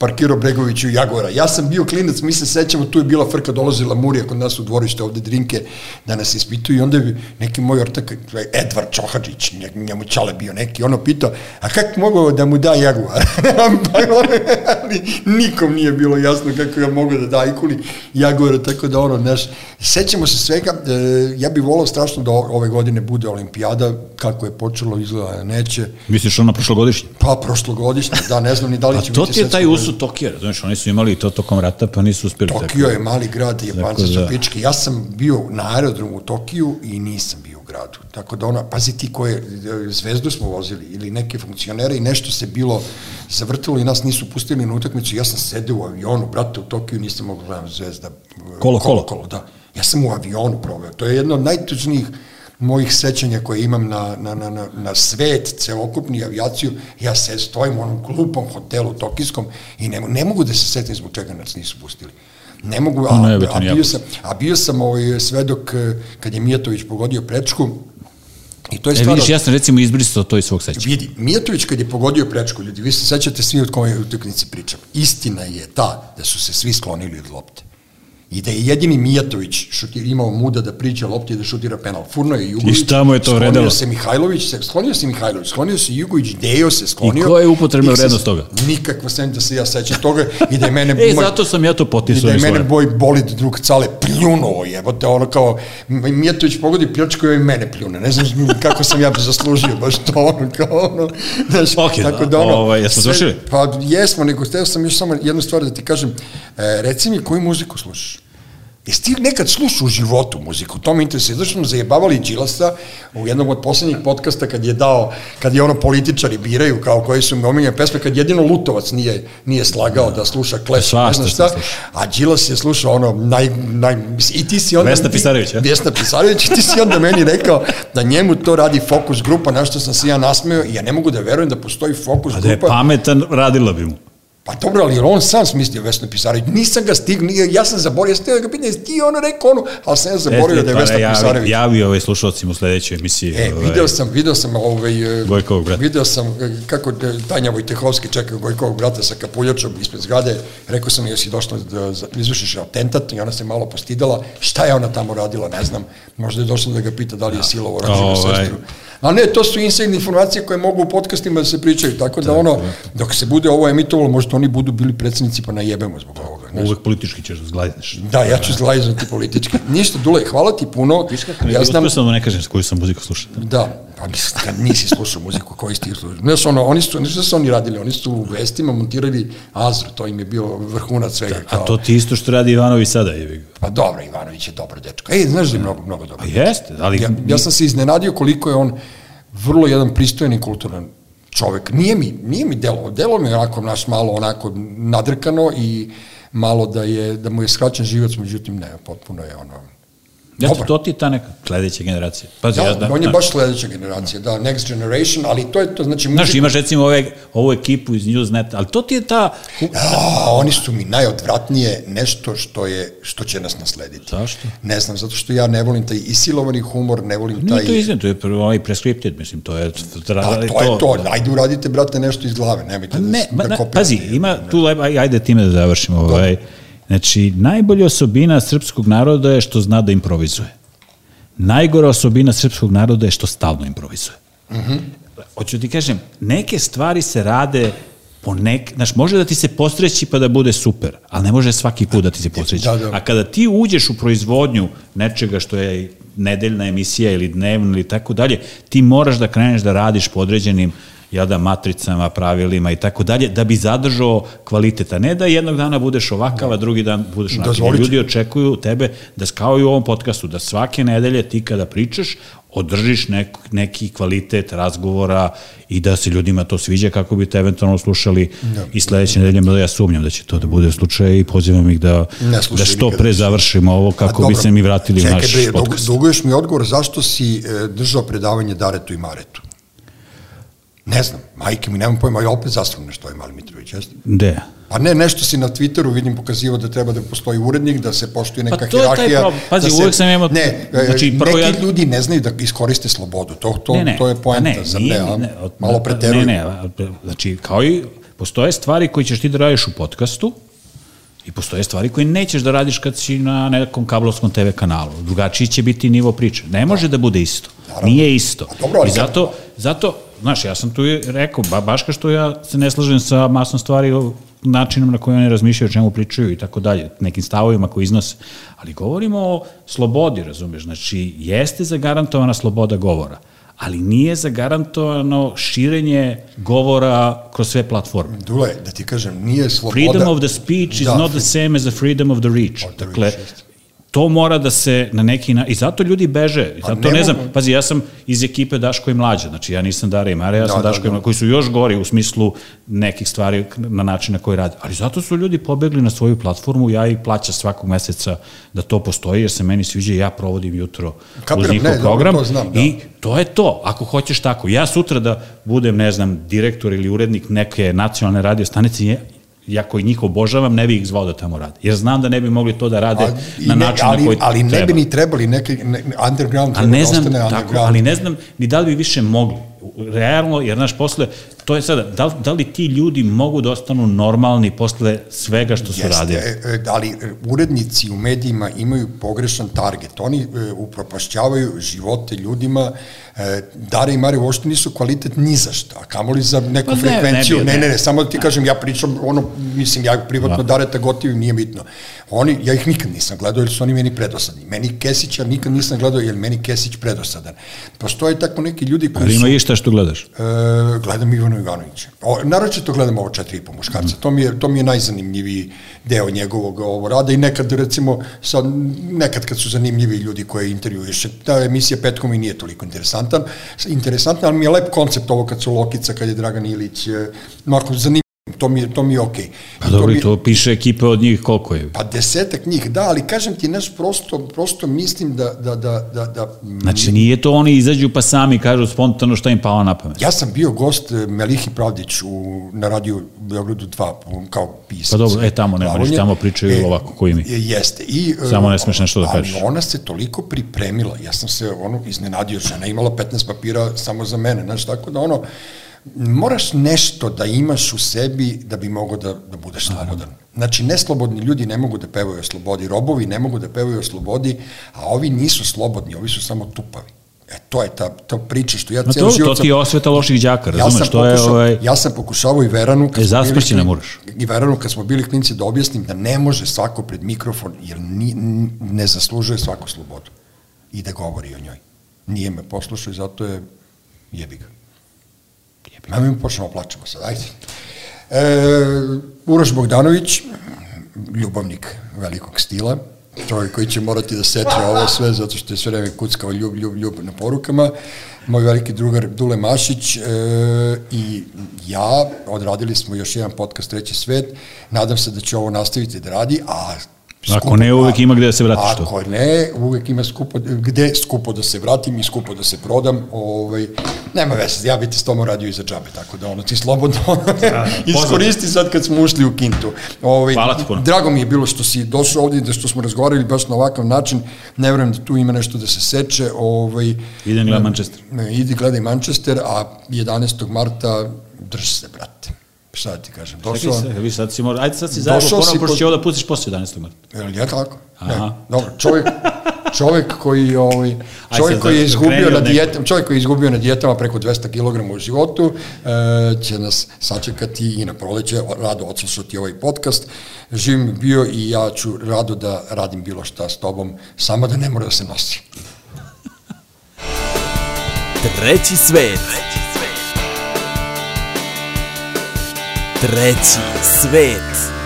parkirao Bregović u Jagora. Ja sam bio klinac, mi se sećamo, tu je bila frka, dolazila Murija kod nas u dvorište ovde drinke da nas ispituju i onda je neki moj ortak, Edvard Čohađić, njemu čale bio neki, ono pitao, a kako mogu da mu da Jaguar? Pa ali nikom nije bilo jasno kako ja mogu da da Ikuli Jaguara, tako da ono, znaš, sećamo se svega, e, ja bih volao strašno da ove godine bude olimpijada, kako je počelo, izgleda, neće.
Misliš ono prošlogodišnje?
Pa, prošlogodišnje, da, ne znam ni da li će
biti. A to ti je taj usud Tokija, znaš, oni su imali to tokom rata, pa nisu uspeli.
Tokio je mali grad, Japanci su da. pički. Ja sam bio na aerodromu u Tokiju i nisam bio u gradu. Tako da ona, pazi ti koje, zvezdu smo vozili ili neke funkcionere i nešto se bilo zavrtilo i nas nisu pustili na utakmicu. Ja sam sedeo u avionu, brate, u Tokiju nisam mogu gledam zvezda.
Kolo, kolo.
Kolo, da. Ja sam u avionu proveo. To je jedno od najtužnijih mojih sećanja koje imam na, na, na, na, na svet, celokupni avijaciju, ja se stojim u onom glupom hotelu tokijskom i ne, ne mogu da se setim zbog čega nas nisu pustili. Ne mogu, a,
ne,
a, bio sam, a bio sam ovaj svedok eh, kad je Mijatović pogodio prečku, I to je
E,
stvarno...
vidiš, ja sam recimo izbrisao to iz svog sećanja.
Vidi, Mijatović kad je pogodio prečku, ljudi, vi se sećate svi od kojoj utakmici pričam. Istina je ta da su se svi sklonili od lopte. I da je jedini Mijatović šutir, imao muda da priđe lopti i da šutira penal. Furno je Jugović.
I šta mu je to
sklonio
vredelo?
se Mihajlović, se, sklonio se Mihajlović, sklonio se Jugović, Dejo se sklonio.
I koja je upotrebna
I
vrednost toga?
Nikakva, sem da se ja sećam toga i da je mene...
E,
moj-
zato sam ja to
I
potisao
da je mene
svoje.
boj bolid drug cale pljunuo, jebote, ono kao, Mijatović pogodi pljačku i mene pljune, ne znam kako sam ja zaslužio, baš to ono, kao ono, znaš,
Ok,
tako
da,
da ono,
ovaj, jesmo
sve-
završili?
Pa jesmo, nego hteo sam još samo jednu stvar da ti kažem, e, reci mi koju muziku slušaš? Jesi ti nekad slušao u životu muziku? To me interesuje. Zašto smo zajebavali Đilasa u jednom od poslednjih podcasta kad je dao, kad je ono političari biraju kao koji su mi omiljene pesme, kad jedino Lutovac nije, nije slagao da sluša Clash, ne znam šta, a Đilas je slušao ono naj, naj, i ti si onda...
Vesna Pisarević, a?
Vesna Pisarević, ti si onda meni rekao da njemu to radi fokus grupa, na što sam se ja nasmeo i ja ne mogu da verujem da postoji fokus
A da je
grupa.
pametan, radila bi mu.
Pa dobro, ali on sam smislio Vesnu Pisarević. Nisam ga stigao, ja sam zaboravio, ja sam da ga pitam, jesi ti ono rekao ono, ali sam ja zaboravio da je Vesna
javi-
Pisarević.
Javio ovaj slušalcima u sledećoj emisiji.
E,
ovaj,
video sam, video sam ovaj, e,
Gojkovog brata.
Video sam e, kako Tanja Vojtehovski čeka Gojkovog brata sa kapuljačom ispred zgrade. Rekao sam, jesi došla da za- izvršiš atentat i ona se malo postidala. Šta je ona tamo radila, ne znam. Možda je došla da ga pita da li je silovo rođenu
Ovaj.
sestru. A ne, to su inside informacije koje mogu u podcastima da se pričaju, tako da ono, dok se bude ovo emitovalo, možda oni budu bili predsjednici pa najebemo zbog ovoga. ne znam.
Uvek politički ćeš da zglajzneš.
Da, ja ću zlajzati politički. Ništa, Dule, hvala ti puno.
Ja znam... Uspio sam da ne kažem s koju sam muziku slušao.
Da, pa nis- kad nisi slušao muziku koju si ti slušao. Ne, su ono, oni su, nešto su oni radili, oni su u vestima montirali Azru, to im je bilo vrhunac svega.
A to ti isto što radi Ivanović sada je.
Pa dobro, Ivanović je dobar dečko. Ej, znaš da je mnogo, mnogo
Pa
dobro.
jeste, ali...
Ja, ja sam se iznenadio koliko je on vrlo jedan pristojan i kulturan čovek. Nije mi, nije mi delo, delo mi onako naš malo onako nadrkano i malo da je, da mu je skraćen život, međutim ne, potpuno je ono,
Ja,
dobar.
to ti je ta neka sledeća generacija. Pazi,
Da,
ja, da,
on je
da.
baš sledeća generacija, da, next generation, ali to je to, znači...
Znaš,
muzika-
imaš recimo ove, ovu ekipu iz Newsnet, ali to ti je ta...
A, oni su mi najodvratnije nešto što je što će nas naslediti.
Zašto?
Ne znam, zato što ja ne volim taj isilovani humor, ne volim taj...
Nije to izgled, to je prvo ovaj prescripted, mislim, to je...
Pa, to, je to, ajde uradite, brate, nešto iz glave, nemojte da,
Ne, ma,
da
na,
kopirate.
pazi, ima tu, ajde time da završimo. Ovaj. Znači, najbolja osobina srpskog naroda je što zna da improvizuje. Najgora osobina srpskog naroda je što stalno improvizuje. Mm. -hmm. Hoću ti kažem, neke stvari se rade po nek, znaš, može da ti se postreći pa da bude super, ali ne može svaki put da ti se postreći.
Da, da.
A kada ti uđeš u proizvodnju nečega što je nedeljna emisija ili dnevna ili tako dalje, ti moraš da kreneš da radiš po određenim jel da, matricama, pravilima i tako dalje, da bi zadržao kvaliteta. Ne da jednog dana budeš ovakav, a drugi dan budeš onakav. Ljudi očekuju tebe da, kao i u ovom podcastu, da svake nedelje ti kada pričaš, održiš nek, neki kvalitet razgovora i da se ljudima to sviđa kako bi te eventualno slušali
Da.
i sledeće nedelje, mada ja sumnjam da će to da bude slučaj i pozivam ih da, da što pre završimo ovo
A
kako bi
dobro,
se mi vratili u
čekaj,
naš
bre,
podcast.
Duguješ mi odgovor zašto si e, držao predavanje Daretu i Maretu? Ne znam, majke mi, nemam pojma, ja opet zasram nešto je Mali Mitrović, jeste?
Gde?
Pa ne, nešto si na Twitteru vidim pokazivo da treba da postoji urednik, da se poštuje neka
Pa to je taj
hirarhija.
problem. Pazi,
da se,
uvek sam imao-
Ne, e,
znači, prvo
neki
ja-
ljudi ne znaju da iskoriste slobodu, to, to, to je
pa
poenta, zar ne,
od-
Malo preteruju.
Ne, ne, znači, kao i postoje stvari koje ćeš ti da radiš u podcastu i postoje stvari koje nećeš da radiš kad si na nekom kablovskom TV kanalu. Drugačiji će biti nivo priče. Ne može da bude isto.
Naravno.
Nije isto.
A dobro, ali
I zato, zato, znaš, ja sam tu rekao, ba, baš kao što ja se ne slažem sa masnom stvari o načinom na koji oni razmišljaju, o čemu pričaju i tako dalje, nekim stavovima koji iznose. Ali govorimo o slobodi, razumeš, znači jeste zagarantovana sloboda govora, ali nije zagarantovano širenje govora kroz sve platforme.
Dule, da ti kažem, nije sloboda...
Freedom of the speech is
Da,
not the same as the freedom of the reach.
Of the
dakle,
reach.
To mora da se na neki na... I zato ljudi beže. I
Pa
zato
ne
ne znam,
mogu-
pazi, ja sam iz ekipe Daško i Mlađa, znači ja nisam Dara i Mare, ja sam
Da, da,
Daško i
da.
Mlađa, koji su još gori u smislu nekih stvari na način na koji rade. Ali zato su ljudi pobegli na svoju platformu, ja ih plaćam svakog meseca da to postoji, jer se meni sviđa i ja provodim jutro
Kapiram,
uz njihov
ne, dobro,
program.
to znam, da.
I to je to, ako hoćeš tako. Ja sutra da budem, ne znam, direktor ili urednik neke nacionalne radio stanice, ja koji njih obožavam, ne bih ih zvao da tamo rade. Jer znam da ne bi mogli to da rade
A,
na
ne-
način
ali,
na koji
ali ne
treba.
bi ni trebali neki ne, underground treba
ne
da
znam,
ostane
tako,
underground.
ali ne znam ni da li bi više mogli. Realno, jer naš posle, to je sada, da, li- da li ti ljudi mogu da ostanu normalni posle svega što su radili?
e, e, ali urednici u medijima imaju pogrešan target. Oni e, upropašćavaju živote ljudima, Dare i Mare uopšte nisu kvalitet ni za šta, a kamoli za neku
Pa ne,
frekvenciju. Ne,
ne.
ne, ne, samo da ti kažem, ja pričam, ono, mislim, ja privatno
Da.
Dareta gotivim, nije bitno. Oni, ja ih nikad nisam gledao, jer su oni meni predosadni. Meni Kesića nikad nisam gledao, jer meni Kesić predosadan. Postoje tako neki ljudi koji
Ali
su...
ima išta što gledaš?
E, gledam Ivana Ivanovića. O, naročito gledam ovo četiri i po muškarca. To mi je, to mi je najzanimljiviji deo njegovog ovo rada i nekad recimo sad, nekad kad su zanimljivi ljudi koje intervjueš. Ta emisija petkom i nije toliko interesantan, interesantna, ali mi je lep koncept ovo kad su Lokica, kad je Dragan Ilić, e, onako zanimljivo. To mi je, to mi je okej.
Pa
I
dobro,
mi-
i to piše ekipe od njih koliko je.
Pa desetak njih, da, ali kažem ti, znaš, prosto, prosto mislim da, da, da, da, da
Znači, nije to oni izađu pa sami kažu spontano šta im pao na pamet.
Ja sam bio gost e, Melihi Pravdić u, na radiju Beogradu 2 kao pisac.
Pa dobro, e, tamo nema,
Glavonje.
ništa, tamo pričaju ovako, ko i mi.
e, Jeste. I, e,
Samo ne smeš nešto da
ali
kažeš.
ona se toliko pripremila, ja sam se ono iznenadio, žena imala 15 papira samo za mene, znaš, tako da ono, moraš nešto da imaš u sebi da bi mogao da, da budeš slobodan. Znači, neslobodni ljudi ne mogu da pevaju o slobodi, robovi ne mogu da pevaju o slobodi, a ovi nisu slobodni, ovi su samo tupavi. E, to je ta, ta priča što ja
No
ceo život
to
sam-
ti je osveta loših đaka, razumeš, to je ovaj...
ja sam pokušavao i Veranu kad
E, zasprći ne moraš.
i Veranu kad smo bili klinci da objasnim da ne može svako pred mikrofon jer ni, ne zaslužuje svaku slobodu i da govori o njoj. Nije me poslušao i zato je jebi ga. Ga. mi počnemo plačemo sad, ajde. E, Uroš Bogdanović, ljubavnik velikog stila, čovjek koji će morati da seče ovo sve zato što je sve vreme kuckao ljub, ljub, ljub na porukama. Moj veliki drugar Dule Mašić e, i ja odradili smo još jedan podcast Treći svet. Nadam se da će ovo nastaviti da radi, a
Ako ne, uvek ima gde da se vratiš to.
Ako ne, uvek ima skupo, gde skupo da se vratim i skupo da se prodam. Ovaj, nema veze, ja bi ti s tom radio i za džabe, tako da ono, ti slobodno iskoristi sad kad smo ušli u kintu. Ovaj,
Hvala ti puno.
Drago mi je bilo što si došao ovdje, da što smo razgovarali baš na ovakav način. Ne verujem da tu ima nešto da se seče. Ovaj,
Idem gledam Manchester.
Ne, idi gledaj Manchester, a 11. marta drži se, brate. Šta ti kažem? Došao,
Čekaj, vi sad si mora, ajde sad si zajedno ponovno, pošto
po-
će ovo da pustiš posle 11. marta.
Jel je tako?
Aha.
Ne. Dobro, čovjek, čovjek koji ovaj
Aj
čovjek koji je izgubio na dijetom, čovjek koji je izgubio na dijetama preko 200 kg u životu, e, će nas sačekati i na proleće, rado odslušati ovaj podcast. Živim bio i ja ću rado da radim bilo šta s tobom, samo da ne mora da se nosi.
Treći svet. Treći svet.